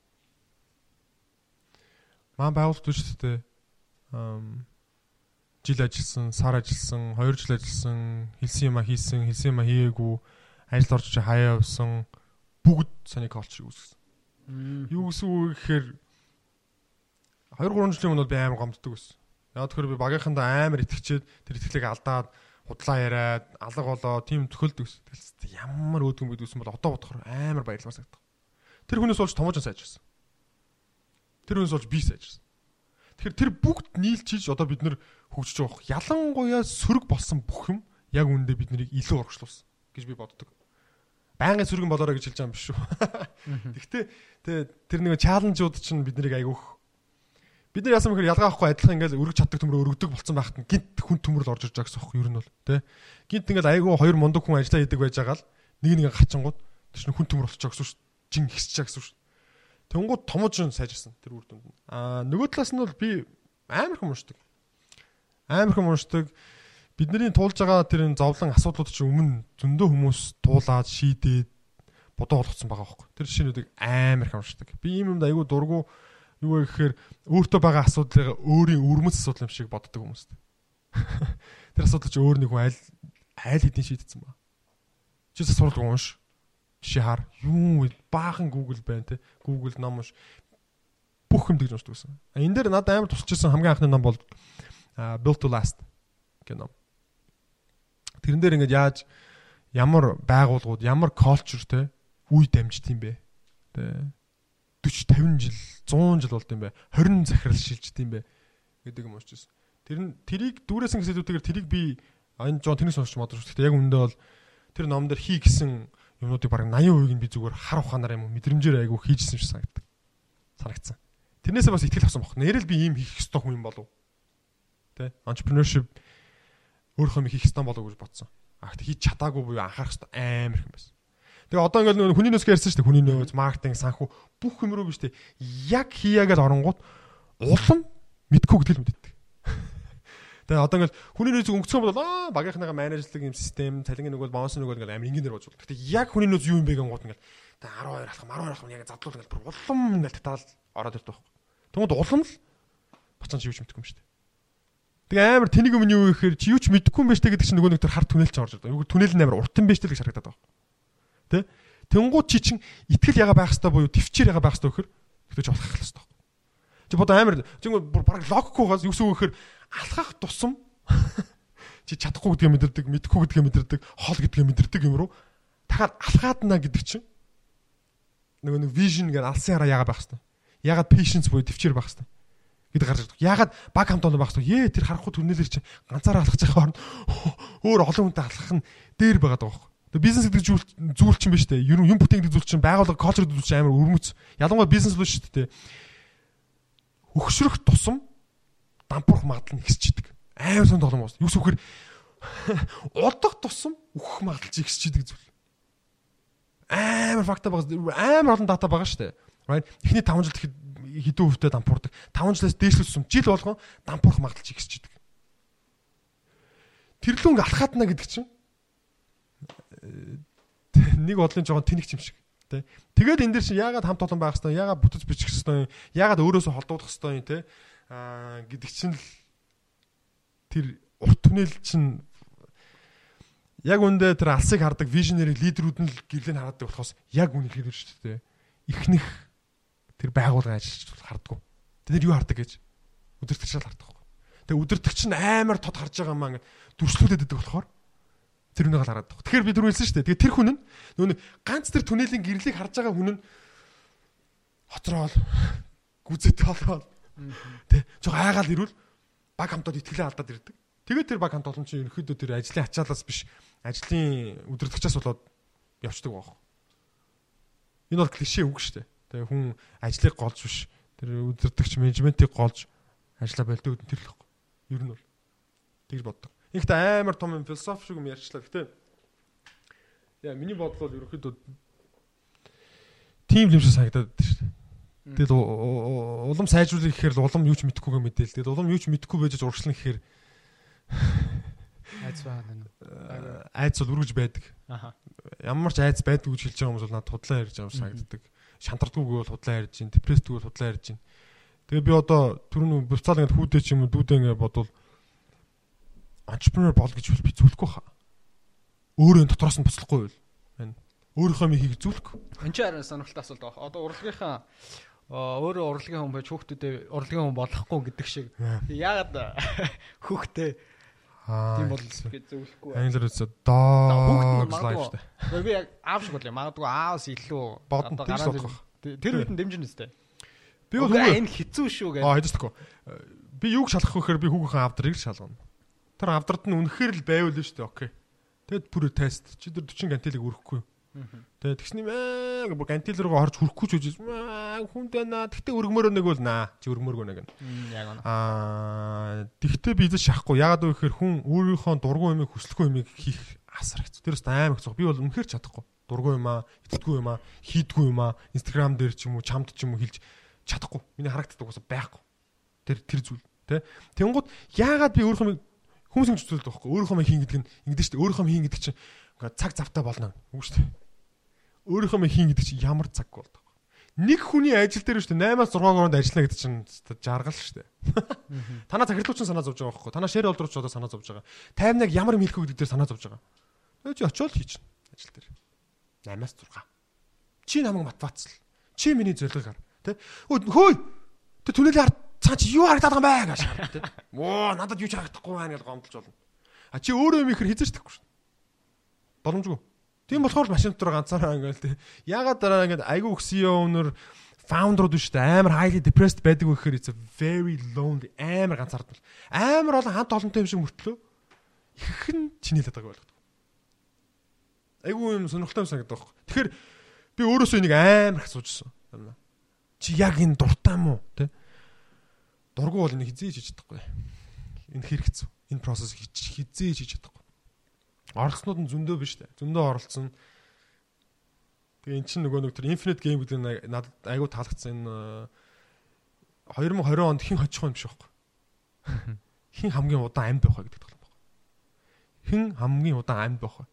Маань байгуулт үүстэй ам жил ажилласан, сар ажилласан, 2 жил ажилласан, хэлсэн юм а хийсэн, хэлсэн юм а хийгээгүй, ажил орж хаяа явсан, бүгд саний колчрыг үүсгэсэн. Юу гэсэн үг гэхээр 2 3 жилийн өмнө би амар гомддог байсан. Яг тэгэхээр би багийнхандаа амар итгэчээд тэр итгэлийг алдаад худлаа яриад алга болоо тийм төхөлдөг. Тэгэл ямар өөдгөн бид үсэн бол одоо бодохоор амар баярлалаа санагдав. Тэр хүнээс болж томооч сайжирсан. Тэр хүнээс болж би сайжирсан. Тэгэхээр тэр бүгд нийлчиж одоо бид нэр хөгжиж байгаа. Ялангуяа сөрөг болсон бүх юм яг үүндээ бид нарыг илүү урагшлуулсан гэж би боддог байнгын сүргэн болоорой гэж хэлж байгаа юм биш шүү. Гэхдээ тэр нэг чаленжууд чинь биднийг айгүйх бид нар яасан бэхээр ялгаа авахгүй адилхан ингээл өргөж чаддаг төмөр өргөдөг болцсон байхад гинт хүн төмөрл орж ирж байгаа гэсэн юм ер нь бол тий. Гинт ингээл айгүй хоёр мундаг хүн ажиллаа хийдэг байж байгаа л нэг нэг гачингууд тэр чинь хүн төмөр болчих гэсэн шүү. Жин ихсэж байгаа гэсэн шүү. Тэнгууд томож сайжирсан тэр үр дүнд. Аа нөгөө талаас нь бол би амар хүм уншдаг. Амар хүм уншдаг бидний туулж байгаа тэр зовлон асуудлууд чинь өмнө зөндөө хүмүүс туулаад шийдээд бодоо болгоцсон байгаа байхгүй. Тэр жишээнүүдийг амар хамшдаг. Би ийм юмд айгүй дургу юу вэ гэхээр өөртөө байгаа асуудлыг өөрийн өрмөц асуудал юм шиг боддог хүмүүс. Тэр асуудал чи өөр нэг хүн аль аль хэдийн шийдсэн ба. Чи сурал унш. Жишээ хар. Юу баахан Google байна те. Google ном унш. Бүх юм тэгж уншдаг гэсэн. Энэ дээр надад амар тусч ирсэн хамгийн анхны ном бол Built to Last гэх ном. Тэрэн дээр ингээд яаж ямар байгууллагууд, ямар culture те үе дамжт юм бэ? Тэ 40 50 жил, 100 жил болд юм бэ? 20 захирал шилжт юм бэ? гэдэг юм уучсан. Тэр нь тэрийг дүүрээсэн гэсэдүүдээр тэрийг би энэ жоо тэрнээс сонсч шүү. Гэхдээ яг үндэ бол тэр ном дээр хий гэсэн юмнуудыг бараг 80% нь би зүгээр хар ухаанаар юм мэдрэмжээр айгу хийжсэн юм шиг санагдав. Санагдсан. Тэрнээсээ бас ихтгэл авсан баг. Нэрэл би ийм хийх ёстой хүн юм болов. Тэ? Entrepreneurship өөрөө хийх ёстой болов гэж бодсон. А гэхдээ хийж чадаагүй буюу анхаарах ёстой амар их юм байсан. Тэгээ одоо ингээл нөгөө хүний нөөц ярьсан шүү дээ. Хүний нөөц, маркетинг, санхүү бүх юм руу биш дээ. Яг хийяагаад оронгууд улам мэдгүй гэдэл мэддэг. Тэгээ одоо ингээл хүний нөөцийг өнгөцсөн бол аа багийнхныгаа менежлэг юм систем, цалингийн нөгөө бонус нөгөө ингээл амар ингээнээр болж байна. Гэхдээ яг хүний нөөц юу юм бэ гот ингээл тэгээ 12 алхам 12 алхам яг задлуул ингээл бүр улам ингээл татаал ороод ирдэг байхгүй. Тэгмэд улам л юу ч мэдгүй юм шүү дээ. Тэгээ амар тэнийг өмнө юу гэхээр чи юу ч мэдэхгүй юм байна штэ гэдэг чинь нөгөө нэг төр хар түнэл ч орж ирдэг. Юу түнэл нь амар уртан байна штэ гэж харагдаад байгаа. Тэ? Тэнгууд чи чин итгэл яга байх хэвээр буюу төвчээр яга байх хэвээр тэгтэж болох хэвээр. Чи бодоо амар зингүй бүр баг логикгүйгаас юу гэсэн үг гэхээр алхах тусам чи чадахгүй гэдгээ мэдэрдэг, мэдэхгүй гэдгээ мэдэрдэг, хол гэдгээ мэдэрдэг юм руу дахиад алхаад на гэдэг чинь нөгөө нэг vision гэж алсын хараа яга байх хэвээр. Ягаад patience буюу төвчээр байх хэвээр гэдэг гарч ирдэг. Ягаад баг хамт олон хэвээр. Ээ тэр харахгүй түнэлэр чинь ганцаараа алхаж байгаа хооронд өөр олон хүнтэй алхах нь дээр байгаа даа. Бизнес гэдэг зүйл чинь биш үү? Ер нь юм бүтээн гэдэг зүйл чинь байгууллага culture гэдэг зүйл чинь амар өрмөц. Ялангуяа бизнес л шүү дээ. Өгшрөх тусам дампуурх магадлал нь ихсчихдэг. Амар сон тоглоом байна. Юу гэхээр удах тусам өөх магадлал чи ихсчихдэг зүйл. Амар факта байгаа. Амар олон дата байгаа шүү дээ. Right? Эхний 5 жил тэгэхэд хэдэн хувьтай дампуурдаг. 5 жилээс дээшлүүлсэн жил болгон дампуурх магадлал чи ихсчихдэг. Тэрлүүнг алхаатна гэдэг чинь нэг бодлын жоохон тэнэг юм шиг тий. Тэгээд энэ дэр чинь яагаад хамт олон байх хэвээр, яагаад бүтэж бичих хэвээр, яагаад өөрөөсөө холдуулах хэвээр тий. Аа гэдэг чинь л тэр урт түнэл чинь яг үндэ тэр алсыг хардаг вижнери лидерүүд нь л гэрлэн хардаг болохоос яг үнийг хэлэр шүү дээ. Ихнэх тэр байгуулгын ажилч харддаг. Тэд нар юу хардаг гэж өдөртөгч л хардаг. Тэгээ өдөртөгч нь амар тод харж байгаа маа ингээд дүрслүүлээд идэг болохоор тэр үнийг хараад байгаа. Тэгэхээр би түр хэлсэн шүү дээ. Тэгээ тэр хүн нь нүүн ганц тэр түнэлийн гэрлийг харж байгаа хүн нь хоцроол гүзэт болоод тэ жоо айгаал ирвэл баг хамтод итгэлээ алдаад ирдэг. Тэгээд тэр баг хамт олон чинь ерөөхдөө тэр ажлын ачаалаас биш ажлын өдөртөгчөөс болоод явцдаг байх. Энэ бол клишэ үг шүү дээ. Тэгээ хүн ажлыг голж биш тэр өдөртөгч менежментийг голж ажилла болдог тэр л баг. Ер нь бол тэгж боддог. Ихт амар том юм философи шиг юм ярьчлаа. Гэтэ яа миний бодол бол ерөөхдөө тим юм шиг санагдаад байна шүү дээ. Тэгэл улам сайжруулах гэхээр л улам юу ч мэдэхгүйгээ мэдээл. Тэгэл улам юу ч мэдэхгүй байж урагшлан гэхээр айц байна. Айц бол үргэж байдаг. Аха. Ямар ч айц байдаг гэж хэлж байгаа хүмүүс бол надад худлаа ярьж байгаа юм санагддаг. Шантардгүйгээ бол худлаа ярьж гин, депрессдгүй бол худлаа ярьж гин. Тэгээ би одоо түрүүн буцаал ингээд хүүдээ ч юм уу дүүдээ ингээд бодвол entrepreneur бол гэж би зүйлэхгүй хаа. Өөрөө дотроос нь буцлахгүй байл. байна. Өөрийнхөө михийг зүйлэхгүй. Энд чинь харин сонирхолтой асуулт байна. Одоо урлагийнхаа өөрөө урлагийн хүн байж хүүхдүүдэд урлагийн хүн болохгүй гэдэг шиг. Яагаад хүүхдээ тийм бол гэж зөвлөхгүй. Англиар үсэ dog life шүү. Би яг аав шиг болоо. Магадгүй аавс илүү одоо гараад тэр үед нь дэмжинэ үстэй. Би бол энэ хэцүү шүү гэж. Аа хэцүүхгүй. Би юуг шалгах вэ гэхээр би хүүгийнхээ авдрыг шалгана. Тэр авдрад нь үнэхээр л байвал нь шүү дээ. Окей. Тэгэд бүр тест. Чи тэр 40 гантилыг өрөхгүй. Тэгээ тэгсний маа бүр гантил руугаа орж хүрэхгүй ч үжиж хүнд байна. Тэгтээ өргмөр нэг бол наа. Чи өргмөргөө нэг нь. Яг аа. Аа тэгтээ би зэ шахахгүй. Ягаад вэ гэхээр хүн өөрийнхөө дургуй юмыг хүслэхгүй юмыг хийх асар хэцүү. Тэрс амар хэцүү. Би бол үнэхээр чадахгүй. Дургуй юм аа, итгэдэггүй юм аа, хийдэггүй юм аа, Instagram дээр ч юм уу, чамд ч юм уу хэлж чадахгүй. Миний харагддаг уусаа байхгүй. Тэр тэр зүйл. Тэ. Тэнгууд яагаад би өөрийнхөө Хүмүүс ингэж үздэг байхгүй. Өөрийнхөө хийн гэдэг нь ингэдэж шүү дээ. Өөрийнхөө хийн гэдэг чинь ингээ цаг завтаа болно. Үгүй шүү дээ. Өөрийнхөө хийн гэдэг чинь ямар цаг болдог. Нэг хүний ажил дээр шүү дээ 8-аас 6 хооронд ажиллана гэдэг чинь жаргал шүү дээ. Танаа захирлууч санаа зовж байгаа байхгүй. Танаа шэр олдрууч одоо санаа зовж байгаа. Таймнаг ямар мэлхүү гэдэг дээр санаа зовж байгаа. Өө чи очиод хийчихнэ ажил дээр. 8-аас 6. Чи намайг мотивацл. Чи миний зорилгыг хар. Тэ? Хөөй. Тэ ард цаа чи юу харагдаад байгаа юм бэ гэж шаард тэ. Оо надад юу ч харагдахгүй байна гэж гомдолж болно. А чи өөрөө юм ихэр хизэж тэхгүй шүү. Боломжгүй. Тийм болохоор машин дотор ганцаараа ингээл тэ. Ягаад дараа ингээд айгүй CEO owner founder-ууд биш тэ амар highly depressed байдаг гэхээр it's a very lonely амар ганцаардмал. Амар олон хамт олонтой юм шиг мөртлөө ихэн чинийлээд байгааг ойлгох. Айгүй юм сонирхолтой юм санагдаад байна. Тэгэхээр би өөрөөсөө энийг амар асуужсэн. Чи яг энэ дуртай мó тэ? Дургу бол энэ хизээж хийж чадахгүй. Энэ хэрэгцүү. Энэ процесс хизээж хийж чадахгүй. Оролцснууд нь зөндөө биш үү? Зөндөө оролцсон. Тэгээ эн чинь нөгөө нэг тэр Infinite Game гэдэг нь надад айгүй таалагдсан энэ 2020 онд хэн хочих юм биш байхгүй. Хэн хамгийн удаан амь байх вэ гэдэг тоглоом байна. Хэн хамгийн удаан амь байх вэ?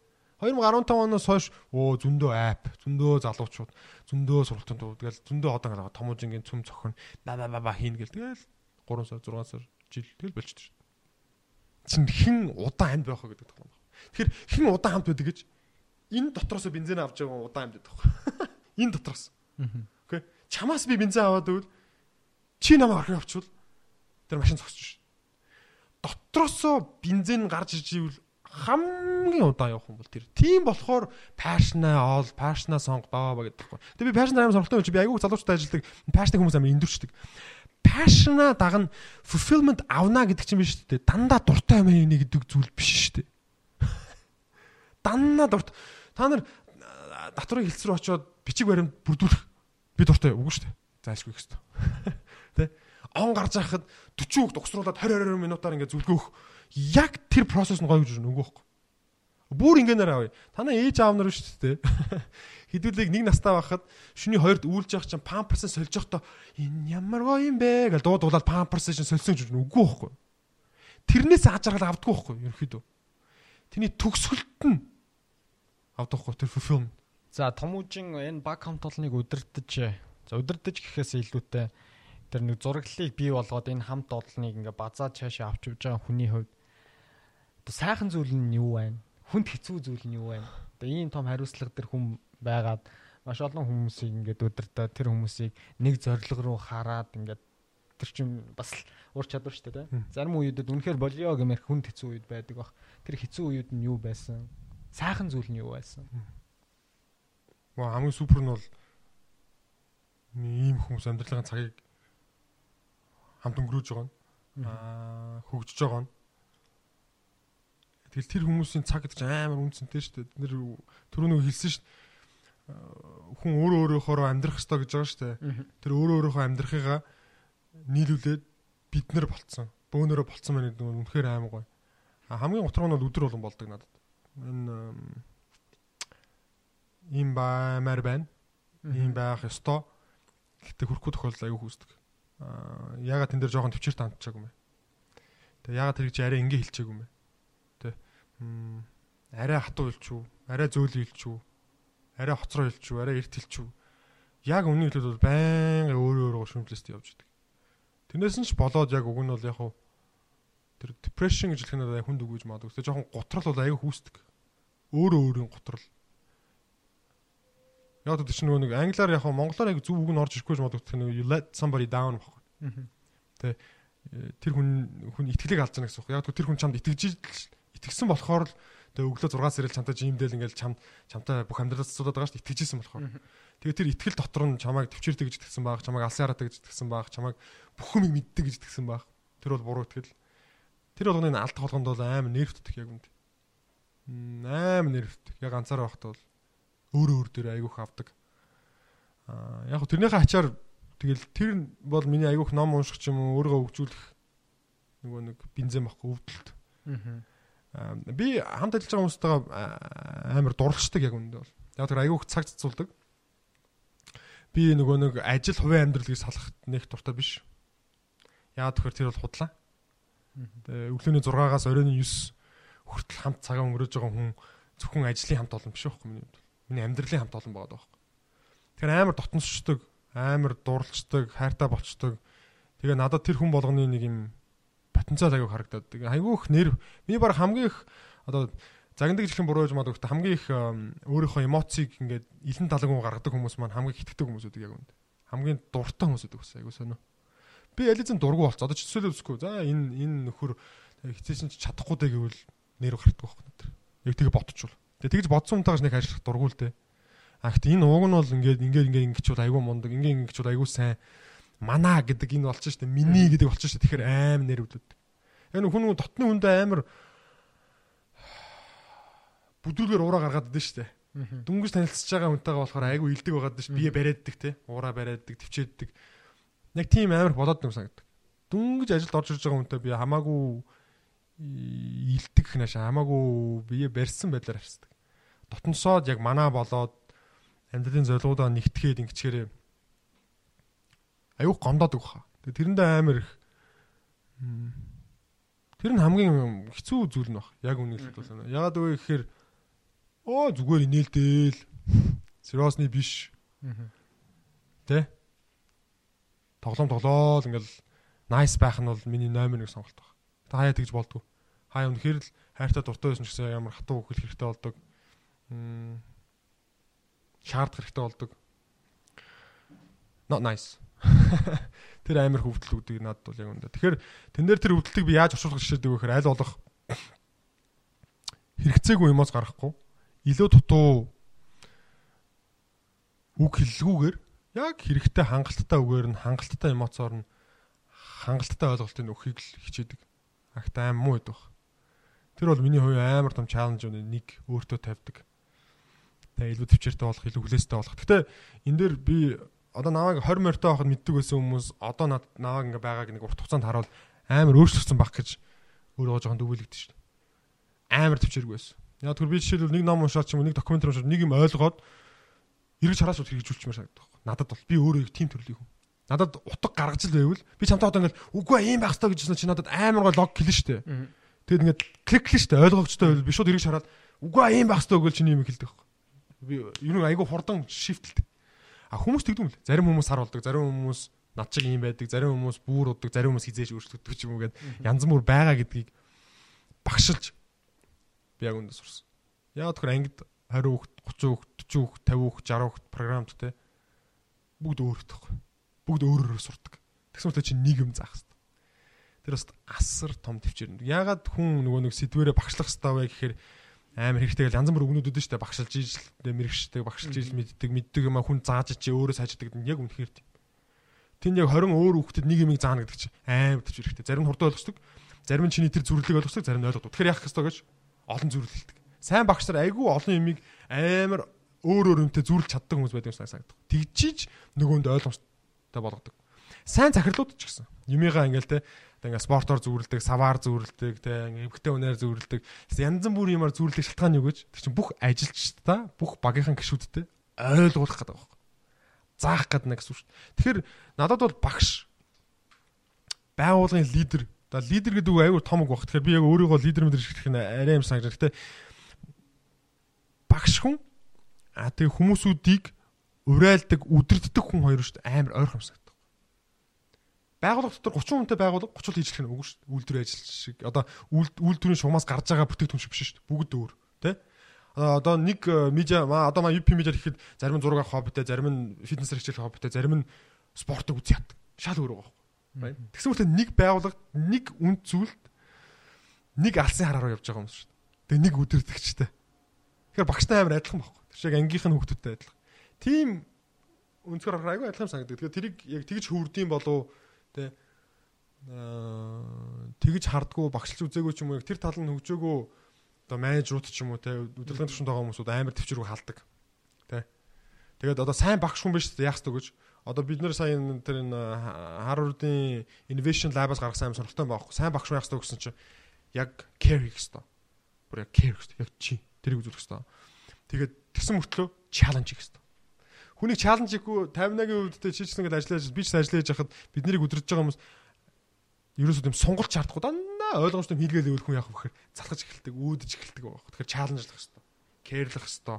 2015 оноос хойш оо зөндөө ап, зөндөө залуучууд, зөндөө сургалтууд тэгэл зөндөө одоо томжингийн цөм цохин ба ба ба хийн гэл тэгэл 3 сар 6 сар жил тэгэл болчихсон шүү. Чин хэн удаан амд байх вэ гэдэг байна. Тэгэхээр хэн удаан хамт байдаг гэж энэ дотроос бензин авч байгаа удаан амд байдаг. Энэ дотроос. Окей. Чамаас би бензин аваад өгвөл чи намайг орхин авчвал тэр машин зогсож шин. Дотроосоо бензин гарч иж ивэл хамгийн удаан явах юм бол тэр. Тийм болохоор пашна оол, пашна сонго доо гэдэг байхгүй. Тэгээ би пашна амар сонголтой юм чи би айгүй залуучтай ажилладаг. Пашна хүмүүс амар эндүрчдэг. Пашна дагна fulfillment авна гэдэг чинь биш үү? Дандаа дуртай юм ээ гэдэг зүйл биш шүү дээ. Дандаа дурт. Та нар татврын хэлц рүү очиод бичиг баримт бүрдүүлэх би дуртай үгүй шүү дээ. Заашгүй хэвээр. Тэ? Он гарч байхад 40 үг дугсруулад 20 20 минутаар ингээ зүлгөөх яг тэр процесс нь гоё гэж байхгүй. Бүр ингээнээр авъя. Танаа ээж аав нар шүү дээ. Хэдүүлэг нэг настай байхад шүний хоёрд үүлж явах чинь памперс сольж явахдаа энэ ямар гоё юм бэ гэж дууд дуулаад памперс чинь сольсон гэж үгүй байхгүй. Тэрнээс аж аргал авдаггүй байхгүй ерөөхдөө. Тэний төгсгөлт нь авдаггүй тэр fulfillment. За томужин энэ баг хамтолныг удирдах за удирдах гэхээс илүүтэй тэр нэг зураглалыг бий болгоод энэ хамт олныг ингээ базаад цаашаа авч явж байгаа хүний хувьд сайхан зүйл нь юу байна? Хүнд хэцүү зүйл нь юу байна? Тэгээ ийм том хариуцлага тэр хүм байгаад маш олон хүмүүсийг ингээд өдөртөө тэр хүмүүсийг нэг зориг руу хараад ингээд тэр чинь бас ур чадвар шүү дээ. Зарим үеүүдэд үнэхээр болио гэмээр хүнд хэцүү үед байдаг бах. Тэр хэцүү үед нь юу байсан? Сайхан зүйл нь юу байсан? Маа хамгийн супер нь бол ийм хүмүүс амьдралын цагийг хамт өнгөрөөж байгаа нь аа хөгжиж байгаа нь Тэгэл тэр хүмүүсийн цаг гэдэг чинь амар үнцэнтэй шүү дээ. Бид нэр түрүү нэг хэлсэн шүү дээ. Хүн өөрөө өөрөөхөө амьдрах ёстой гэж байгаа шүү дээ. Тэр өөрөө өөрөөхөө амьдрахыгаа нийлүүлээд бид нар болцсон. Бөөнөрөө болцсон байна гэдэг нь үнэхээр аймаг гоё. А хамгийн гутар нь бол өдөр болон болдог надад. Энэ ийм баймаар байна. Ийм байх ёстой. Гэтэ хөрөхгүй тохиолдол аягүй хүүсдэг. Аа ягаад тэн дээр жоохон төвчээр тантчаагүй юм бэ? Тэгээ ягаад тэр гэж арай ингэ хэлчихээгүй юм бэ? арай хатуу илчүү, арай зөөлөн илчүү, арай хоцроо илчүү, арай эрт илчүү. Яг үнэн хэлбэл бол байнга өөрөө өөрөө шүмжлэст явж идэг. Тэрнээс нь ч болоод яг уг нь бол яг хуу тэр depression гэж хэлэх нь надад хүнд үгүйж магадгүй. Тэгээ жоохон готрол бол аяга хүүсдэг. Өөрөө өөрийн готрол. Яг тэр чинь нэг англиар яг монголоор яг зөв үг нь орж ирэхгүй магадгүй тэр you let somebody down баггүй. Тэ тэр хүн хүн итгэлийг байгаа гэсэн үг. Яг тэр хүн чамд итгэж итгэсэн болохоор л тэгээ өглөө 6 сарэл чамтай жимдэл ингээл чам чамтай бүх амьдралаас асуудаг байгаа шүү дээ итгэжсэн болохоор. Тэгээ тэр итгэл дотор нь чамайг төвчээрдэг гэж итгэсэн баг, чамайг алсын хараадаг гэж итгэсэн баг, чамайг бүх юмыг мэддэг гэж итгэсэн баг. Тэр бол буруу итгэл. Тэр болгоны алт холгонд бол амар нервтдэг яг үнд. Амар нервтдэг. Яг ганцаараа байхдаа бол өөрөө өөр дээр айгүйх авдаг. Аа яг тэрнийхээ ачаар тэгэл тэр бол миний айгүйх ном унших ч юм уу өөрийгөө хөгжүүлэх нөгөө нэг бензин баггүй өвдөлт. Аа би хамт ажиллаж байгаа хүмүүстэйгээ амар дурлцдаг яг үүндээ бол. Яг тэр аягүй цаг цацуулдаг. Би нөгөө нэг ажил хувийн амьдралыг салахт нэг дуртай биш. Яг тэгэхээр тэр бол худлаа. Тэгээ өглөөний 6-аас оройн 9 хүртэл хамт цагаа өнгөрөөж байгаа хүн зөвхөн ажлын хамт олон биш байхгүй миний хувьд. Миний амьдралын хамт олон байгаа байхгүй. Тэгэхээр амар дотносчдаг, амар дурлцдаг, хайртай болчдөг. Тэгээ надад тэр хүн болгоны нэг юм потенциал аягүй харагдаад. Айгүйх нэр миний баг хамгийн их одоо загнадаг жилхэн буруу гэж мадагт хамгийн их өөрийнхөө эмоцийг ингээд илэн талангуу гаргадаг хүмүүс маань хамгийн хитгэдэг хүмүүс үүдэг яг үнд. Хамгийн дуртай хүмүүс үүдэг бас айгүй сонио. Би ялизэн дургу болц. Одоо ч төсөөлөө үзэхгүй. За энэ энэ нөхөр хичээсэн ч чадахгүй даа гэвэл нэр гардаг байхгүй надад. Яг тэгээ ботчвол. Тэгээ тэгж бодсон юмтайгаш нэг ажиллах дургу л дээ. А гэхдээ энэ ууг нь бол ингээд ингээд ингээд ингэчүүд айгүй мундаг. Ингээд ингэчүүд айгүй сайн мана гэдэг энэ болчих штэ миний гэдэг болчих штэ тэгэхээр аим нэр өвдөд. Яг нэг хүн дотны хүндээ амар бүдүүлгээр ураа гаргаад идэв штэ. Дүнгэж танилцж байгаа хүнтэйгээ болохоор айгүй илдэг байгаад ш бие бариаддаг те ураа бариаддаг төвчээддэг. Яг тийм амар болоод нэг санагдав. Дүнгэж ажилд орж ирж байгаа хүнтэй би хамаагүй илдэг хнаш хамаагүй бие барьсан байдлаар харцдаг. Дотносоод яг манаа болоод амьдралын зорилгоудаа нэгтгэхэд ингэчээрээ аюух гомдоод өгөх. Тэгээ тэрэндээ амар их тэр нь хамгийн хэцүү зүйл нь баг. Яг үнийг хэлбэл. Ягаад вэ гэхээр оо зүгээр инээлдээл сериосны биш. Тэ? Тоглоом тоглоол ингээл nice байх нь бол миний номер 1 сонголт баг. Та хаяа тэгж болдгоо. Хаяа үнэхээр л хайртай дуртай байсан ч гэсэн ямар хатуу хөл хэрэгтэй болдог. Мм шаард хэрэгтэй болдог. Not nice. Тэр амар хөвдөл үүдийг надад бол яг үнэ. Тэгэхээр тэн дээр тэр хөвдөлтийг би яаж орчуулах шийдэг вэ гэхээр аль болох хэрэгцээгүй юмоос гарахгүй илүү дутуу үг хэллгүүгээр яг хэрэгтэй хангалттай үгээр нь хангалттай эмоцоор нь хангалттай ойлголтыг өгөхийг л хичээдэг. Агт аим муу байдаг. Тэр бол миний хувьд амар том чаленж нэг өөртөө тавьдаг. Тэгээ илүү төвчээртэй болох, илүү хүлээстэй болох. Гэтэ энэ дээр би одоо наваг 20 морьтой байхад мэддэг байсан хүмүүс одоо наваг ингээ байгааг нэг урт хугацаанд харуул амар өөрчлөгдсөн баг гэж өөрөө жоохон дүгүүлэгдэж шин. Амар төвчээргүй байсан. Яг тэр би жишээлбэл нэг ном уншаад ч юм уу нэг докюментари уншаад нэг юм ойлгоод эргэж хараас út хэрэгжүүлчихмээр санагдах. Надад бол би өөрөө тийм төрлийн хүн. Надад утга гаргаж л байвал би чамтай одоо ингээл үгүй ийм байх хэрэгтэй гэж хэлсэн чи надад амар гоо лог хэлнэ штэ. Тэгэд ингээд кликлэн штэ ойлгогчтой байвал би шууд эргэж хараад үгүй ийм байх хэрэгтэй гэж чиний юм хэлдэг. Би юу нэг айгу хурдан шифтэлдэг. А хүмүүс тэгдэм л. Зарим хүмүүс сар болдог, зарим хүмүүс над чиг юм байдаг, зарим хүмүүс бүүр удаг, зарим хүмүүс хизээж өөрчлөгддөг ч юм уу гэд янз бүр байгаа гэдгийг багшилж би яг үндэ сурсан. Яг тэр ангид 20 хүүхд, 30 хүүхд, 40 хүүхд, 50 хүүхд, 60 хүүхд програмд те бүгд өөрөөхтэй байхгүй. Бүгд өөрөөрөө сурдаг. Тэгсэн мэт чинь нэг юм заах хэрэгтэй. Тэр бас асар том төвчээр. Ягаад хүн нөгөө нэг сэдвэрээ багшлах хэрэгтэй вэ гэхээр амар хэрэгтэй гэл янз бүр өгнүүд өдөн штэ багшилж ижилтэй мэрэгчтэй багшилж ижил мэддэг мэддэг юм хүн зааж чи өөрөө сайждаг яг үнэхээр тийм. Тэнд яг 20 өөр хүүхдэд нэг юмыг заана гэдэг чинь амар төвч хэрэгтэй. Зарим нь хурдан ойлгочдөг. Зарим нь чиний тэр зүрлийг ойлгочдөг, зарим нь ойлгодог. Тэгэхээр яах ёстой гэж олон зүрлэлдэг. Сайн багш нар айгүй олон юмыг амар өөр өөр юмтай зүрлж чаддаг хүмүүс байдаг юм санагдав. Тэгжиж нөгөөнд ойлгомжтой болгодог. Сайн захирлууд ч гэсэн. Юмыгаа ингээл те ингээ спортоор зүүрлдэг, саваар зүүрлдэг, те эмгтэй үнээр зүүрлдэг. Янз бүрийн юмар зүүрлдэг шалтгаан юу гэж? Тэр чинь бүх ажилчдаа, бүх багийнхан гишүүдтэй ойлгуулах гэдэг байна. Заах гэдэг нэг үг шүү. Тэгэхээр надад бол багш байгууллагын лидер За лидер гэдэг үг аюу том үг баг. Тэгэхээр би яг өөрийгөө лидер мэдэрч хэлэх нь арай юм санагдаж. Гэхдээ багш хүн а тэг хүмүүсүүдийг урайлдаг, үдирддэг хүн хоёр шүү дээ. Амар ойрхон санагдав байгууллага дотор 30 хүнтэй байгууллага 30 л хийж хэлэх нь үгүй шүү дээ. Үйлдвэр ажил шиг. Одоо үйлдвэрийн шугамаас гарч байгаа бүтээгдэхүүн шиг биш шүү дээ. Бүгд өөр, тэ? Одоо нэг э, медиа одоо маа UP медиа гэхэд зарим нь зураг авах хоббитэй, зарим нь фитнесээр хичээлэх хоббитэй, зарим нь спортыг үзье ят. Шал өөр байгаа байхгүй. Тэгсэн мэт нэг байгууллагад нэг үнд зүйлд нэг алсын хараараа явж байгаа юм шүү дээ. Тэгээ нэг өдөртөгчтэй. Тэгэхээр багштай амар адилхан байхгүй. Тэр шиг ангийнх нь хүүхдүүдтэй адилхан. Тим өнцгөр айгүй адилхан санагддаг. Тэгэхээр тэрийг яг тэгж хөвөрдөйм болов Тэ тэгж хардггүй багшилж үзээгүй ч юм уу тэр тал нь хөгжөөгөө одоо менежерүүд ч юм уу те удирдлагын төвшөнд байгаа хүмүүсүүд амар төвчрөг халдаг. Тэ. Тэгээд одоо сайн багш хүн биш яах ёстой гэж одоо бид нэр сая тэр энэ Harvard-ийн Innovation Lab-аас гаргасан амар сонирхолтой байхгүй. Сайн багш яах ёстой гэсэн чинь яг care хийх ёстой. Бүр яг care хийх ёстой. Яг чи тэрийг үзүүлэх ёстой. Тэгээд тэгсэн мөртлөө challenge хийх ёстой. Хүнийг чаленж хийхгүй 50-аагийн үед чи ч ингэж ажиллаж би ч ажиллаж яхад бид нарыг өдөрж байгаа хүмүүс ерөөсөө тийм сонголт шаардахгүй дандаа ойлгомжтой хийлгээл өгөх хүн яах вэ гэхээр залхаж эхэлдэг, үүдэж эхэлдэг байх. Тэгэхээр чаленжлах хэрэгтэй. Кэрлэх хэрэгтэй.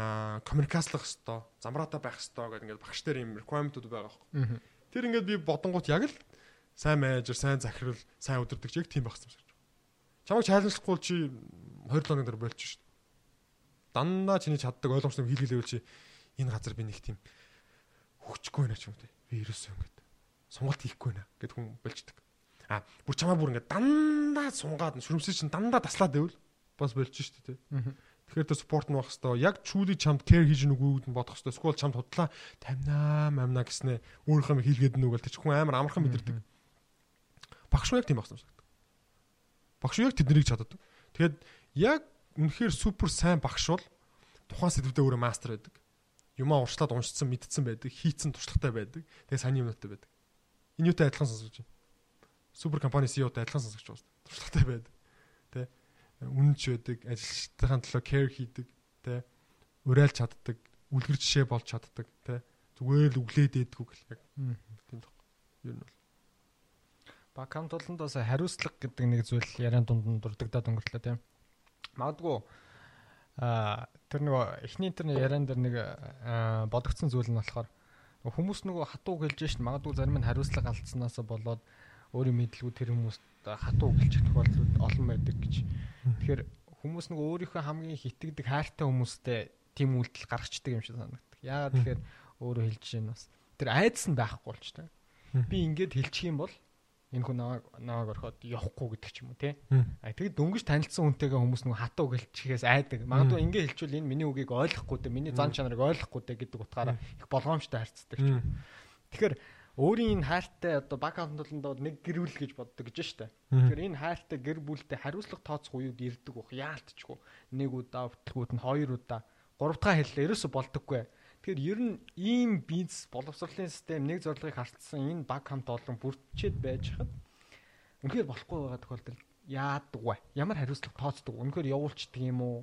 Аа коммуникацлах хэрэгтэй. Замраатай байх хэрэгтэй гэдэг ингээд багш нар юм requirement-ууд байгаа байхгүй. Тэр ингээд би бодонгууд яг л сайн менежер, сайн захирал, сайн өдөрдөгч яг тийм байх юм шиг. Чамайг чаленжлахгүй чи 20 логийн дээр болчих шүү дээ. Дандаа чиний чаддаг ойлгомжтой хийлгээл чи энэ газар би нэг тийм хөгжихгүй байна ч юм уу те. Би ерөөсөө ингэж сонголт хийхгүй байна гэд хүн болждаг. А бүр чамаа бүр ингэ дандаа сунгаад шүрмсээ чинь дандаа таслаад байвал бас болж штэ те. Тэгэхээр тэ спорт нь байх хэвээр яг чүүли чамд кэр хийж нүгүүд нь бодох хэвээр скул чамд худлаа тамнаа мамна гэснэ өөрийнхөө хийлгээд нүгэл тэ хүн амар амархан мэдэрдэг. Багш яг тийм багсан санагдав. Багш яг тэднийг чаддаг. Тэгэхээр яг үнэхээр супер сайн багш бол тухайн сэдвүүдээ өөрөө мастер байдаг юмаа уршлаад уншицсан мэдсэн байдаг, хийцэн туршлагатай байдаг. Тэгээ сайн юмнуудтай байдаг. Энэ юутай адилхан сонсож байна. Супер компани CEO-тай адилхан сонсож байна. Туршлагатай байдаг. Тэ? Үнэнч байдаг, ажилчдын төлөө care хийдэг, тэ? Урайлж чаддаг, үлгэр жишээ болж чаддаг тий. Зүгээр л өглөөд ээдгүү гэл яг тийм тох. Юу нь бол баг хамт олондоос хариуцлага гэдэг нэг зүйл яриан дунд нь дурддагдаад өнгөрлөө тийм. Магадгүй а тэр нөгөө эхний тэр яриан дээр нэг бодогдсон зүйл нь болохоор хүмүүс нөгөө хатуу гэлж шин магадгүй зарим нь хариуцлага алдсанаас болоод өөрийн мэдлгүй тэр хүмүүст хатуу гэлж тохиолдлууд олон байдаг гэж. Тэгэхээр хүмүүс нөгөө өөрийнхөө хамгийн хитгэдэг хайртай хүмүүстэй тийм үйлдэл гаргацдаг юм шиг санагддаг. Яагаад тэгэхээр өөрөө хэлж чинь бас тэр айдас нь байхгүй болч та. Би ингээд хэлчих юм бол энэ хүн наваг орхоод явахгүй гэдэг ч юм уу тий. А тэгэд дөнгөж танилцсан хүнтэйгээ хүмүүс нөгөө хатуу гэлчихээс айдаг. Магадгүй ингэ хэлчихвэл энэ миний үгийг ойлгохгүй дээ, миний зан чанарыг ойлгохгүй дээ гэдэг утгаараа их болгоомжтой харьцдаг ч юм. Тэгэхээр өөрийн энэ хайртай одоо баг хамтлалд нэг гэрүүл гэж боддог гэж штэ. Тэгэхээр энэ хайртай гэр бүлтэй хариуцлага тооцох үеуд ирдэг бох яалтчгүй. Нэг удаа, бүтлгүүд нь хоёр удаа, гурав дахь хэллээ ерөөсө болдоггүй. Тэгэхээр ер нь ийм бизнес боловсролын систем нэг зорилгыг хартсан энэ баг хамт олон бүрдчихэд байж хад үнэхээр болохгүй байгаа тохиолдолд яадаг вэ? Ямар хариуцлага тооцдог? Үнэхээр явуулчдаг юм уу?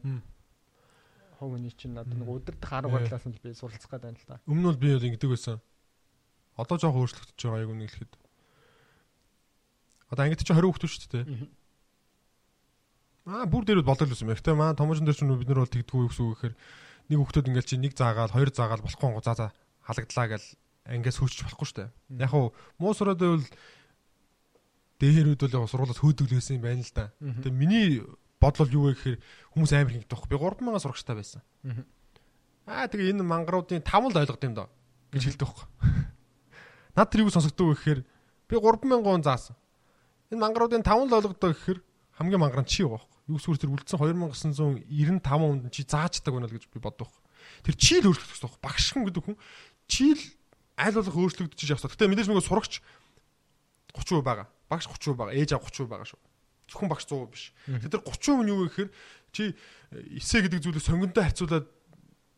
Хог өний чинь одоо нэг өдөртөх арга барилаас нь би суралцах гэдэг юм л та. Өмнө нь би бол ингэдэг байсан. Одоо жоох өөрчлөгдөж байгаа яг үнэ хэлэхэд. Одоо ангид чи 20 хүүхдүүд шүү дээ. Аа бүр дээр бол болдог л юм. Гэхдээ маа томоочин дээр ч бид нар бол тэгдэггүй гэсэн үг гэхээр нэг хүүхдүүд ингээл чи нэг заагаал хоёр заагаал болохгүй гоо заа заа халагдлаа гэл ангиас хөөчих болохгүй шүү дээ. Яг хуу муу сураад байвал дээрүүд бол яг сургуулиас хөөдөглөөсөн юм байна л да. Тэгээ миний бодол юу вэ гэхээр хүмүүс амар хинт тоох. Би 3000 сурагчтай байсан. Аа тэгээ энэ мангаруудын 5 л ойлгод юм доо гэж хэлдэг байхгүй. Над тэр юу сонсогддог вэ гэхээр би 3000 заасан. Энэ мангаруудын 5 л ойлгодоо гэхээр хамгийн мангар нь чи байгаа байхгүй юу сүр тэр үлдсэн 2995 онд чи заачдаг байна л гэж би боддог. Тэр чи л өөрчлөгдөх гэсэн багш хүн гэдэг хүн чи л аль болох өөрчлөгдөж явах. Гэтэ мэдээж нөгөө сурагч 30% байгаа. Багш 30% байгаа. Ээж аав 30% байгаа шүү. Зөвхөн багш 100% биш. Тэр 30% нь юу вэ гэхээр чи эсэ гэдэг зүйлийг сонгондоо харьцуулаад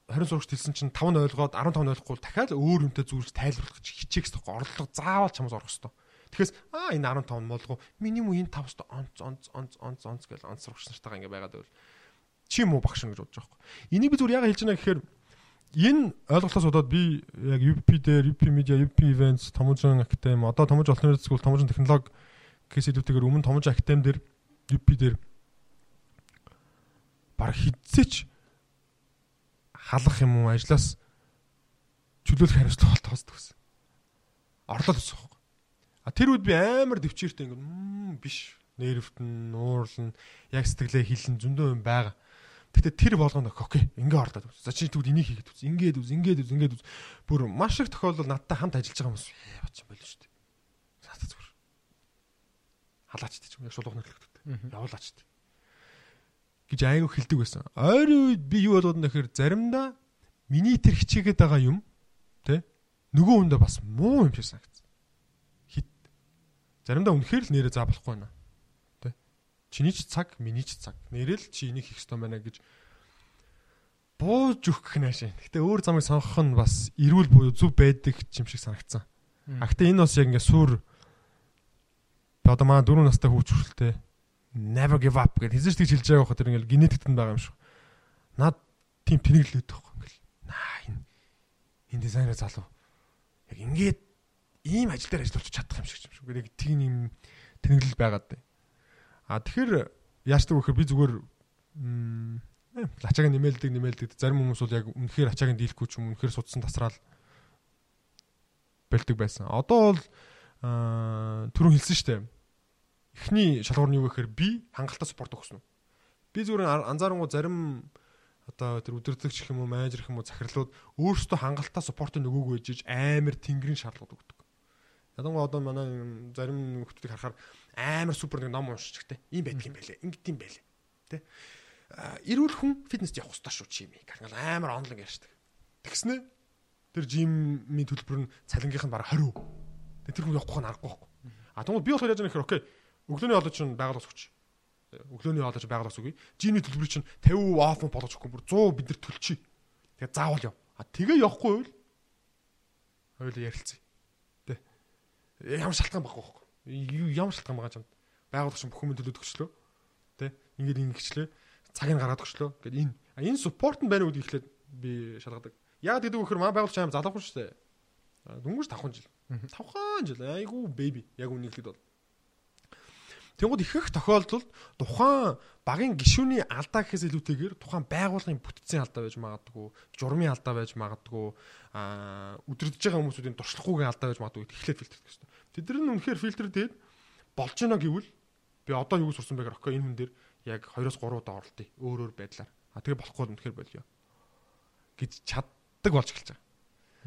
20 сурагч хэлсэн чинь 5 нь ойлгоод 15 нь ойлгохгүй дахиад өөр юмтай зүйлс тайлбарлах гэж хичээх хэрэгтэй. Орлого заавал чамаас орох хэрэгтэй. Тэгэхээс аа энэ 15 молгоо минимум энэ 500 онц онц онц онц онц гэж онц сурагч нартайгаа ингэ байгаад байвал чи юм уу багш гэж бодож байгаа юм. Энийг би зүгээр яагаад хэлж байна гэхээр энэ ойлголтоос удаад би яг UP дээр UP Media, UP Events, Томжин Академи, одоо Томж Олон Улсын Скул, Томжин Технологи гэсэлүүтэйгээр өмнө Томж Академи дээр UP дээр баг хидсэч халах юм уу ажлаас чөлөөлөх хариуцлага тоосдог гэсэн. Орлол өсөх А тэр үед би амар дэвчээртэй ингэ биш. Нервтэн, нуурлан, яг сэтгэлээ хилэн зөндөө юм байгаа. Гэтэ тэр болгоно окей. Ингээ орлоо. За чи тэгвэл энийг хийгээд үз. Ингээд үз, ингээд үз, ингээд үз. Бүр маш их тохиолдол надтай хамт ажиллаж байгаа хүмүүс бач юм байл шүү дээ. Заата зүгээр. Халаач дээ ч юм яг шулуух нэрлэгдэв. Явуулаач дээ. гэж айгу хэлдэг байсан. Ойрын үед би юу болгоод нэхэр заримдаа миний тэр хичээгээд байгаа юм тэ нөгөө хүндээ бас муу юм шиг санагд. Заримдаа үнэхээр л нэрээ заа болохгүй байна. Тэ? Чиний ч цаг, миний ч цаг. Нэрэл чи энийг хийх ёстой байна гэж бууж өгөх наашаа. Гэтэ өөр замыг сонгох нь бас эрүүл буюу зөв байдаг юм шиг санагдсан. А гэтэ энэ бас яг ингээ сүр одоо маа дөрөв настай хүүч хүрэлтэй never give up гэж хэзээ ч тэгж хэлж байгаа хөх тэр ингээл генетикт нь байгаа юм шиг. Наад тийм тэнэглээд байхгүй ингээл. Наа энэ энэ дизайнер залуу. Яг ингээд ийм ажил дээр ажиллаж чадах юм шиг юм шүү. Яг тийм юм тэнэглэл байгаад байна. А тэгэхээр яачдаг вэ гэхээр би зүгээр ачааг нэмэлдэг нэмэлдэг зарим хүмүүс бол яг үнэхээр ачааг дийлэхгүй ч юм үнэхээр судсан тасраал бэлдэг байсан. Одоо бол түрүүн хэлсэн шүү дээ. Эхний шалгуур нь юу гэхээр би хангалттай спорт өгсөн. Би зүгээр анзаарангуй зарим одоо тэр өдөртөгч юм уу менежер юм уу захирлууд өөрсдөө хангалттай спортын нөгөөг үежиж амар тэнгэрийн шаардлагууд өгдөг. Ядангуй одоо манай зарим хүмүүсийг харахаар амар супер нэг ном уншиж те. Ийм байдаг юм байлээ. Ингээд юм байлээ. Тэ. Эрүүл хүн фитнест явах хэрэгтэй шүү чи юм. Гал амар онлог ярьдаг. Тэгснэ тэр жимийн төлбөр нь цалингийнх нь бараг 20%. Тэ тэр хүн явахгүй нь аргагүй байхгүй. А тэгвэл би болохоор яаж нэхэр окей. Өглөөний хоолой чинь байгаль усгч. Өглөөний хоолой чинь байгаль усгий. Жимийн төлбөрийг чинь 50% офф болгож өгөхгүй бүр 100 бид нар төлчихье. Тэгээ заавал яв. А тэгээ явахгүй байвал хоёул ярилцъя ямар шалтгаан байхгүй байхгүй. Ямар шалтгаан байгаа ч юм. Байгууллагч бүх юм төлөөд өгчлөө. Тэ? Ингээд ингэчлээ. Цагийг гаргаад өгчлөө. Гэт энэ энэ суппорт нь байна уу эхлээд би шалгадаг. Яг гэдэг вөхөр маа байгуулч аим залуухан шүү дээ. Дөнгөж 5 жил. 5 жил айгу бэби яг үнийг хэд бол. Тэнгууд ихэнх тохиолдолд тухайн багийн гишүүний алдаа гэхээс илүүтэйгээр тухайн байгууллагын бүтцийн алдаа байж магадгүй, журмын алдаа байж магадгүй, аа өдөрдөж байгаа хүмүүсийн туршлагагүйгийн алдаа байж магадгүй тэгэхээр фильтрдэг гэсэн. Тэд нар нь үнэхээр фильтр дээд болж гинэ гэвэл би одоо юу сурсан байгаар окей энэ хүн дээр яг 2-3 удаа оролтыг өөр өөр байдлаар. А тэгээ болохгүй бол үнэхээр болио. гэж чаддаг болж эхэлж байгаа.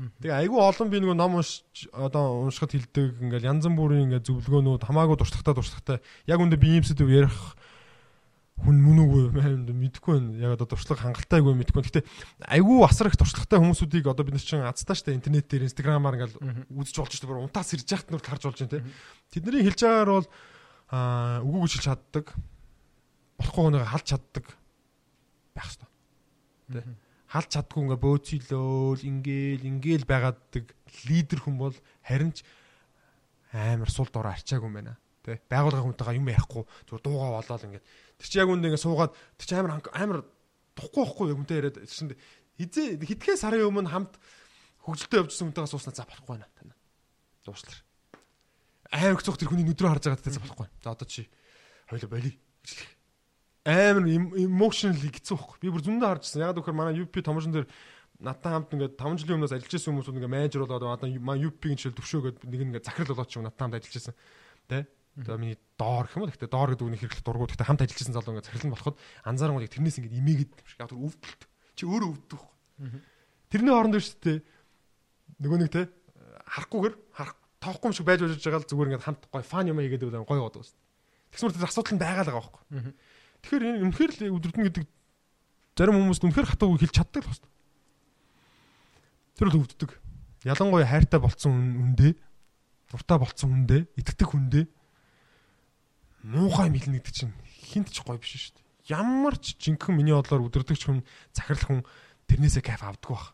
Тэгээ айгүй олон би нөгөө ном унш одоо уншихад хилдэг ингээл янз бүрийн ингээ зөвлөгөөнүүд хамаагүй дурсахтаа дурсахтаа яг үндэ би юмсэд ярих хүн мөн үгүй маянд мэдэхгүй байна. Яг одоо туршлага хангалтайгүй мэдэхгүй. Гэтэ айгүй асар их туршлагатай хүмүүсүүдийг одоо бид нар чинь азтаа штэ интернет дээр инстаграмаар ингээл үзэж болж штэ бүр унтаас ирж яхад нүрд харж болж байна те. Тэдний хэлж байгаагаар бол аа үгүй гэж хэлж чаддаг. Болохгүй хүнийг халж чаддаг байх хэвээр. Тэ халж чаддгүй ингээ бөөцөлөөл ингээл ингээл байгааддаг лидер хүн бол харин ч амар сул дор арчаагүй юм байна. Тэ байгуулгын хүнтэйгээ юм ярихгүй зүгээр дуугаа болоод ингээд тэр чи яг үндэ ингээ суугаад тэр чи амар амар тухгүй байхгүй яг үнтэй яриад чинь хизээ хитгэн сарын өмнө хамт хөгжилтэй явжсэн хүнтэйгээ сууснаа за болохгүй байна тань. Дуушлаар. Амар их цуг тэр хүний нүдрөө харж байгаа тэ за болохгүй. За одоо чи хоёул болий амар emotionally хэцүү байхгүй. Би бүр зөндөө харжсан. Яг гэхээр манай UP томшин дээр надтай хамт ингээд 5 жилийн өмнөөс ажиллаж байсан хүмүүс ингээд менежер болоод одоо манай UP-ийн жишээл төвшөөгөөд нэг нэг захирал болоод ч юм надтай хамт ажиллаж байсан. Тэ? Одоо миний доор гэх юм уу. Гэхдээ доор гэдэг үний хэрэглэх дургууд. Гэхдээ хамт ажиллаж байсан залуу ингээд захирал нь болоход анзаарангууд яг тэрнээс ингээд имээгээд яг тэр өвдөлт. Чи өөрөө өвддөг байхгүй. Тэрний хооронд биш үү? Нөгөө нэг тэ харахгүйгээр харах тоохгүй юм шиг байж байж байгаа л зүгээр ингээд хамт гой фан юм хийгээд байгаа гой шүү. Тэгсмэр тэр асуудал нь байгаа л байгаа байхгүй. Тэгэхээр энэ үнэхээр л өдөрдөн гэдэг зарим хүмүүс үнэхээр хатаагүй хэлж чаддаг л байна. Тэр л өвддөг. Ялангуяа хайртай болцсон үндэ, дуртай болцсон үндэ, итгэдэг хүндэ муухай мэлнэ гэдэг чинь хинт ч гоё биш шүү дээ. Ямар ч жинхэнэ миний бодлоор өдөрдөгч хүн захирал хүн тэрнээсээ кайф авдаг бах.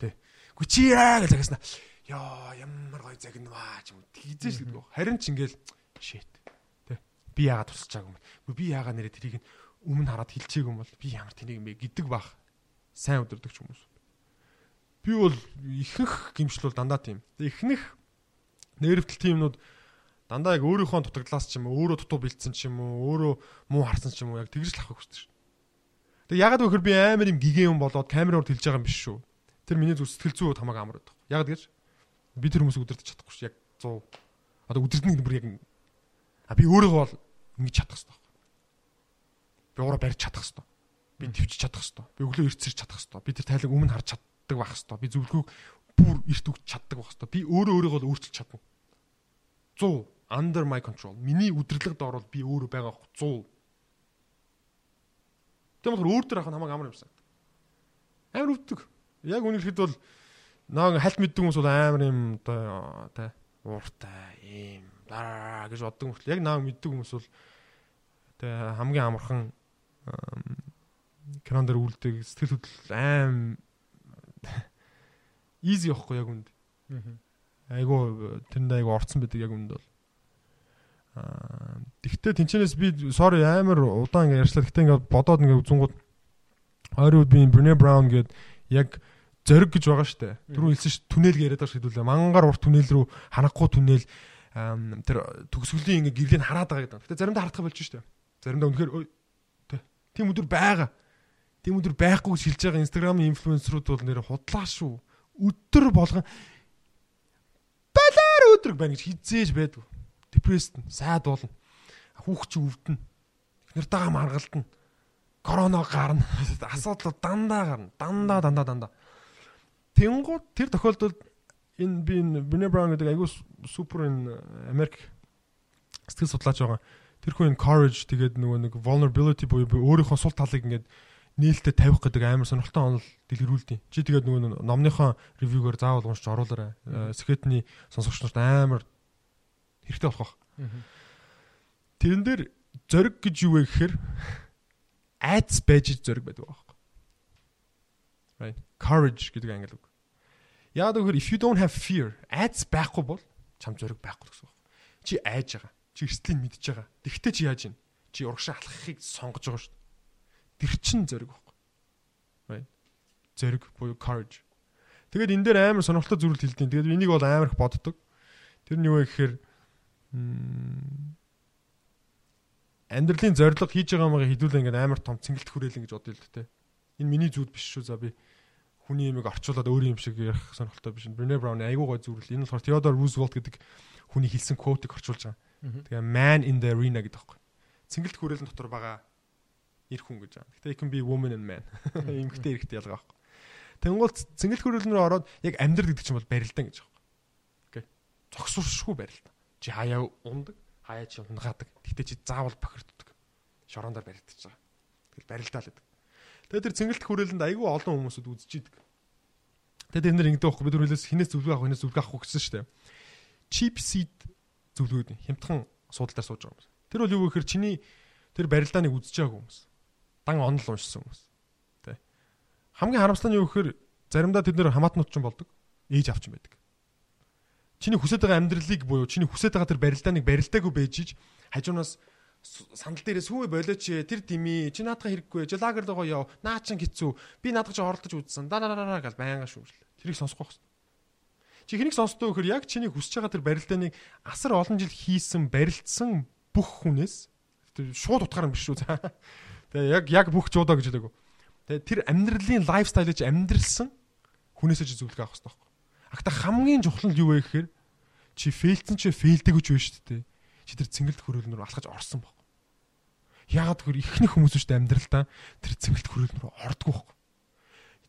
Тэ. Гү чи яа гэж загснаа. Яа ямар гоё загнаваа ч юм. Тэгзээ шүү дээ. Харин ч ингээл shit би яагаад тусч чаагүй юм. Би яагаад нэрээ тэрийг өмнө хараад хилчээгүй юм бол би ямар тэнийг юм бэ гэдэг бах. Сайн өдөрдөгч хүмүүс. Би бол ихэнх гимшил бол дандаа тийм. Эхнэх нэрвтэл тиймнүүд дандаа яг өөрийнхөө дутагдлаас ч юм уу, өөрөө дутуу бэлдсэн ч юм уу, өөрөө муу харсан ч юм уу яг тэгж л авах хүсдэг шүү. Тэг ягаад гэхээр би амар юм гигэн юм болоод камераар хэлж байгаа юм биш шүү. Тэр миний зүг сэтгэл зүй хамаагүй амар байдаг. Ягаад гэж би тэр хүмүүсийг удирдах чадахгүй шүү. Яг 100. Одоо удирдах бүр яг А би өөрийгөө бол ингэж чадах хэрэгтэй. Би ураа барьж чадах хэрэгтэй. Би төвч чадах хэрэгтэй. Би өглөө ирцэрч чадах хэрэгтэй. Би тэр тайлаг өмнө харж чаддаг байх хэрэгтэй. Би зөвлөгөөг бүр эрт өгч чаддаг байх хэрэгтэй. Би өөрөө өөрийгөө л өөрчилж чадна. 100 under my control. Миний үдэрлэгд орвол би өөрөө байгаа 100. Тэгм болохоор өөр төр ахын хамаагүй амар юмсан. Амар өвдөг. Яг үнэхээр бол наа хальт мэддэг хүмүүс бол амар юм одоо тий ууртай ийм дараа гэж боддог мөртлөө яг наа мэддэг хүмүүс бол тэгээ хамгийн амархан кран дээр үлдэг сэтгэл хөдлөл аим easy явахгүй яг үнд. Айгу тэрэнд айгу орцсон байдаг яг үнд бол. Аа тэгтээ тэнчнээс би sorry амар удаан ингэ ярьчлаа. Тэгтээ ингэ бодоод ингэ үзэнгууд ойрууд би Brené Brown гээд яг зориг гэж байгаа штэ. Түрүү хэлсэн ш түнэл яриад байгаа шийдүүлээ. Мангар урт түнэл рүү ханахгүй түнэл тэр төгсгөлийн ингээ гэрлийг хараад байгаа гэдэг. Гэтэ заримдаа хардах болж штэ. Заримдаа үнэхээр тийм өдөр байгаа. Тийм өдөр байхгүй хэлж байгаа инстаграмын инфлюенсерүүд бол нэр худлаа шүү. Өдөр болгон балаар өдрөг байна гэж хизээж байдгүй. Депресд сайд болно. Хүүхч өвдөн. Эхнэртэйгээ маргалтна. Корона гарна. Асуудал дандаа гарна. Дандаа дандаа дандаа. Тэнгууд тэр тохиолдолд энэ би Brown гэдэг айгуу супер энэ Америк сэтгэл судлаач байгаа. Тэр хүн courage тэгээд нөгөө нэг vulnerability буюу өөрийнхөө сул талыг ингээд нээлттэй тавих гэдэг амар сонирхолтой онол дэлгэрүүлдэг. Чи тэгээд нөгөө номныхоо ревюгээр заавал уншиж оруулаарай. Скетний сонсогч нарт амар хэрэгтэй болох байх. Тэрэн дээр зориг гэж юу вэ гэхээр айц байж зориг байдаг байхгүй. Right. Courage гэдэг англи үг. Яг өгөр if you don't have fear, айц байхгүй бол чам зөрөг байхгүй гэсэн үг. Чи айж байгаа. Чи эрсдлийг мэдж байгаа. Тэгтээ чи яаж ийн? Чи урагшаа алхахыг сонгож байгаа шүү дээ. Тэр чин зөрөг байхгүй. Right? Зэрэг буюу courage. Тэгээд энэ дээр амар сонирхолтой зүйл хэлдэг. Тэгээд энийг бол амар их боддог. Тэр нь юу вэ гэхээр амьдралын зорилго хийж байгаа юмгаа хідүүлээ ингээд амар том цэнгэлт хүрээлэн гэж бодъё л дээ. Энэ миний зүуд биш шүү. За би хүний имийг орчуулад өөр юм шиг ярих сонирхолтой биш. Brené Brown айгуу гой зүрл. Энэ болохоор Theodore Roosevelt гэдэг хүний хэлсэн quote-ыг орчуулж байгаа. Тэгээ man in the arena гэдэг байхгүй. Цэнгэлт хүрээлэн дотор байгаа эр хүн гэж байгаа. Гэтэ it can be woman and man. Эмэгтэй эрэгтэй ялгаа байхгүй. Тэнгуул цэнгэлт хүрээлэн рүү ороод яг амьдрал гэдэг чинь бол барилдан гэж байгаа. Окей. Зогсвшгүй барилдан. Чи хаяа ундаг хаяа чи унгаадаг. Гэтэ чи заавал бохирддаг. Шорондоор баригдаж байгаа. Тэгэл барилдаа л гэдэг. Тэгээд тэр цэнгэлт хүрээлэнд айгүй олон хүмүүсүүд үзчихийдэг. Тэгээд энэ нэр ингэдэг байхгүй бид түрүүлээс хинээс зөвлөгөө авах, хинээс зөвлөгөө авах гэсэн шүү дээ. Cheap seat зөвлөгөөд хямдхан суудлаар сууж байгаа хүмүүс. Тэр бол юу гэхээр чиний тэр барилдааныг үзэж байгаагүй хүмүүс. Дан онол уншсан хүмүүс. Тэ. Хамгийн харамсалтай нь юу гэхээр заримдаа тэд нэр хамаатнууд ч болдог. Ээж авч юм байдаг чиний хүсэж байгаа амьдралыг буюу чиний хүсэж байгаа тэр барилдааныг барилдаагүй байж ич хажуунаас сандал дээрээ сүүе болооч тэр дими чи наадах хэрэггүй чи лагер руу яв наа чин хэцүү би наадах чи оролдож үзсэн. Да да да гэж байнга шүүмжлээ тэрийг сонсох байх чи хэнийг сонсдоо гэхээр яг чиний хүсэж байгаа тэр барилдааныг асар олон жил хийсэн барилдсан бүх хүнээс шууд утгаар юм биш үү? Тэгээ яг яг бүх жуудаа гэж хэлээгүү тэгээ тэр амьдралын лайфстайлыг амьдралсан хүнээсээ чи зөвлөгөө авах хэрэгтэй Агта хамгийн чухал нь юу вэ гэхээр чи фейлдсэн чи фейлдэг гэж байна шүү дээ. Чи тэр цэнгэлт хөрөөлнөр алхаж орсон баг. Яагаад гэхээр ихэнх хүмүүс шүү дээ амьдралдаа тэр цэнгэлт хөрөөлнөр ордгоо баг.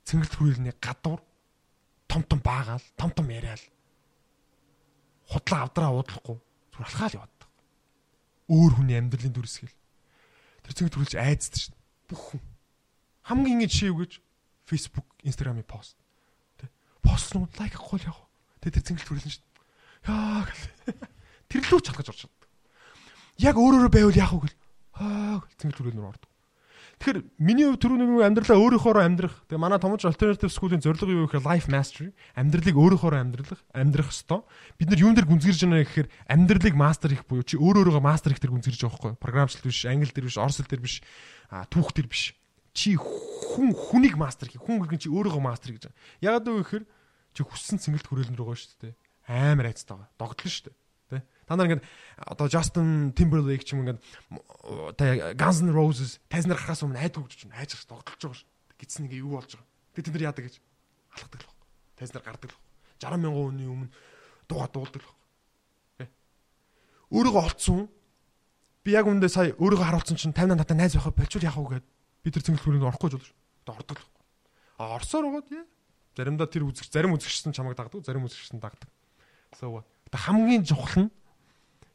Цэнгэлт хөрөөлний гадуур том том баагаал, том том яриад худлаа авдраа уудлахгүй зүр алхаал яваад. Өөр хүний амьдралын дүрсгэл. Тэр цэнгэлт хөрөөлж айцдаг шүү дээ. Бүх хүн. Хамгийн ингэ жишээ юу гэж Facebook, Instagram-ийн пост постнууд лайк авахгүй яг. Тэгээ тэр цэнгэлт хүрлэн шүү дээ. Яа гэл. Тэр лүү ч орж чаддаг. Яг өөрөөрөө байвал яах вэ гэл. Аа гэл цэнгэлт хүрлэнээр ордог. Тэгэхээр миний хувьд түрүүний амьдралаа өөрийнхоороо амьдрах. Тэгээ манай томч alternative school-ийн зорилго юу гэхээр life mastery. Амьдралыг өөрийнхоороо амьдрах, амьдрах ёстой. Бид нар юун дээр гүнзгийж байна гэхээр амьдралыг мастер хийх буюу чи өөр өөрөөгөө мастер хийх тэр гүнзгийж байгаа байхгүй. Програмчлалт биш, англи дээр биш, орс дээр биш, түүх дээр биш. Чи хүн хүнийг мастер хийх. Хүн гэдэг чи өөрийгөө мастер гэж. Ягаад вэ гэхээр чи хүссэн цэнгэлт хүрээлэн рүү гоо шүү дээ. Амар айцтай байгаа. Догдлоо шүү дээ. Тэ? Та нар ингээд одоо Justin Timberlake ч юм ингээд тэ Guns N' Roses тайзнаар гарахаас өмнө айдаг гэж байна. Айж догдолж байгаа шүү. Гитсэн ингээ юу болж байгаа. Тэгээ тэд нар яадаг гэж алхдаг л баг. Тайзнаар гардаг л баг. 60 мянган хүний өмнө дууга дуулдаг л. Тэ? Өөрийгөө олцсон. Би яг үндэ сая өөрийгөө харуулсан чинь 50 надад найз байхад болчул яах вэ гэд би тэр цэнгэл хүрээнд орохгүй болж. Одоо ордог л баг. А орсоор байгаа тий Заримдаа тэр үзэгч зарим үзэгчсэн чамайг дагдаг, зарим үзэгчсэн дагдаг. So хамгийн чухал нь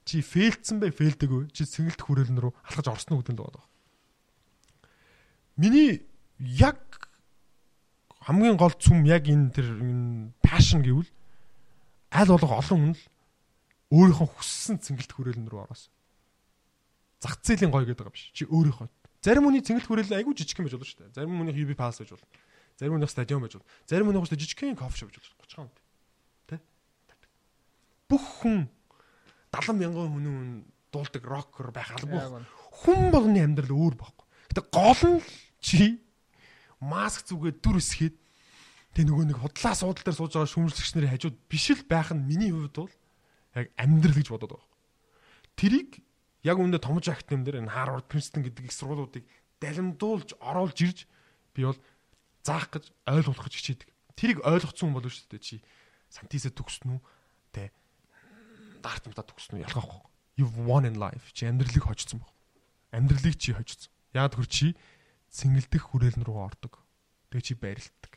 чи фейлдсэн бай, фейлдэггүй. Чи сэнгэлт хүрээлэн рүү алхаж орсон уу гэдэг л байгаа. Миний яг хамгийн гол цүм яг энэ тэр passion гэвэл аль болох олон хүн л өөрийнхөө хүссэн цэнгэлт хүрээлэн рүү ороос. Зах зээлийн гой гэдэг байгаа биш. Чи өөрийнхөө. Зарим хүний цэнгэлт хүрээлэн айгүй жижиг юм байж болно шүү дээ. Зарим хүний UB pass байж болно. Зарим нэг стадион байж бол. Зарим хөстө жижигхэн кофе шоп байж бол 30 хоног. Тэ? Бүх хүн 70 мянган хүн дуулдаг рокер байх албагүй. Хүн болгоны амьдрал өөр байхгүй. Гэтэ гол нь чи маск зүгээд дүр эсгээд тэг нөгөө нэг худлаа суудал дээр сууж байгаа шүүмжлэгч нарын хажууд биш л байх нь миний хувьд бол яг амьдрал гэж бодоод байгаа. Тэрийг яг үүндээ томж актем дээр энэ Harvard, Princeton гэдэг их сургуулиудыг далимдуулж оруулж ирж би бол заах гэж ойлгуулах гэж хичээдэг. Тэрийг ойлгоцсон хүн болов шүү дээ чи. Сантисэ төгснө үү? Тэ. Дартмта төгснө үү? Ялгаахгүй. You've won in life. Чи амьдралыг хожсон баг. Амьдралыг чи хожсон. Яагаад хөр чи цэнгэлдэх хүрээлэн рүү ордог. Тэгээ чи байралтдаг.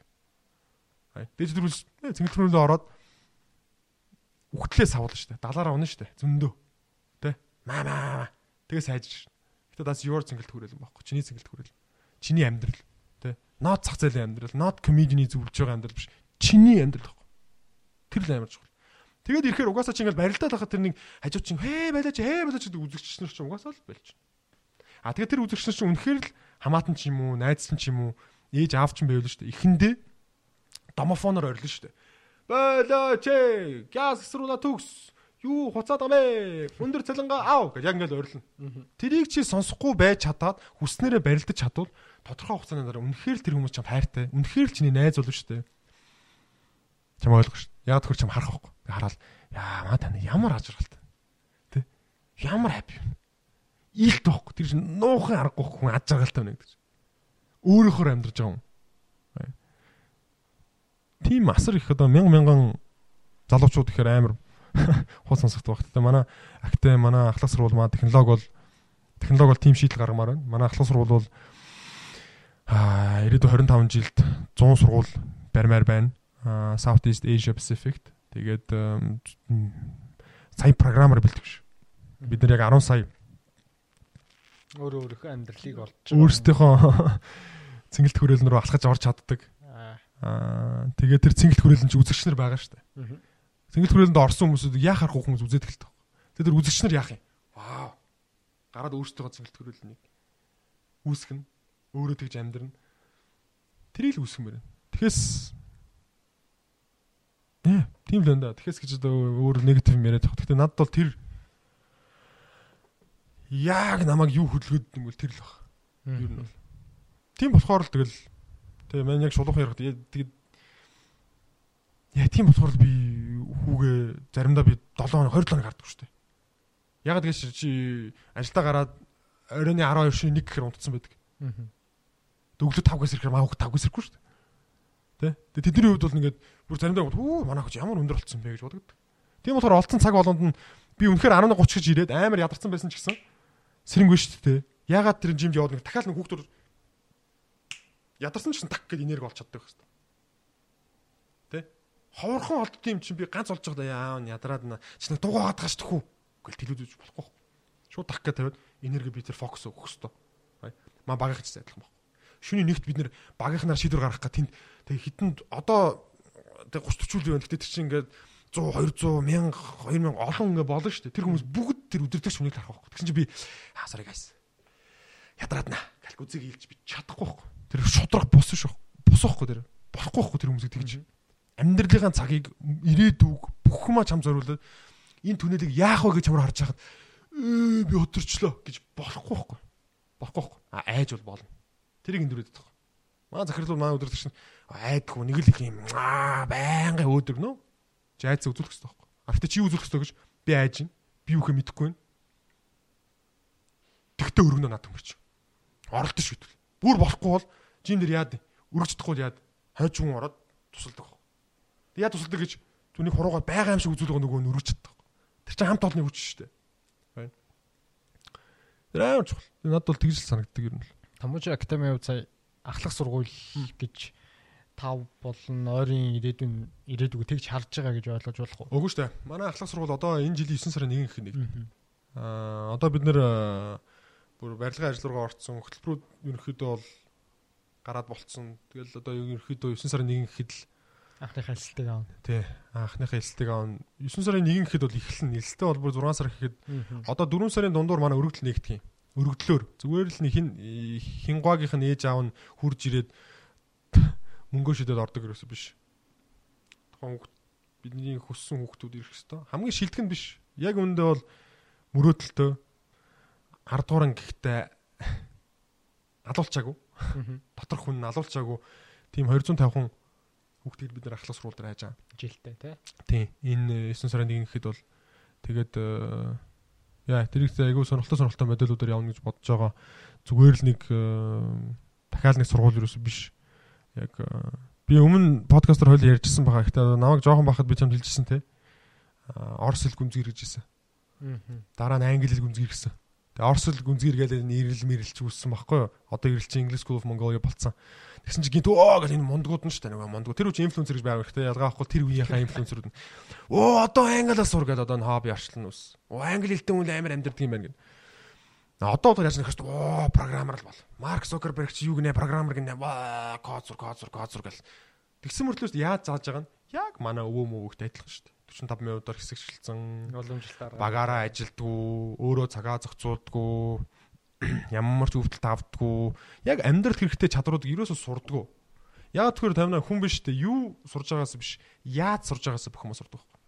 Хай. Тэгээ чи тэрүүл цэнгэлдэх хүрээлэн ороод үхтлээ савуулна шүү дээ. Далаараа унна шүү дээ. Зөндөө. Тэ? Маа маа. Тэгээ сайжир. Гэтэ дас your цэнгэлт хүрээлэн баггүй. Чиний цэнгэлт хүрээлэн. Чиний амьдрал not зах зээлийн амьдрал, not comedy-ний зөвлөж байгаа амьдрал биш. Чиний амьдрал байхгүй. Тэр л амар чухал. Тэгээд ирэхээр угаасаа чи ингээл барилдаад байхад тэр нэг хажууд чинь хээ байлаач хээ байлаач гэдэг үзэгч нар чинь угаасаа л байлж. А тэгээд тэр үзэгч нар чинь үнэхээр л хамаатан ч юм уу, найзсан ч юм уу, ээж аав ч юм байвал шүү дээ. Эхэндээ домофоноор орилно шүү дээ. Байлаач ээ, газ эсрүүла төгс. юу хуцаад байгаа мэ? Өндөр цалингаа аав гэж яг ингээл ойрлно. Тэрийг чи сонсохгүй байж чадаад хүснээрээ барилдаж чадвал тодорхой хугацааны дараа үнэхээр л тэр хүмүүс чам хайртай. Үнэхээр л чиний найз болов шүү дээ. Чам ойлгох шүү. Яг төхөр чам харах байхгүй. Хараад яа маа тань ямар ажралтай. Тэ? Ямар хаппи? Ийхт байхгүй. Тэр чинь нуухан аргагүй хүн ажралтай байна гэдэг. Өөрөөхөр амьдарч байгаа юм. Тим асар их одоо мянган мянган залуучууд ихээр амар хол сонсогдох багт. Манай акте манай ахлах сурвал маа технологи бол технологи бол тим шийдэл гаргамаар байна. Манай ахлах сурвал бол аа 95 жилд 100 сургууль барьмаар байна. Аа South East Asia Pacific. Тэгээд сая программаар бэлтгэв ш. Бид нар яг 10 сая өөр өөрийнхөө амьдралыг олж өөрсдийнхөө цэнгэлт хүрээлэн рүү алхаж орж чаддаг. Аа тэгээд тэр цэнгэлт хүрээлэн чи үзэгч нар байгаа дээ. Цэнгэлт хүрээлэнд орсон хүмүүсүүд яах аргагүй хүмүүс үзээд эхэлдэг. Тэгээд тэр үзэгч нар яах юм? Вау. Гараад өөрсдийнхөө цэнгэлт хүрээлэнийг үүсгэн өөрөө тэгж амьдрна. Тэрийг л үүсгэмээр. Тэгэхээс Нэ, тийм л байна да. Тэгэхээс гэж өөр негатив юм яриад байгаа. Гэхдээ надад бол тэр яг намайг юу хөдөлгөөд бол тэр л баг. Юу нь бол. Тийм болохоор л тэгэл тэгээ маань яг шулуухан ярих тэгээд яа тийм болохоор би хүүгээ заримдаа би 7 хоног 20 хоног харддаг шүү дээ. Яг тэгэж чи ажилдаа гараад оройн 12 шин 1 гэхэр унтцсан байдаг. Дөглөө 5 гэсэр гэхэр маавах 5 гэсэрхгүй шүү дээ. Тэ? Тэгээ тэдний хувьд бол ингээд бүр заримдаа хөө манайх ч ямар өндөр болцсон бэ гэж бодогд. Тийм болохоор олцсон цаг болгонд нь би үнэхээр 11:30 гэж ирээд амар ядарсан байсан ч гэсэн сэрэнгүй шүү дээ. Ягаад тэр жимд яваад нэг дахиад нэг хүүхдүүд ядарсан ч гэсэн так гэд энерги олж чаддаг хэвээр. Тэ? Ховорхон олдд юм чинь би ганц олж байгаа яа ядраад на чи нэг дугаагаад гаш төхүү. Гэл телевиз үзэж болохгүй. Шууд так гэд тавиад энерги би тэр фокус өгөх хэвээр. Маа багийнх ч адилхан баг. Шүний нэгт бид нэр багийнхнаар шийдвэр гаргах гэх тэнд тэг хитэнд одоо тэг 30 40 үйл байна. Гэтэ тэр чинь ингээд 100 200 1000 2000 олон ингээ болно шүү дээ. Тэр хүмүүс бүгд тэр өдөртөгч хүнийг харах байхгүй. Тэгсэн чинь би аа sorry guys. Ядраадна. Калкузыг хийлж би чадахгүй байхгүй. Тэр шудрах бус шүү. Бус байхгүй тэр. Болохгүй байхгүй тэр хүмүүсийг тэгж. Амьдралынхаа цагийг ирээдүг бүх юмаа чам зориулаад энэ түнэлийг яах вэ гэж чамаар харж байхад би өдөрчлөө гэж болохгүй байхгүй. Болохгүй байхгүй. А айж бол болно. Тэрийг эндүрээд байгаа. Маа захирлууд маа өдөртөгч нь айдгүй нэг л их юм аа байнгын өөдрөгнөө Чи айц үзүүлэх хэрэгтэй байхгүй. А гэтээ чи үзүүлэх хэрэгтэй гэж би айж байна. Би юухээ мэдэхгүй байна. Тэгтээ өргөнө надад өнгөрч. Оролдож шүтвэл. Бүр болохгүй бол жин дэр яад өргөж чадахгүй яад хойч хүн ороод тусалдаг байхгүй. Тэг яа тусалдаг гэж түүнийг хуруугаар байгаа юм шиг үзүүлэх нөгөө нь өргөж чаддаг. Тэр чинь хамт олонны хүч шүү дээ. Тэр амар чухал. Надад бол тэгж л санагддаг юм л. Таможи академи хувь сая ахлах сургууль гэж тав болон ойрын ирээдүйн ирээдүг тэгж харж байгаа гэж ойлгож болох уу? Үгүй шүү дээ. Манай ахлах сургууль одоо энэ жилийн 9 сарын 1-нд их нэг. Аа одоо бид нэр бүр барилгын ажил руугаа орцсон. Хөтөлбөрүүд ерөнхийдөө бол гараад болцсон. Тэгэл одоо ерөнхийдөө 9 сарын 1 гэхэд л анхныхаа хэлэлтийг аавна. Тий. Анхныхаа хэлэлтийг аавна. 9 сарын 1 гэхэд бол эхэлнэ. Нэлэлтээ бол бүр 6 сар гэхэд одоо 4 сарын дундуур манай өргөдөл нэгдэх юм. Өргөдлөөр зүгээр л хин хингуагийнх нь ээж аав нь хурж ирээд мөнгөө шидэд ордог ерөөсөө биш. Тухайн бидний хүссэн хүүхдүүд ирэх хэвээр. Хамгийн шилдэг нь биш. Яг үүндээ бол мөрөөдөлтөө 10 дууран гэхдээ алуулчаагүй. Дотор хүн алуулчаагүй. Тийм 250 хүн хүүхдийг бид нар ахлах сургууль дээр хайж байгаа. Жилдээ тий. Тийм. Энэ 9 сарын 1 гэхэд бол тэгээд э, яа тэрийг айгүй сонирхолтой сонирхолтой модулуудаар явна гэж бодож байгаа. Зүгээр л нэг э, дахиад нэг сургууль юусэн биш яг би өмнө подкастер хойл ярьжсэн байгаа. Гэхдээ намайг жоохон бахад би чамд хэлжсэн те. Орос хэл гүнзгий гэж хэлсэн. Дараа нь англи хэл гүнзгий гэсэн. Тэгээ орос хэл гүнзгий гээл нэрэл мэрэлч үүссэн байхгүй юу? Одоо ирэл чи English School of Mongolia болцсон. Тэгсэн чи гинт өө гэл энэ мондгууд нь шүү дээ нөгөө мондгууд. Тэр үчи инфлюенсер гэж байгаа хэрэгтэй. Ялгаа авахгүй тэр үеийнхаа инфлюенсерүүд нь. Өө одоо англиас сур гэдэг одоо хобби арчлан үс. Оо англи хэлтэй хүн амар амьдэрдэг юм байна гэдэг. Одоо одоо яаж нэхэж оо программер л бол. Марк Зукерберг чи юу гинэ программер гинэ ваа код зур код зур код зур гэл. Тэгсэн мөртлөөс яаж зааж байгаа нь яг манай өвөө мөвөгтэй адилхан шүү дээ. 45%-аар хэсэгчлэлсэн. Уламжлалт Багаараа ажилдгүй, өөрөө цагаа зохицуулдгүй, ямар ч өвдөлт авдаггүй. Яг амьдрал хэрэгтэй чадруудыг ерөөсөө сурдаггүй. Яг тэгэхээр тамина хүн биш дээ. Юу сурж байгаас биш, яаж сурж байгаас бүх хүмүүс сурдаг байхгүй.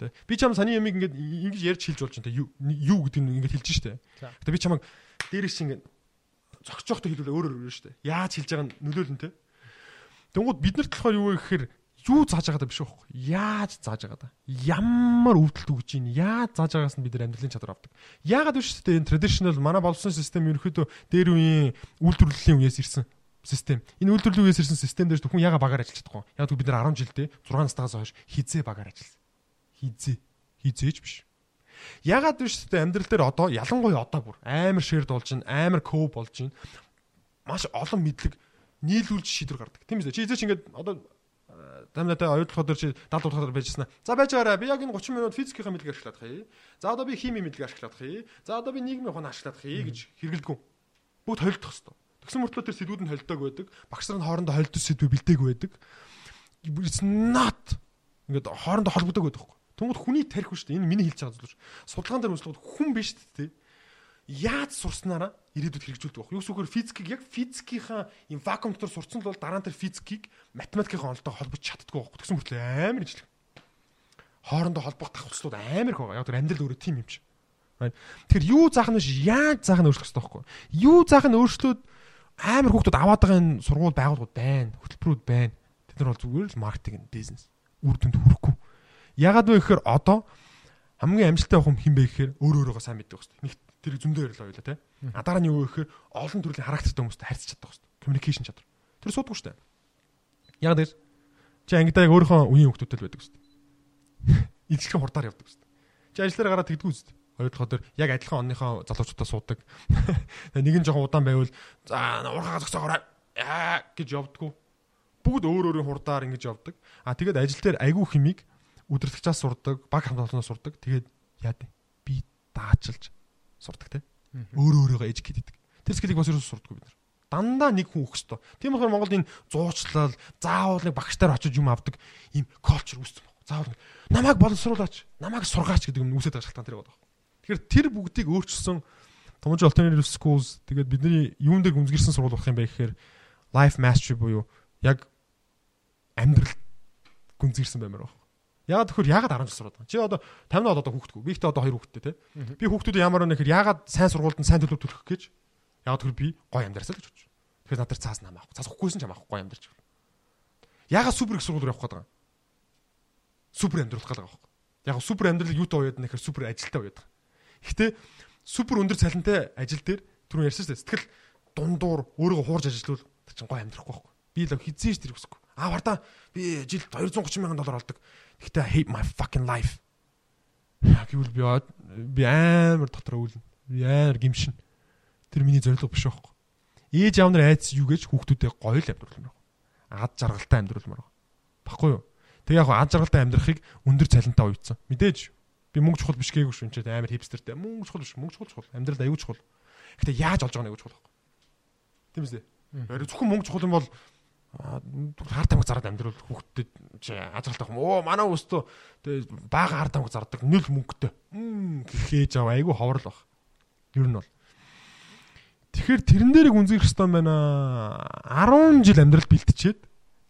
Тэ. Би чам саний ямиг ингээд ингэж ярьж хэлж болж байна. Юу юу гэдэг нь ингээд хэлж штэ. Гэтэ би чамаг дээрээс ингээд зогсоохтой хэлвэл өөр өөр штэ. Яаж хэлж байгаа нь нөлөөлнө тэ. Тэнгууд биднэрт болохоор юу вэ гэхээр юу зааж байгаа даа биш үү? Яаж зааж байгаа даа? Ямар өвдөлт өгж ийн? Яаж зааж байгаас нь бид нар амьдралын чадвар авдаг. Яагаад биш үү? Энэ traditional манай боловсон систем ерөөхдөө дээр үеийн үйлдвэрлэлийн үеэс ирсэн систем. Энэ үйлдвэрлэлийн үеэс ирсэн систем дээр зөвхөн яга багаар ажиллаж чадахгүй. Яг бид нар 10 жилдээ 6 настайгаас хойш хизээ багаар ажилласан. Хизээ. Хизээч биш. Ягаад биш үү? амьдрал дээр одоо ялангуяа одоо бүр амар ширд болж байна, амар ков болж байна. Маш олон мэдлэг нийлүүлж шийдвэр гаргадаг. Тийм үү? Чи эзэж ингээд одоо Тамнатай оюутлахад дээр чи 70 удахаар байжснаа. За байж байгаарай. Би яг энэ 30 минут физикийн мэдлэг ашиглах хий. За одоо би химийн мэдлэг ашиглах хий. За одоо би нийгмийн ухаан ашиглах хий гэж хэрэгэлдэггүй. Бүгд холилдох хэвээр. Тэгсэн мөртлөө тэр сэдвүүд нь холилдог байдаг. Багш нар нь хоорондоо холилдог сэдвүү бэлдээг байдаг. It's not ингээд хоорондоо холбогддог байдаг байхгүй. Тэнгүүд хүний тарих шүү дээ. Энэ миний хэлж байгаа зүйл. Судалгаан дээр үзлэхэд хүн биш дээ яаж сурснараа ирээдүйд хэрэгжүүлдэг байх. Юу гэхээр физикийг яг физикийнхаа юм вакуум дотор сурцсан л бол дараа нь тэр физикийг математикийн онолтой холбож чаддгүй байх. Тэгсэн мөртлөө амар ижлэг. Хоорондоо холбох давхцлууд амар их байгаа. Яг тэр амьдрал өөрөө тийм юм чи. Тэгэхээр юу заах нь биш яаж заах нь өөрчлөх хэрэгтэй байхгүй. Юу заах нь өөрчлөөд амар хүүхдүүд аваад байгаа энэ сургууль байгууллагууд байна. Хөтөлбөрүүд байна. Тэд нар бол зүгээр л маркетинг, бизнес үр дүнд хүрэхгүй. Ягаад вэ гэхээр одоо хамгийн амжилттай юм хин бэ гэхээр өөр өөрөөгөө сайн мэддэг хэвчээ. Нэг тэр зөндөө ярил ойлоо те. А дараа нь юу вэ гэхээр олон төрлийн характертай хүмүүстэй харьцаж чаддаг хэвчээ. Communication чадвар. Тэр суудгүй дээ. Яг тэр чи ангидаа яг өөрийнхөө үеийн хүмүүстэй л байдаг хэвчээ. Ижилхэн хурдаар явдаг хэвчээ. Чи ажиллаараа гараад тэгдэггүй үст. Хоёрдохоо тэр яг адилхан онныхоо залуучуудаа суудаг. Нэг нь жоохон удаан байвал за уурхаа зогсоогоорой гэж явдггүй. Бүгд өөр өөрийн хурдаар ингэж явдаг. А тэгээд ажил дээр айгүй химиг удирдахчаас сурдаг, баг хамгаалалтнаас сурдаг. Тэгээд яа? Би даачилж сурдаг те. Өөр өөрийгөө educate хийдэг. Тэр скилийг бас ерөөс сурдаггүй бид нар. Дандаа нэг хүн өгөх ёстой. Тийм болохоор Монголд энэ зуучлал, заавал нэг багштаар очиж юм авдаг ийм culture үүссэн баг. Заавал намайг боловсруулаач, намайг сургаач гэдэг юм үүсэж байгаа шалтгаан тэр байдаг. Тэгэхээр тэр бүгдийг өөрчилсөн Томж alternative schools тэгээд бидний юун дээр гүнзгийрсэн сургууль болох юм бэ гэхээр life mastery буюу яг амьдрал гүнзгийрсэн баймаар байна. Ягаад тэгэхээр ягаад 10 жил сураад байгаа. Чи одоо 50-аад одоо хүүхдгүй. Би ихтэй одоо 2 хүүхдтэй те. Би хүүхдүүдээ ямар нэг хэрэг ягаад сайн сургуульд нь сайн төлөв төлөх гэж ягаад тэгэхээр би гой амьдрасаа л гэж бодчих. Тэгэхээр надад цаас нам авах. Цаас өгөхгүйсэн ч амаахгүй гой амьдарч. Ягаад супер их сургууль явах гээд байгаа. Супер амьдрах гээд байгаа байхгүй. Яг супер амьдрал юутай уяад нэхэр супер ажилтаа уяад. Гэхдээ супер өндөр цалинтай ажил дээр түрүү ярьсан шүү дээ. Сэтгэл дундуур өөрийгөө хуурж ажиллавал чинь гой амьдрахгүй байхгүй. Би л хизээш тэр хүсэхгүй. Аа вардаа би жилд 230 сая доллар олдог. Гэхдээ hate my fucking life. Гэвэл би би амар дотор өвлөн. Би амар гимшин. Тэр миний зорилго биш байхгүй. Ээж аав нар айц юу гэж хүүхдүүдэд гоё л амьдруулмаар байна. Ад жаргалтай амьдруулмаар байна. Баггүй юу? Тэг яг ад жаргалтай амьдрахыг өндөр цалинтай уйцсан. Мэдээж би мөнгө чухал биш гээгүй шүү. Энд амар хипстертэй. Мөнгө чухал биш. Мөнгө чухал чухал. Амьдрал аюул чухал. Гэтэ яаж олж байгаа аюул чухал байхгүй. Тийм үстэй. Зөвхөн мөнгө чухал юм бол хар тамга зараад амьдрал хүүхдэд азралтай юм. Оо манай өстөө тэгээ бага хар тамга зардаг нөл мөнгөтэй. Гэхээж аа айгүй ховрол баг. Ер нь бол. Тэгэхээр тэрэн дээрийг үнзэх хэвээр байна. 10 жил амьдрал бэлтчихэд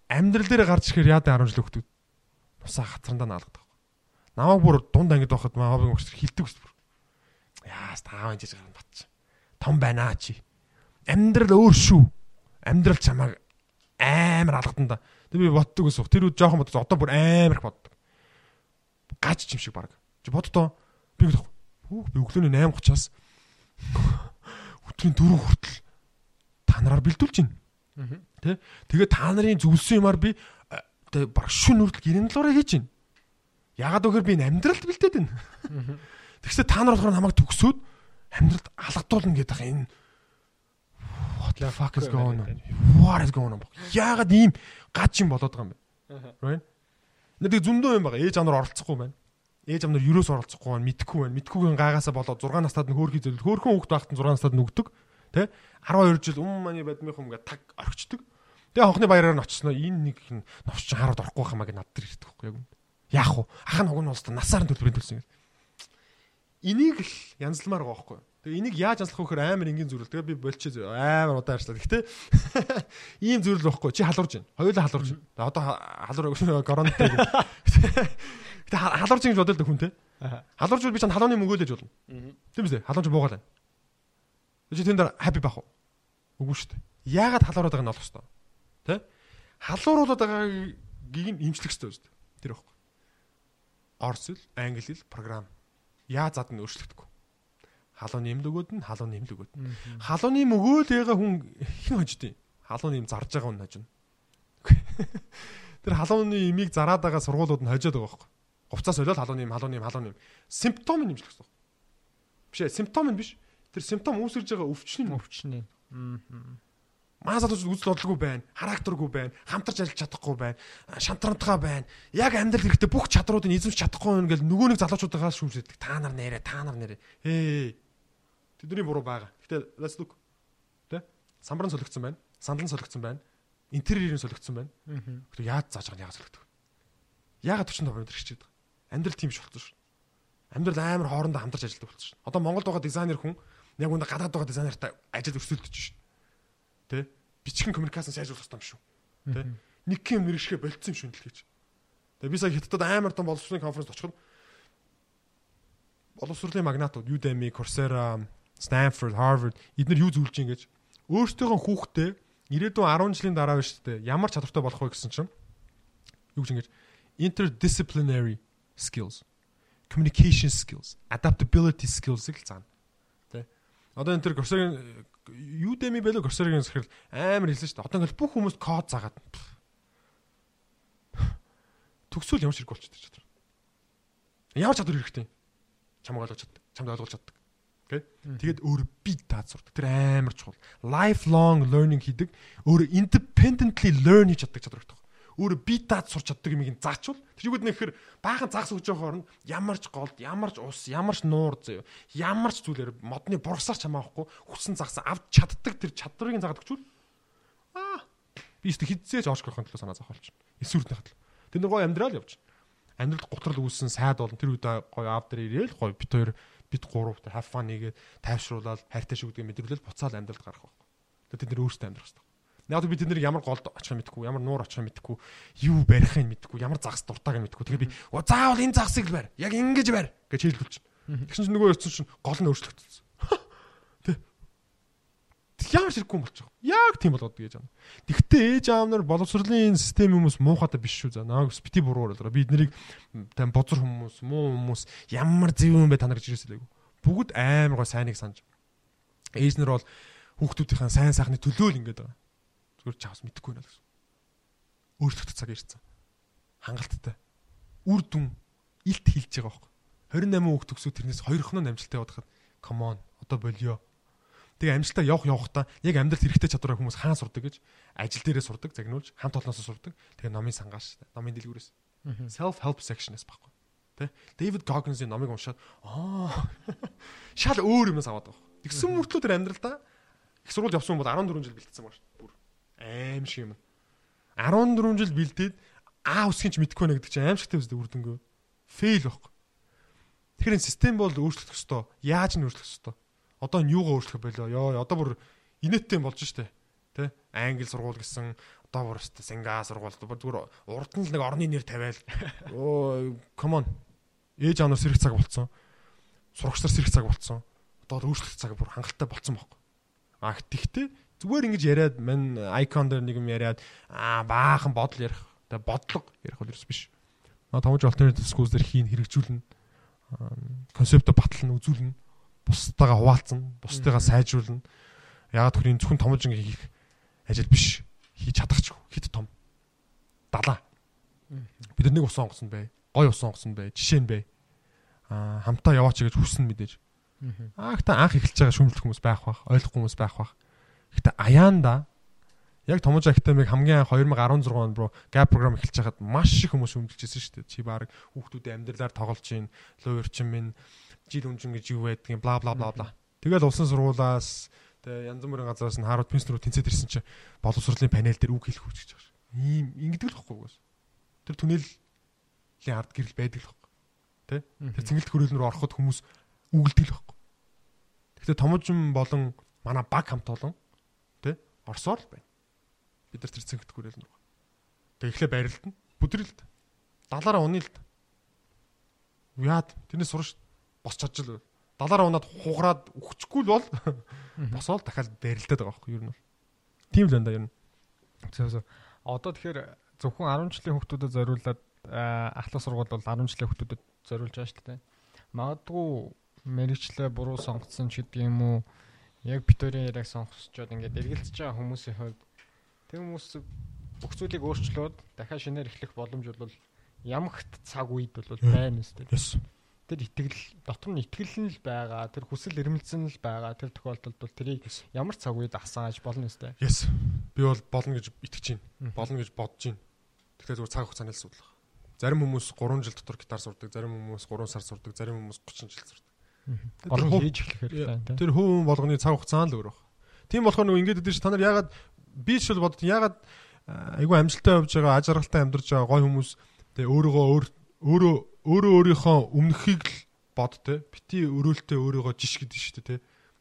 амьдрал дээр гарч ирэхээр яа 10 жил хөвгдөг. Нусаа хацрандаа наалгадаг. Намайг бүр дунд ангид байхад маа хобыг өгч хилдэг ус бүр. Яас тааван жиж гарна батч. Том байна чи. Амьдрал өөр шүү. Амьдрал чамаа амар алгадан да. Тэг би боддог ус. Тэр үед жоохон бодож одоо бүр амар их боддог. Гаж чим шиг баг. Чи боддоо би гэх хүүх би өглөөний 8:30-аас өдрийн 4 хүртэл та нараар бэлдүүлж байна. Тэ? Тэгээ та нарын зөвлөсөн юмар би тэг баг шүн хүртэл гэрэнлуураа хийж байна. Ягаад гэхээр би амьдралд бэлдээд байна. Тэгсээ та нар болохоор намайг төгсөөд амьдралд алгадуулна гэдэг энэ what the fuck is going on? What is going on? Яагаад ийм гаж юм болоод байгаа юм бэ? Right? Нэг зөндөө юм байгаа. Ээж авнаар оролцохгүй байна. Ээж авнаар юроос оролцохгүй байна. Мэдхгүй байна. Мэдхгүйгийн гаагаасаа болоод 6 настад нь хөөрхий зөвлөл. Хөөрхөн хүүхд байхад нь 6 настад нь өгдөг. Тэ? 12 жил юм маны бадмих юм гэ таг орхичдөг. Тэгээ хонхны баяраар нь очсноо энэ нэг новч чинь хараад орохгүй гэ над дээр ирдэг байхгүй яг юм. Яах вэ? Ах нь хуг нь уустаа насаар нь төлбөрийн төлсөн юм. Энийг л байхгүй юу? Тэгээ энийг яаж анслах вэ гэхээр амар энгийн зүйл. Тэгээ би болчих амар удаан ажиллаад. Гэхдээ ийм зүйл байхгүй. Чи халуурж байна. Хоёулаа халуурж байна. Одоо халуур коронавитой. Гэтэ халуурч ингэж бодоод хүн те. Аа. Халуурч би чанд халууны мөнгөө л ээж болно. Тийм үстэй. Халуурч буугаад байна. Чи тэнд хаппи бах уу? Үгүй шүү дээ. Яагаад халуураад байгааг нь олох хэвээр. Тэ? Халууруулаад байгаагийг нь имжлэх хэвээр үстэй. Тэр байхгүй. Орс хэл, англи хэл, програм. Яа зад нь өөрчлөгдөхгүй. Халуун нэмд өгөөд нь халуун нэмд өгөөд. Халууны мөгөөлөөгөө хүн хэн хождیں۔ Халуун нэм зарж байгаа хүн хожно. Тэр халууны имийг зараад байгаа сургуулиуд нь хожоод байгаа байхгүй. Говцаас олоод халуун нэм, халуун нэм, халуун нэм. Симптом нь нэмжлэх гэсэн. Биш ээ, симптом нь биш. Тэр симптом үүсгэж байгаа өвчин нь өвчнээ. Маа залуучууд үзэл бодлого байна, характергүй байна, хамтарч ажиллаж чадахгүй байна, шантарантгаа байна. Яг амьдрал хэрэгтэй бүх чадруудыг эзэмш чадахгүй юм ингээл нөгөө нэг залуучуудаас шүүмжлэдэг. Та нар нэрэ, та нар нэрэ. Ээ. Тэдний буруу байгаа. Гэтэ let's look. Тэ? Самбаран солигдсон байна. Сандан солигдсон байна. Интерьерийн солигдсон байна. Гэтэ яаж зааж байгаа нь яагаад солигдох вэ? Яагаад 45 метр хичээд байгаа? Амьдрал тийм биш болчихсон шүү. Амьдрал амар хоорондоо хамтарч ажилладаг болчихсон шүү. Одоо Монголд байгаа дизайнер хүн яг үүнд гадаад байгаа дизайнертай ажил өрсөлдөж шүү. Тэ? Бичгэн коммуникацийн сайжруулах хэрэгтэй юм шүү. Тэ? Нэг юм мэрэгшгэ болцсон юм шүү дэлхийч. Тэгээ би сая хятадд амар том боловсролын конференц очиход боловсролын магнатууд Udemy, Coursera, Stanford, Harvard эдгээр юу зөвлөж ин гэж өөртөөгөө хүүхдээ ирээдүйн 10 жилийн дараа биш үү ямар чадвартай болох вэ гэсэн чинь юу гэж ингэж interdisciplinary skills communication skills adaptability skills-ыг л заана. Тэ. Одоо энэ төр Coursera Udemy байлаа Coursera-гийн захирал амар хэлсэн шүү дээ. Одоо ингээл бүх хүмүүст код заагаад төгсөөл ямар ширэг болчихсон чадвар. Ямар чадвар хэрэгтэй? Чамд ойлгож чаддаг. Чамд ойлгуулж чаддаг. Окей. Тэгээд өөр би даад сурдаг. Тэр амар чухал. Lifelong learning хийдэг. Өөр independently learn хийж чаддаг чадвар гэдэг. Өөр би даад сурч чаддаг юмыг заачвал тэр юуд нэхэр баахан загас өгж байгаа хооронд ямар ч голд, ямар ч ус, ямар ч нуур зөө, ямар ч зүйлээр модны бурсаар ч хамаахгүй хүссэн загас авч чаддаг тэр чадварыг заагаад өгчвөл аа би өөртөө хизээж оож гарахын төлөө санаа зовхолч. Эсвэрдний хатал. Тэр нэг гой амьдрал явж. Амьдралд готрол үүссэн сайд болон тэр үед гой аав дээр ирээл гой бит хоёр бит гурав тэр have fun нэгээд тайвшруулаад хайртай шүү гэдгийг мэдрүүлэл буцаал амьдралд гарах байхгүй. Тэгээд тэд нэр өөрсдөө амьдрах хэрэгтэй. Яг би тэд нэр ямар голд очихыг мэдэхгүй, ямар нуур очихыг мэдэхгүй, юу барихыг мэдэхгүй, ямар загас дуртааг мэдэхгүй. Тэгээд би заавал энэ загасыг л барь. Яг ингэж барь гэж хэлүүлж. Тэгсэн чинь нөгөө өрцөн чинь гол нь өөрчлөгдсөн. Ямар ширхгүн болчих. Яг тийм болоод гэж байна. Тэгвэл ээж аав нар боловсролын систем хүмүүс муухайтай биш шүү за. Наагс бити буруугаар л. Би эднийг тань бозор хүмүүс, муу хүмүүс ямар зөв юм бэ та нар гэж ирээсэй лээгүй. Бүгд амар гоо сайныг санаж. Ээж нар бол хүүхдүүдийн сайн сайхны төлөө л ингэж байгаа. Зүгээр чавс мэдэхгүй байна гэсэн. Өөрчлөлт цаг ирсэн. Хангалттай. Үр дүн илт хилж байгаа байхгүй. 28 хүүхд төгсөө тэрнээс 2 хоног амжилттай явахад come on одоо болио. Тэгээ амжилтаа явах явахдаа яг амьдралд хэрэгтэй чадвараа хүмүүс хаан сурдаг гэж ажил дээрээ сурдаг, загнуулж, хамт олноосоо сурдаг. Тэгээ номын сангаас, номын дэлгүүрээс. Self help section-ээс баггүй. Тэ? Дэвид Гоггинсийн номыг уншаад аа шал өөр юмс аваад байгаа. Тэгсэн мөртлөө тэр амьдралдаа их сургууль явсан бол 14 жил бэлтсэн байна шүү. Бүр аим шиг юм. 14 жил бэлдээд аа үсгэн ч мэдэхгүй нэ гэдэг чинь аим шигтэй үстэй үрдэнгөө. Фейл байхгүй. Тэгэхээр энэ систем бол өөрчлөх ёстой. Яаж нь өөрчлөх ёстой? Одоо нь юугаа өөрчлөх байлоо? Йоо, одоо бүр инээдтэй болж штэ. Тэ? Англи сургууль гэсэн одоо бүр штэ Синга сургууль зүгээр урд нь л нэг орны нэр тавиал. Оо, come on. Ээж аанаар сэрэх цаг болцсон. Сурагч нар сэрэх цаг болцсон. Одоо өөрчлөх цаг бүр хангалттай болцсон байхгүй. А тэгтээ зүгээр ингэж яриад мань icon дээр нэг юм яриад аа баахан бодол ярих. Тэгээ бодлого ярих бол ерөөс биш. Томж alternative schools дээр хийн хэрэгжүүлнэ концепто батлна үзүүлнэ бусдаагаа хуваалцсан бусдыгаа сайжруулна. Ягаад гэвэл энэ зөвхөн томжин хийх ажил биш. Хийж чадахч хит том? Далаа. Бид нэг ус онгосон бай. Гой ус онгосон бай. Жишээ нь бай. А хамтаа яваач гэж хүснэ мэдээж аа гэхдээ анх эхэлж байгаа шүүмжлэх хүмүүс байх бах ойлгохгүй хүмүүс байх бах. Гэхдээ аяанда Яг Томож Academy хамгийн 2016 онд руу gap program эхэлж байхад маш их хүмүүс өмжилжсэн шүү дээ. Чи баг хүүхдүүдийн амьдралаар тоглож чинь, луурчин минь жил үнжин гэж юу байдгийг бла бла бла бла. Тэгэл улсын сургуулаас тэгээ янз бүрийн газараас нь Harvard Princeton руу тэнцээд ирсэн чинь боловсролын панел дээр үг хэлэх хүч гэж байгаа шүү. Ийм ингэдэг л байхгүй угаас. Тэр түнэлийн ард гэрэл байдаг л байхгүй. Тэ? Тэр цэнгэлт хөрөөл рүү ороход хүмүүс үгэлдэг л байхгүй. Гэхдээ томожин болон манай баг хамт олон тэ? Орсоор л байна бид нар тэр цэнгт хүрээл нурга. Тэг ихлэ байралд нь бүдрэлд. Далаараа унийлд. Яад тэрнээс сурч босч чадж л далаараа унаад хугараад өгчихгүй л бол босоод дахиад барилдаад байгаа байхгүй юу ер нь бол. Тийм л байна да ер нь. Зөв. Одоо тэгэхээр зөвхөн 10 жилийн хүүхдүүдэд зориулаад ахлах сургууль бол 10 жилийн хүүхдүүдэд зориулж байгаа шүү дээ. Магадгүй мэрэгчлээ буруу сонгоцсон ч гэдэг юм уу яг битүүрийн яриаг сонгосчоод ингээд эргэлзэж байгаа хүмүүсийн хувьд тэр хүмүүс бүх зүйлийг өөрчлөөд дахиад шинээр эхлэх боломж бол ямагт цаг үед бол байна үстэй. Тэр итгэл дотор нь итгэл нь л байгаа. Тэр хүсэл эрмэлзэн л байгаа. Тэр тохиолдолд бол тэрийг ямар цаг үед асааж болно үстэй. Yes. Би бол болно гэж итгэж байна. Болно гэж бодож байна. Тэгэхээр зүгээр цаг хугацааны л асуудал. Зарим хүмүүс 3 жил дотор гитар сурдаг, зарим хүмүүс 3 сар сурдаг, зарим хүмүүс 30 жил сурдаг. Нь хийж эхлэх хэрэгтэй. Тэр хүн болгоны цаг хугацаа л өөр баг. Тийм болохоор нөгөө ингэж өгдөө чи та нар ягаад би ч бол бодод ягаад айгүй амжилттай явж байгаа, аж аргалтай амьдарч байгаа гой хүмүүс тэгээ өөрийгөө өөр өөрөө өөрөө өөрийнхөө өмнөхийг л бод те. Бити өрөөлтөө өөрийгөө жиш гэдэг шүү дээ те.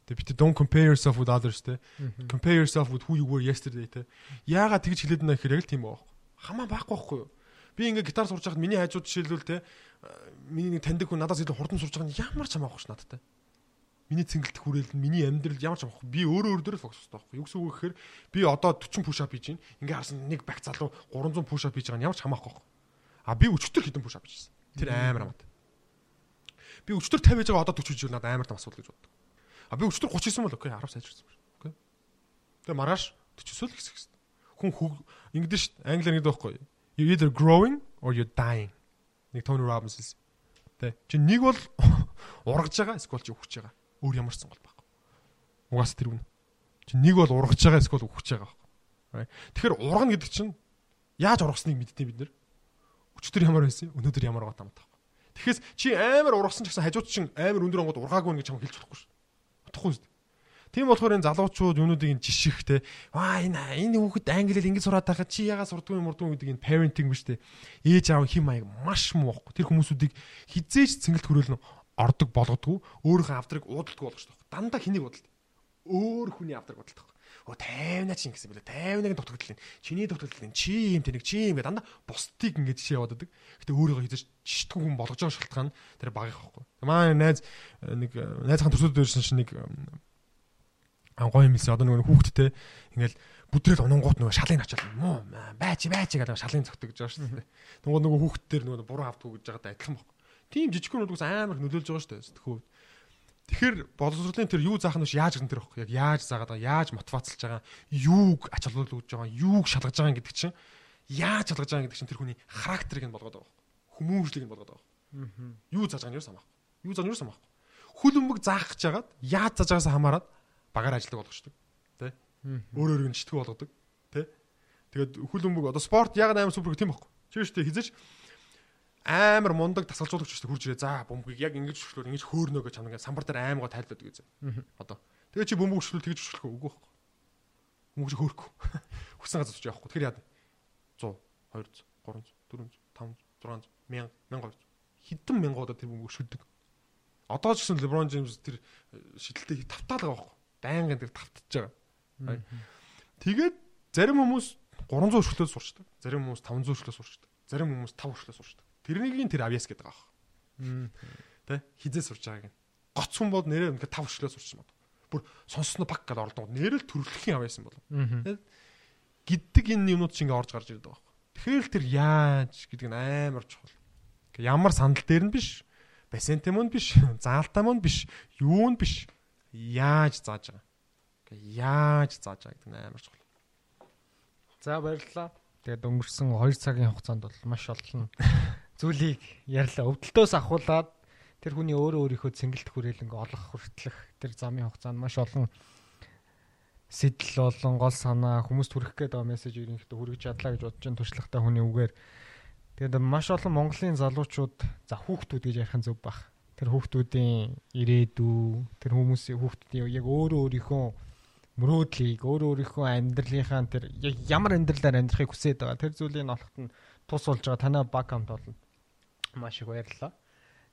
Тэгээ бити don't compare yourself with others те. Compare yourself with who you were yesterday те. Яагаад тэгж хэлээд байна гэхээр яг л тийм байгаа. Хамаа байхгүй байхгүй юу? Би ингээ гитар сурж байхад миний хайжууд жишээлбэл те миний нэг таньдаг хүн надаас илүү хурдан сурж байгаа нь ямар ч хамаахгүй ш надтай. Миний цэнгэлт хүрээлэн миний амьдрал ямар ч хамаахгүй. Би өөрөө өөр дөр л фокустай байхгүй. Юу гэсэн үг гэхээр би одоо 40 push up хийж байна. Ингээ харсан нэг бак залуу 300 push up хийж байгаа нь ямар ч хамаахгүй. А би өчтөр хитэн push up хийжсэн. Тэр амар хамаатай. Би өчтөр 50 хийж байгаа одоо 40 хийж надад амар том асуудал гэж боддог. А би өчтөр 30 хийсэн бол окей 10 сайжирсан байна. Окей. Тэгээ маргааш 40 л ихсэх хэрэгтэй. Хүн ингэдэж шít англиар ингэдэг байхгүй. You either growing or you're dying Нэг Tony Robbins хэлсэн. Тэ. Чи нэг бол ургаж байгаа, эсвэл чи өгч байгаа. Өөр ямар ч сонголт байхгүй. Угаас тэр үнэ. Чи нэг бол ургаж байгаа, эсвэл өгч байгаа байхгүй. Тэгэхээр ургана гэдэг чинь яаж ургасныг мэдтiin бид нэр. Өчтөр ямар байсан, өнөөдөр ямар байгаа тамтай байхгүй. Тэгэхээр чи амар ургасан ч гэсэн хажууд чинь амар өндөр онгод ургаагүй нэг чам хэлж болохгүй шүү. Утахгүй шүү. Тийм болохоор энэ залуучууд юунуудыг энэ жиших те аа энэ энэ хүүхэд англи хэл ингэж сураад байхад чи ягаа сурдгүй юм урдгүй гэдэг энэ parenting биш те. Ээж аав хим маяг маш муу байхгүй. Тэр хүмүүсүүдийг хизээж цэнгэлт хөрөөлнө ордог болгодгүй өөрийнхөө авдрыг уудалдгүй болгож таах дандаа хэнийг уудалд? Өөр хүний авдрыг уудалдах Оо 50наа чинь гэсэн бэлээ 50-ыг дутагдлаа. Чиний дутагдлаа чи юм тэнэг чи юм гэдэг дандаа бусдыг ингэж жишээ яваад байдаг. Гэтэ өөрийгөө хийж чишдгүй хүн болгож байгаа шалтгаан тэр багих байхгүй. Манай найз нэг найзхан төрсөд дээрсэн чинь нэг гоё юм хэлсэн. Одоо нөгөө хүүхдтэй ингээл бүдрэл унгууд нөгөө шалын ачаал муу байж байж гэдэг шалын цогтөж байгаа шүү дээ. Тэнгууд нөгөө хүүхдтэр нөгөө буруу автгүй гэж байгаад адилхан баг. Тийм жижигхэн нүдгээс амар нөлөөлж байгаа шүү дээ. Тэхүү. Тэгэхээр боловсролын тэр юу заах нь биш яаж гэн тэр баг. Яг яаж заагаад байгаа, яаж мотивацлж байгаа, юуг ач холбогдуулж байгаа, юуг шалгаж байгаа гэдэг чинь яаж шалгаж байгаа гэдэг чинь тэр хүний характерыг нь болгоод байгаа. Хүмүүжлийг нь болгоод байгаа. Юу зааж байгаа нь юу самаахгүй. Юу зааж нь юу самаахгүй. Хүл өмг заах гэж хагаад яаж зааж байгаасаа хамаарат багаар ажилладаг болгочдөг. Тэ? Өөр өөрийг нь читгүү болгодог. Тэ? Тэгээд хүл өмг одоо спорт яг амар супер тийм байхгүй. Чи шүү дээ хизэж амар мундаг тасгалжуулагч шүү дээ хурж ирээ. За бөмбөгийг яг ингэж хөшлөөр ингэж хөөрнөө гэж чанаа самбар дээр аймгаа тайлбардаг гэж. Одоо. Тэгээд чи бөмбөг хөшлөл тэгж хөшлөх үгүй байхгүй. Бөмбөг хөөрөхгүй. Хүссэн газар явахгүй. Тэгэхээр яа 100 200 300 400 500 600 1000 1200 хэдэн мянгуудаар тэр бөмбөг шүлдэг. Одоо ч гэсэн LeBron James тэр шидэлтэй тавтаалгаа байхгүй байнгын тэр тавтаж байгаа. Тэгээд зарим хүмүүс 300 өршлөө сурчдаг. Зарим хүмүүс 500 өршлөө сурчдаг. Зарим хүмүүс 5 өршлөө сурчдаг. Тэрнийг тэр авьяас гэдэг байгаа. Тэ хизээ сурч байгааг нь. Гоц хүн бол нэрээ үнэхээр 5 өршлөө сурч мод. Бүр сонсно баг гэдэг оролдоо. Нэрэл төрөлхийн авьяас юм болов. Гиддэг энэ юмнууд чинь ингээ орж гарч ирдэг байгаа. Тэгэхээр тэр яаж гэдэг нь амар чухал. Ямар сандал дээр нь биш. Басентем нь биш. Заалтам нь биш. Юу нь биш яаж зааж байгаа. Яаж зааж байгаа гэдэг нь амар чухал. За баярлалаа. Тэгээд өнгөрсөн 2 цагийн хугацаанд бол маш олон зүйлийг ярьлаа. Өвдөлтөөс ахуулаад тэр хүний өөрөө өөрийнхөө цэнгэлт хүрээлэнг олох хүртлэх тэр замын хугацаанд маш олон сэтэл болон гол санаа хүмүүст хүрэх гээд байгаа мессежийг ихтэй хүргэж чадлаа гэж бодож туршлагатай хүний үгээр. Тэгээд маш олон Монголын залуучууд за хүүхдүүд гэж ярих нь зөв баг тэр хүүхдүүдийн ирээдүй тэр хүмүүсийн хүүхдүүдийн яг өөрөө өөрийнхөө мөрөөдлийг өөрөө өөрийнхөө амьдралынхаа тэр яг ямар амьдралаар амьдрахыг хүсээд байгаа. Тэр зүйлийг олоход нь тус болж байгаа. Танай баг хамт болно маш их баярлалаа.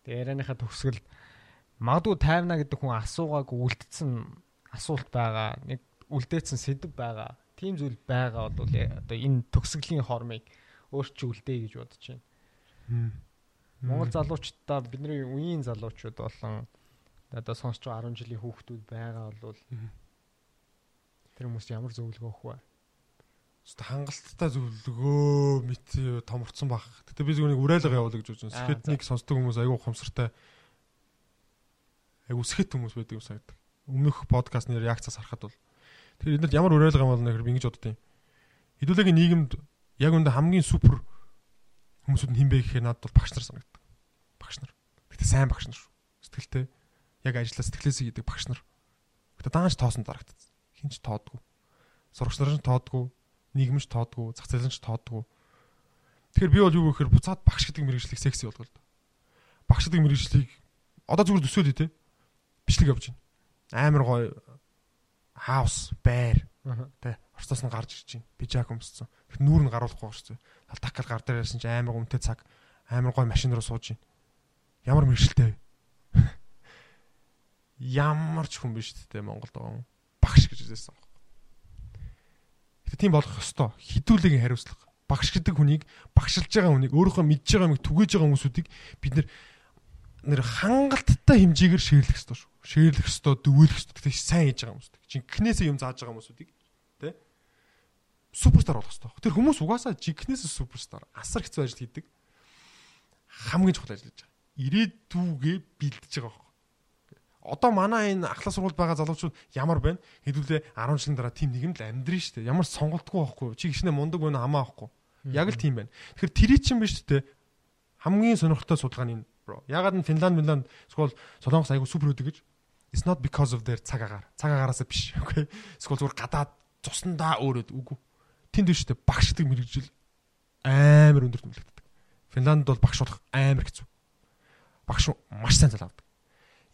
Тэгээ ярианыхаа төгсгөл магадгүй тайвна гэдэг хүн асуугааг үлдсэн асуулт байгаа нэг үлдээсэн сэдв байгаа тийм зүйл байгаа бол одоо энэ төгсгөлийн хормыг өөрчилдөө гэж бодож байна. Монгол залуучуудаа бидний үеийн залуучууд болон одоо сонсч байгаа 10 жилийн хүүхдүүд байгаа бол тэр хүмүүс ямар зөвлөгөө өгөх вэ? Өстө хангалттай зөвлөгөө мэт томорцсон баг. Гэтэ би зүгээр нэг уриалга явуулах гэж бодсон. Скетник сонсдог хүмүүс айгүй ухамсартай. Айгүй скет хүмүүс байдаг юм санагдав. Өмнөх подкастны реакцаас харахад бол тэгэхээр энд ямар уриалга юм бол нөхөр би ингэж боддیں۔ Хэдүүлээгийн нийгэмд яг үндэ хамгийн супер хүмүүсүүд нь хинбэ гэхээр надад бол багш нар санагддаг. Багш нар. Гэтэ сайн багш нар шүү. Сэтгэлтэй яг ажиллаа сэтгэлээсээ хийдэг багш нар. Гэтэ даанч тоосон дарагдсан. Хинч тоодгүй. Сурагч нар ч тоодгүй, нийгэмч тоодгүй, зах зээлч тоодгүй. Тэгэхээр би бол юу гэхээр буцаад багш гэдэг мэрэгжлийг секси болгоо л доо. Багш гэдэг мэрэгжлийг одоо зүгээр төсөөлөе те. Бичлэг явж байна. Амар гоё хаус, байр. Тэ Орцоос нь гарч ирж байна. Пижак өмссөн. Тэг нүүр нь гаруулахгүй шүү дээ. Талтакал гар дээр ярьсан чинь амар гомтэй цаг амар гой машин руу сууж байна. Ямар мэрэгчлээ вэ? Ямар ч хүн биш дээ Монголд байгаа. Багш гэж хэлсэн. Тийм болох ёстой. Хідүүлгийн хариуцлага. Багш гэдэг хүнийг багшилж байгаа хүнийг өөрийнхөө мэдж байгаа юмыг түгээж байгаа хүмүүсүүдийг бид нэр хангалттай хэмжээгээр ширлэх ёстой шүү. Ширлэх ёстой, дөвөөлөх ёстой. Гэтэ сайн хийж байгаа хүмүүсүүд. Жинкнээсээ юм зааж байгаа хүмүүсүүдийг суперстар болох хэрэгтэй. Тэр хүмүүс угаасаа жигнэс суперстар асар хэцүү ажил хийдэг. Хамгийн чухал ажил хийж байгаа. Ирээдүгээ бэлдэж байгаа. Одоо манай энэ ахлах сургуульд байгаа залуучууд ямар байна? Хэдүүлээ 10 жилийн дараа тим нэг юм л амьдрын шүү дээ. Ямар сонголтгүй байхгүй. Чи гişнэ мундаг байна хамаа байхгүй. Яг л тийм байна. Тэгэхээр тэрий чинь биш үү? Хамгийн сонирхолтой судалгаа нь бро. Ягаад н Финланд, Финланд эсвэл Солонгос айгу супер өдөг гэж? It's not because of their цаг агаар. Цаг агаараас биш. Окей. Эсвэл зүгээр гадаад цуснаа өөрөд үгүй тэнд биш үү багш гэдэг мэрэгжил амар өндөр тэмлэгддэг. Финланд бол багш болох амар хэцүү. Багш маш сайн зал авдаг.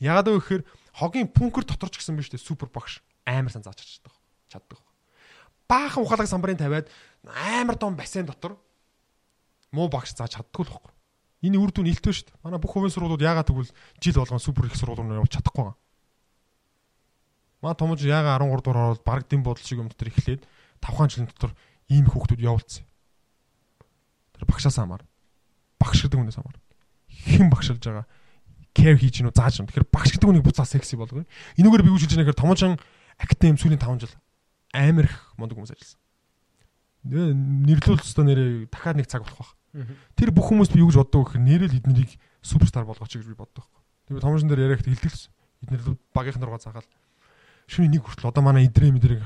Ягаад вэ гэхээр хогийн пүнкер дотор ч гэсэн биш үү супер багш амар сайн зааж чаддаг. Чаддаг. Баахан ухаалаг самбарын тавиад амар том бассейн дотор муу багш зааж чаддгүй л байхгүй. Энэ үр дүн илтвэ шүү дээ. Манай бүх хувийн сургуулиуд яагаад тэгвэл жил болгон супер их сургуулиуд явуулж чадахгүй байгаа. Маа томж яагаад 13 дугаар ороод баг дэм бодол шиг юм дотор эхлээд 5 жилийн дотор ийм хүүхдүүд явуулсан. Тэр багшаас хамаар. Багш гэдэг хүнээс хамаар. Хэн багшилж байгаа? Care хийж гинүү зааж гинүү. Тэгэхээр багш гэдэг хүнийг буцаа секси болгоё. Энэгээр би хэлж байгаа гэхээр томоохон академи сүүлийн 5 жил амар их мундаг хүмүүс ажилласан. Нэрлүүл өстой нэрээ дахиад нэг цаг болох байх. Тэр бүх хүмүүс би юу гэж боддог гэхээр нэрэл эднийг суперстар болгооч гэж би боддог байхгүй. Тэгээ томоохон дээр яриагт хилдэлсэн. Эднэр багийнхан руугаа цаагаал. Шүний нэг хүртэл одоо манай идрээ мэдрэг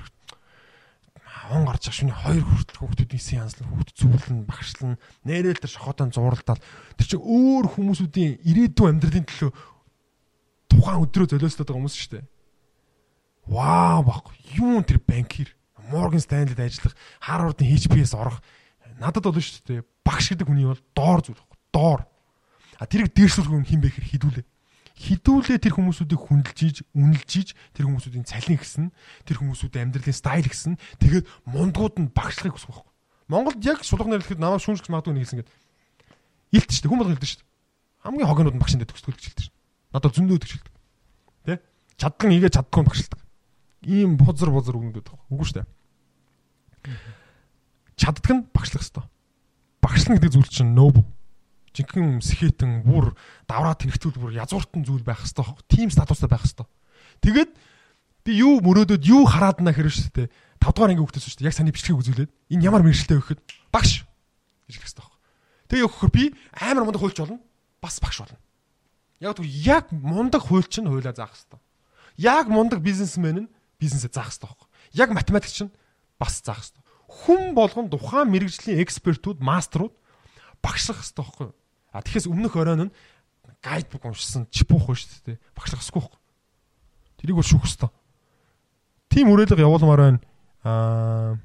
он гарч шүний хоёр хүртэл хүүхдүүд исэн янзлан хүүхд зүвлэн багшлан нэрэл тэр шохотон зууралдаал. Тэр чинь өөр хүмүүсүүдийн ирээдүйн амьдралын төлөө тухайн өдрөө золиослоод байгаа хүмүүс шүү дээ. Вау баг. Юу тэр банкир Morgan Stanley-д ажиллах Harvard-ын HBS орох. Надад бол шүү дээ багш гэдэг хүний бол доор зүйл. Доор. А тэрийг дээрсүүлэх хүн хин бэ гэхэр хідүүлээ хідүүлээ тэр хүмүүсүүдийг хүндэлж ийж, үнэлж ийж тэр хүмүүсүүдийн цалин гисэн, тэр хүмүүсүүдийн амьдралын стайл гисэн. Тэгээд мундгууд нь багшлахыг хүсэх байхгүй. Монголд яг сулга нэрлэхэд намайг шүүмжлэх магадгүй нэг хэлсэн гэдэг. Илт шүү дээ. Хүн болго хэлдэг шүү дээ. Хамгийн хогнууд нь багшинд төгсдөг гэж хэлдэг шүү. Надад зөндөө төгсөлдөг. Тэ? Чадлан игээ чаддгүй багшилдаг. Ийм бузар бузар үгнүүд байдаг. Үгүй шүү дээ. Чаддаг нь багшлах хэвээр. Багшлах гэдэг зүйл чинь noble жинхэнэ сэхэтэн бүр давраа тэрэгтүүл бүр язууртан зүйл байх хэвээр байхгүй. Тим статустай байх хэвээр. Тэгээд би юу мөрөөдөд юу хараад наа хэрэг шүү дээ. 5 дугаар анги хөвгтөөс шүү дээ. Яг саний бичлэгийг үзүүлээд энэ ямар мэрэгчлээ өгөхөд багш гэж хэлэх хэвээр байхгүй. Тэгээ өгөхөөр би амар мундаг хуульч болно. Бас багш болно. Яг түр яг мундаг хуульч нь хуйлаа заах хэвээр. Яг мундаг бизнесмен нь бизнесээ заах хэвээр байхгүй. Яг математикч нь бас заах хэвээр. Хүн болгон тухайн мэрэгжлийн экспертүүд, мастерууд багшлах хэвээр байхгүй. А тэгэхээр өмнөх оройн нь гайдбук уншсан чипуух шүү дээ. Багшлах хэсгүй байхгүй. Тэрийг бол шүүх хэвээр. Тим үрэлэг явуулмаар байна. Аа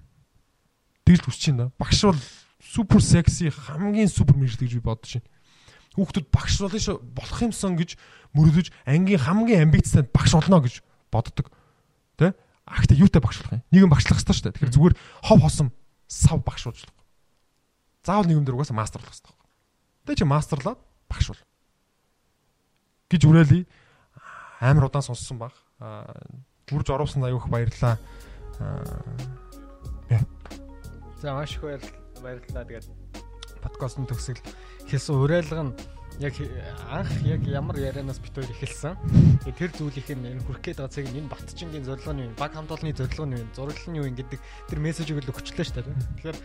тэгэл хүсэж байна. Багш бол супер секси хамгийн супер мэрэгжил гэж би бодож байна. Хүүхдүүд багш болно шүү болох юмсан гэж мөрөдөж ангийн хамгийн амбицтай багш болно гэж боддог. Тэ? Ахта юутай багш болох юм? Нэгэн багшлах хэрэгтэй шүү дээ. Тэгэхээр зүгээр хов хосом сав багш болж болох. Заавал нэгэн угаасаа мастер болох хэрэгтэй. Тэ чи мастерлаад багш бол. гэж үрээлий амар удаан сонссон баг. Үрж оруулсан аюух баярлаа. За маш их баярлалаа. Тэгээд подкастын төгсгөл хэлсэн уриалга нь яг анх яг ямар ярианаас бит хоёр эхэлсэн. Тэгээ тэр зүйлийнх нь энэ хүрх гээд байгаа цаг нь энэ Батчингийн зорилго нь юу? Баг хамт олонны зорилго нь юу? Зураглал нь юу гэдэг тэр мессежийг л өгчлээ шүү дээ. Тэгэхээр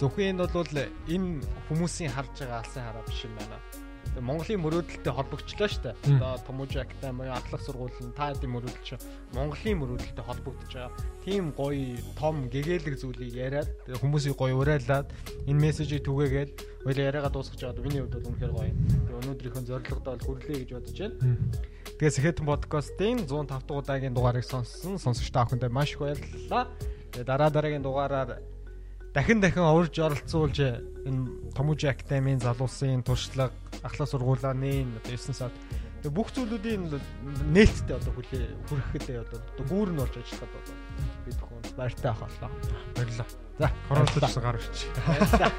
зөвхөн энэ бол энэ хүмүүсийн харж байгаа алсын хараа биш юм байна. Монголын мөрөөдөлтэй холбогдлоо шүү дээ. Одоо Томожактай мөн ахлах сургууль нь та хэдийн мөрөөдөл чинь Монголын мөрөөдөлтэй холбогдож байгаа. Тийм гоё том гэгээлэг зүйлийг яриад хүмүүсийг гоё урайлаад энэ мессежийг түгээгээд хоёул яриагаа дуусгаж байгаад миний хувьд бол үнэхээр гоё. Тэгээ өнөөдрийнхөө зорилгодоо бол хүрлээ гэж бодож байна. Тэгээ Сэхэтэн подкастын 105 дахь удаагийн дугаарыг сонссон сонсогч та бүхэндээ маш их баярлалаа. Тэгээ дараа дараагийн дугаараар дахин дахин урьж оролцуулж энэ Томожи академийн залуусын туршлага ахлах сургуулаа нээн одоо 9 сард бүх зүйлүүдийн нээлттэй одоо хүлээ хүрэхэд одоо гүүр нь болж ажиллахад одоо би төхөн баяртай ах боллоо. Баярлалаа. За коронавирус гар ирчих. Баярлалаа.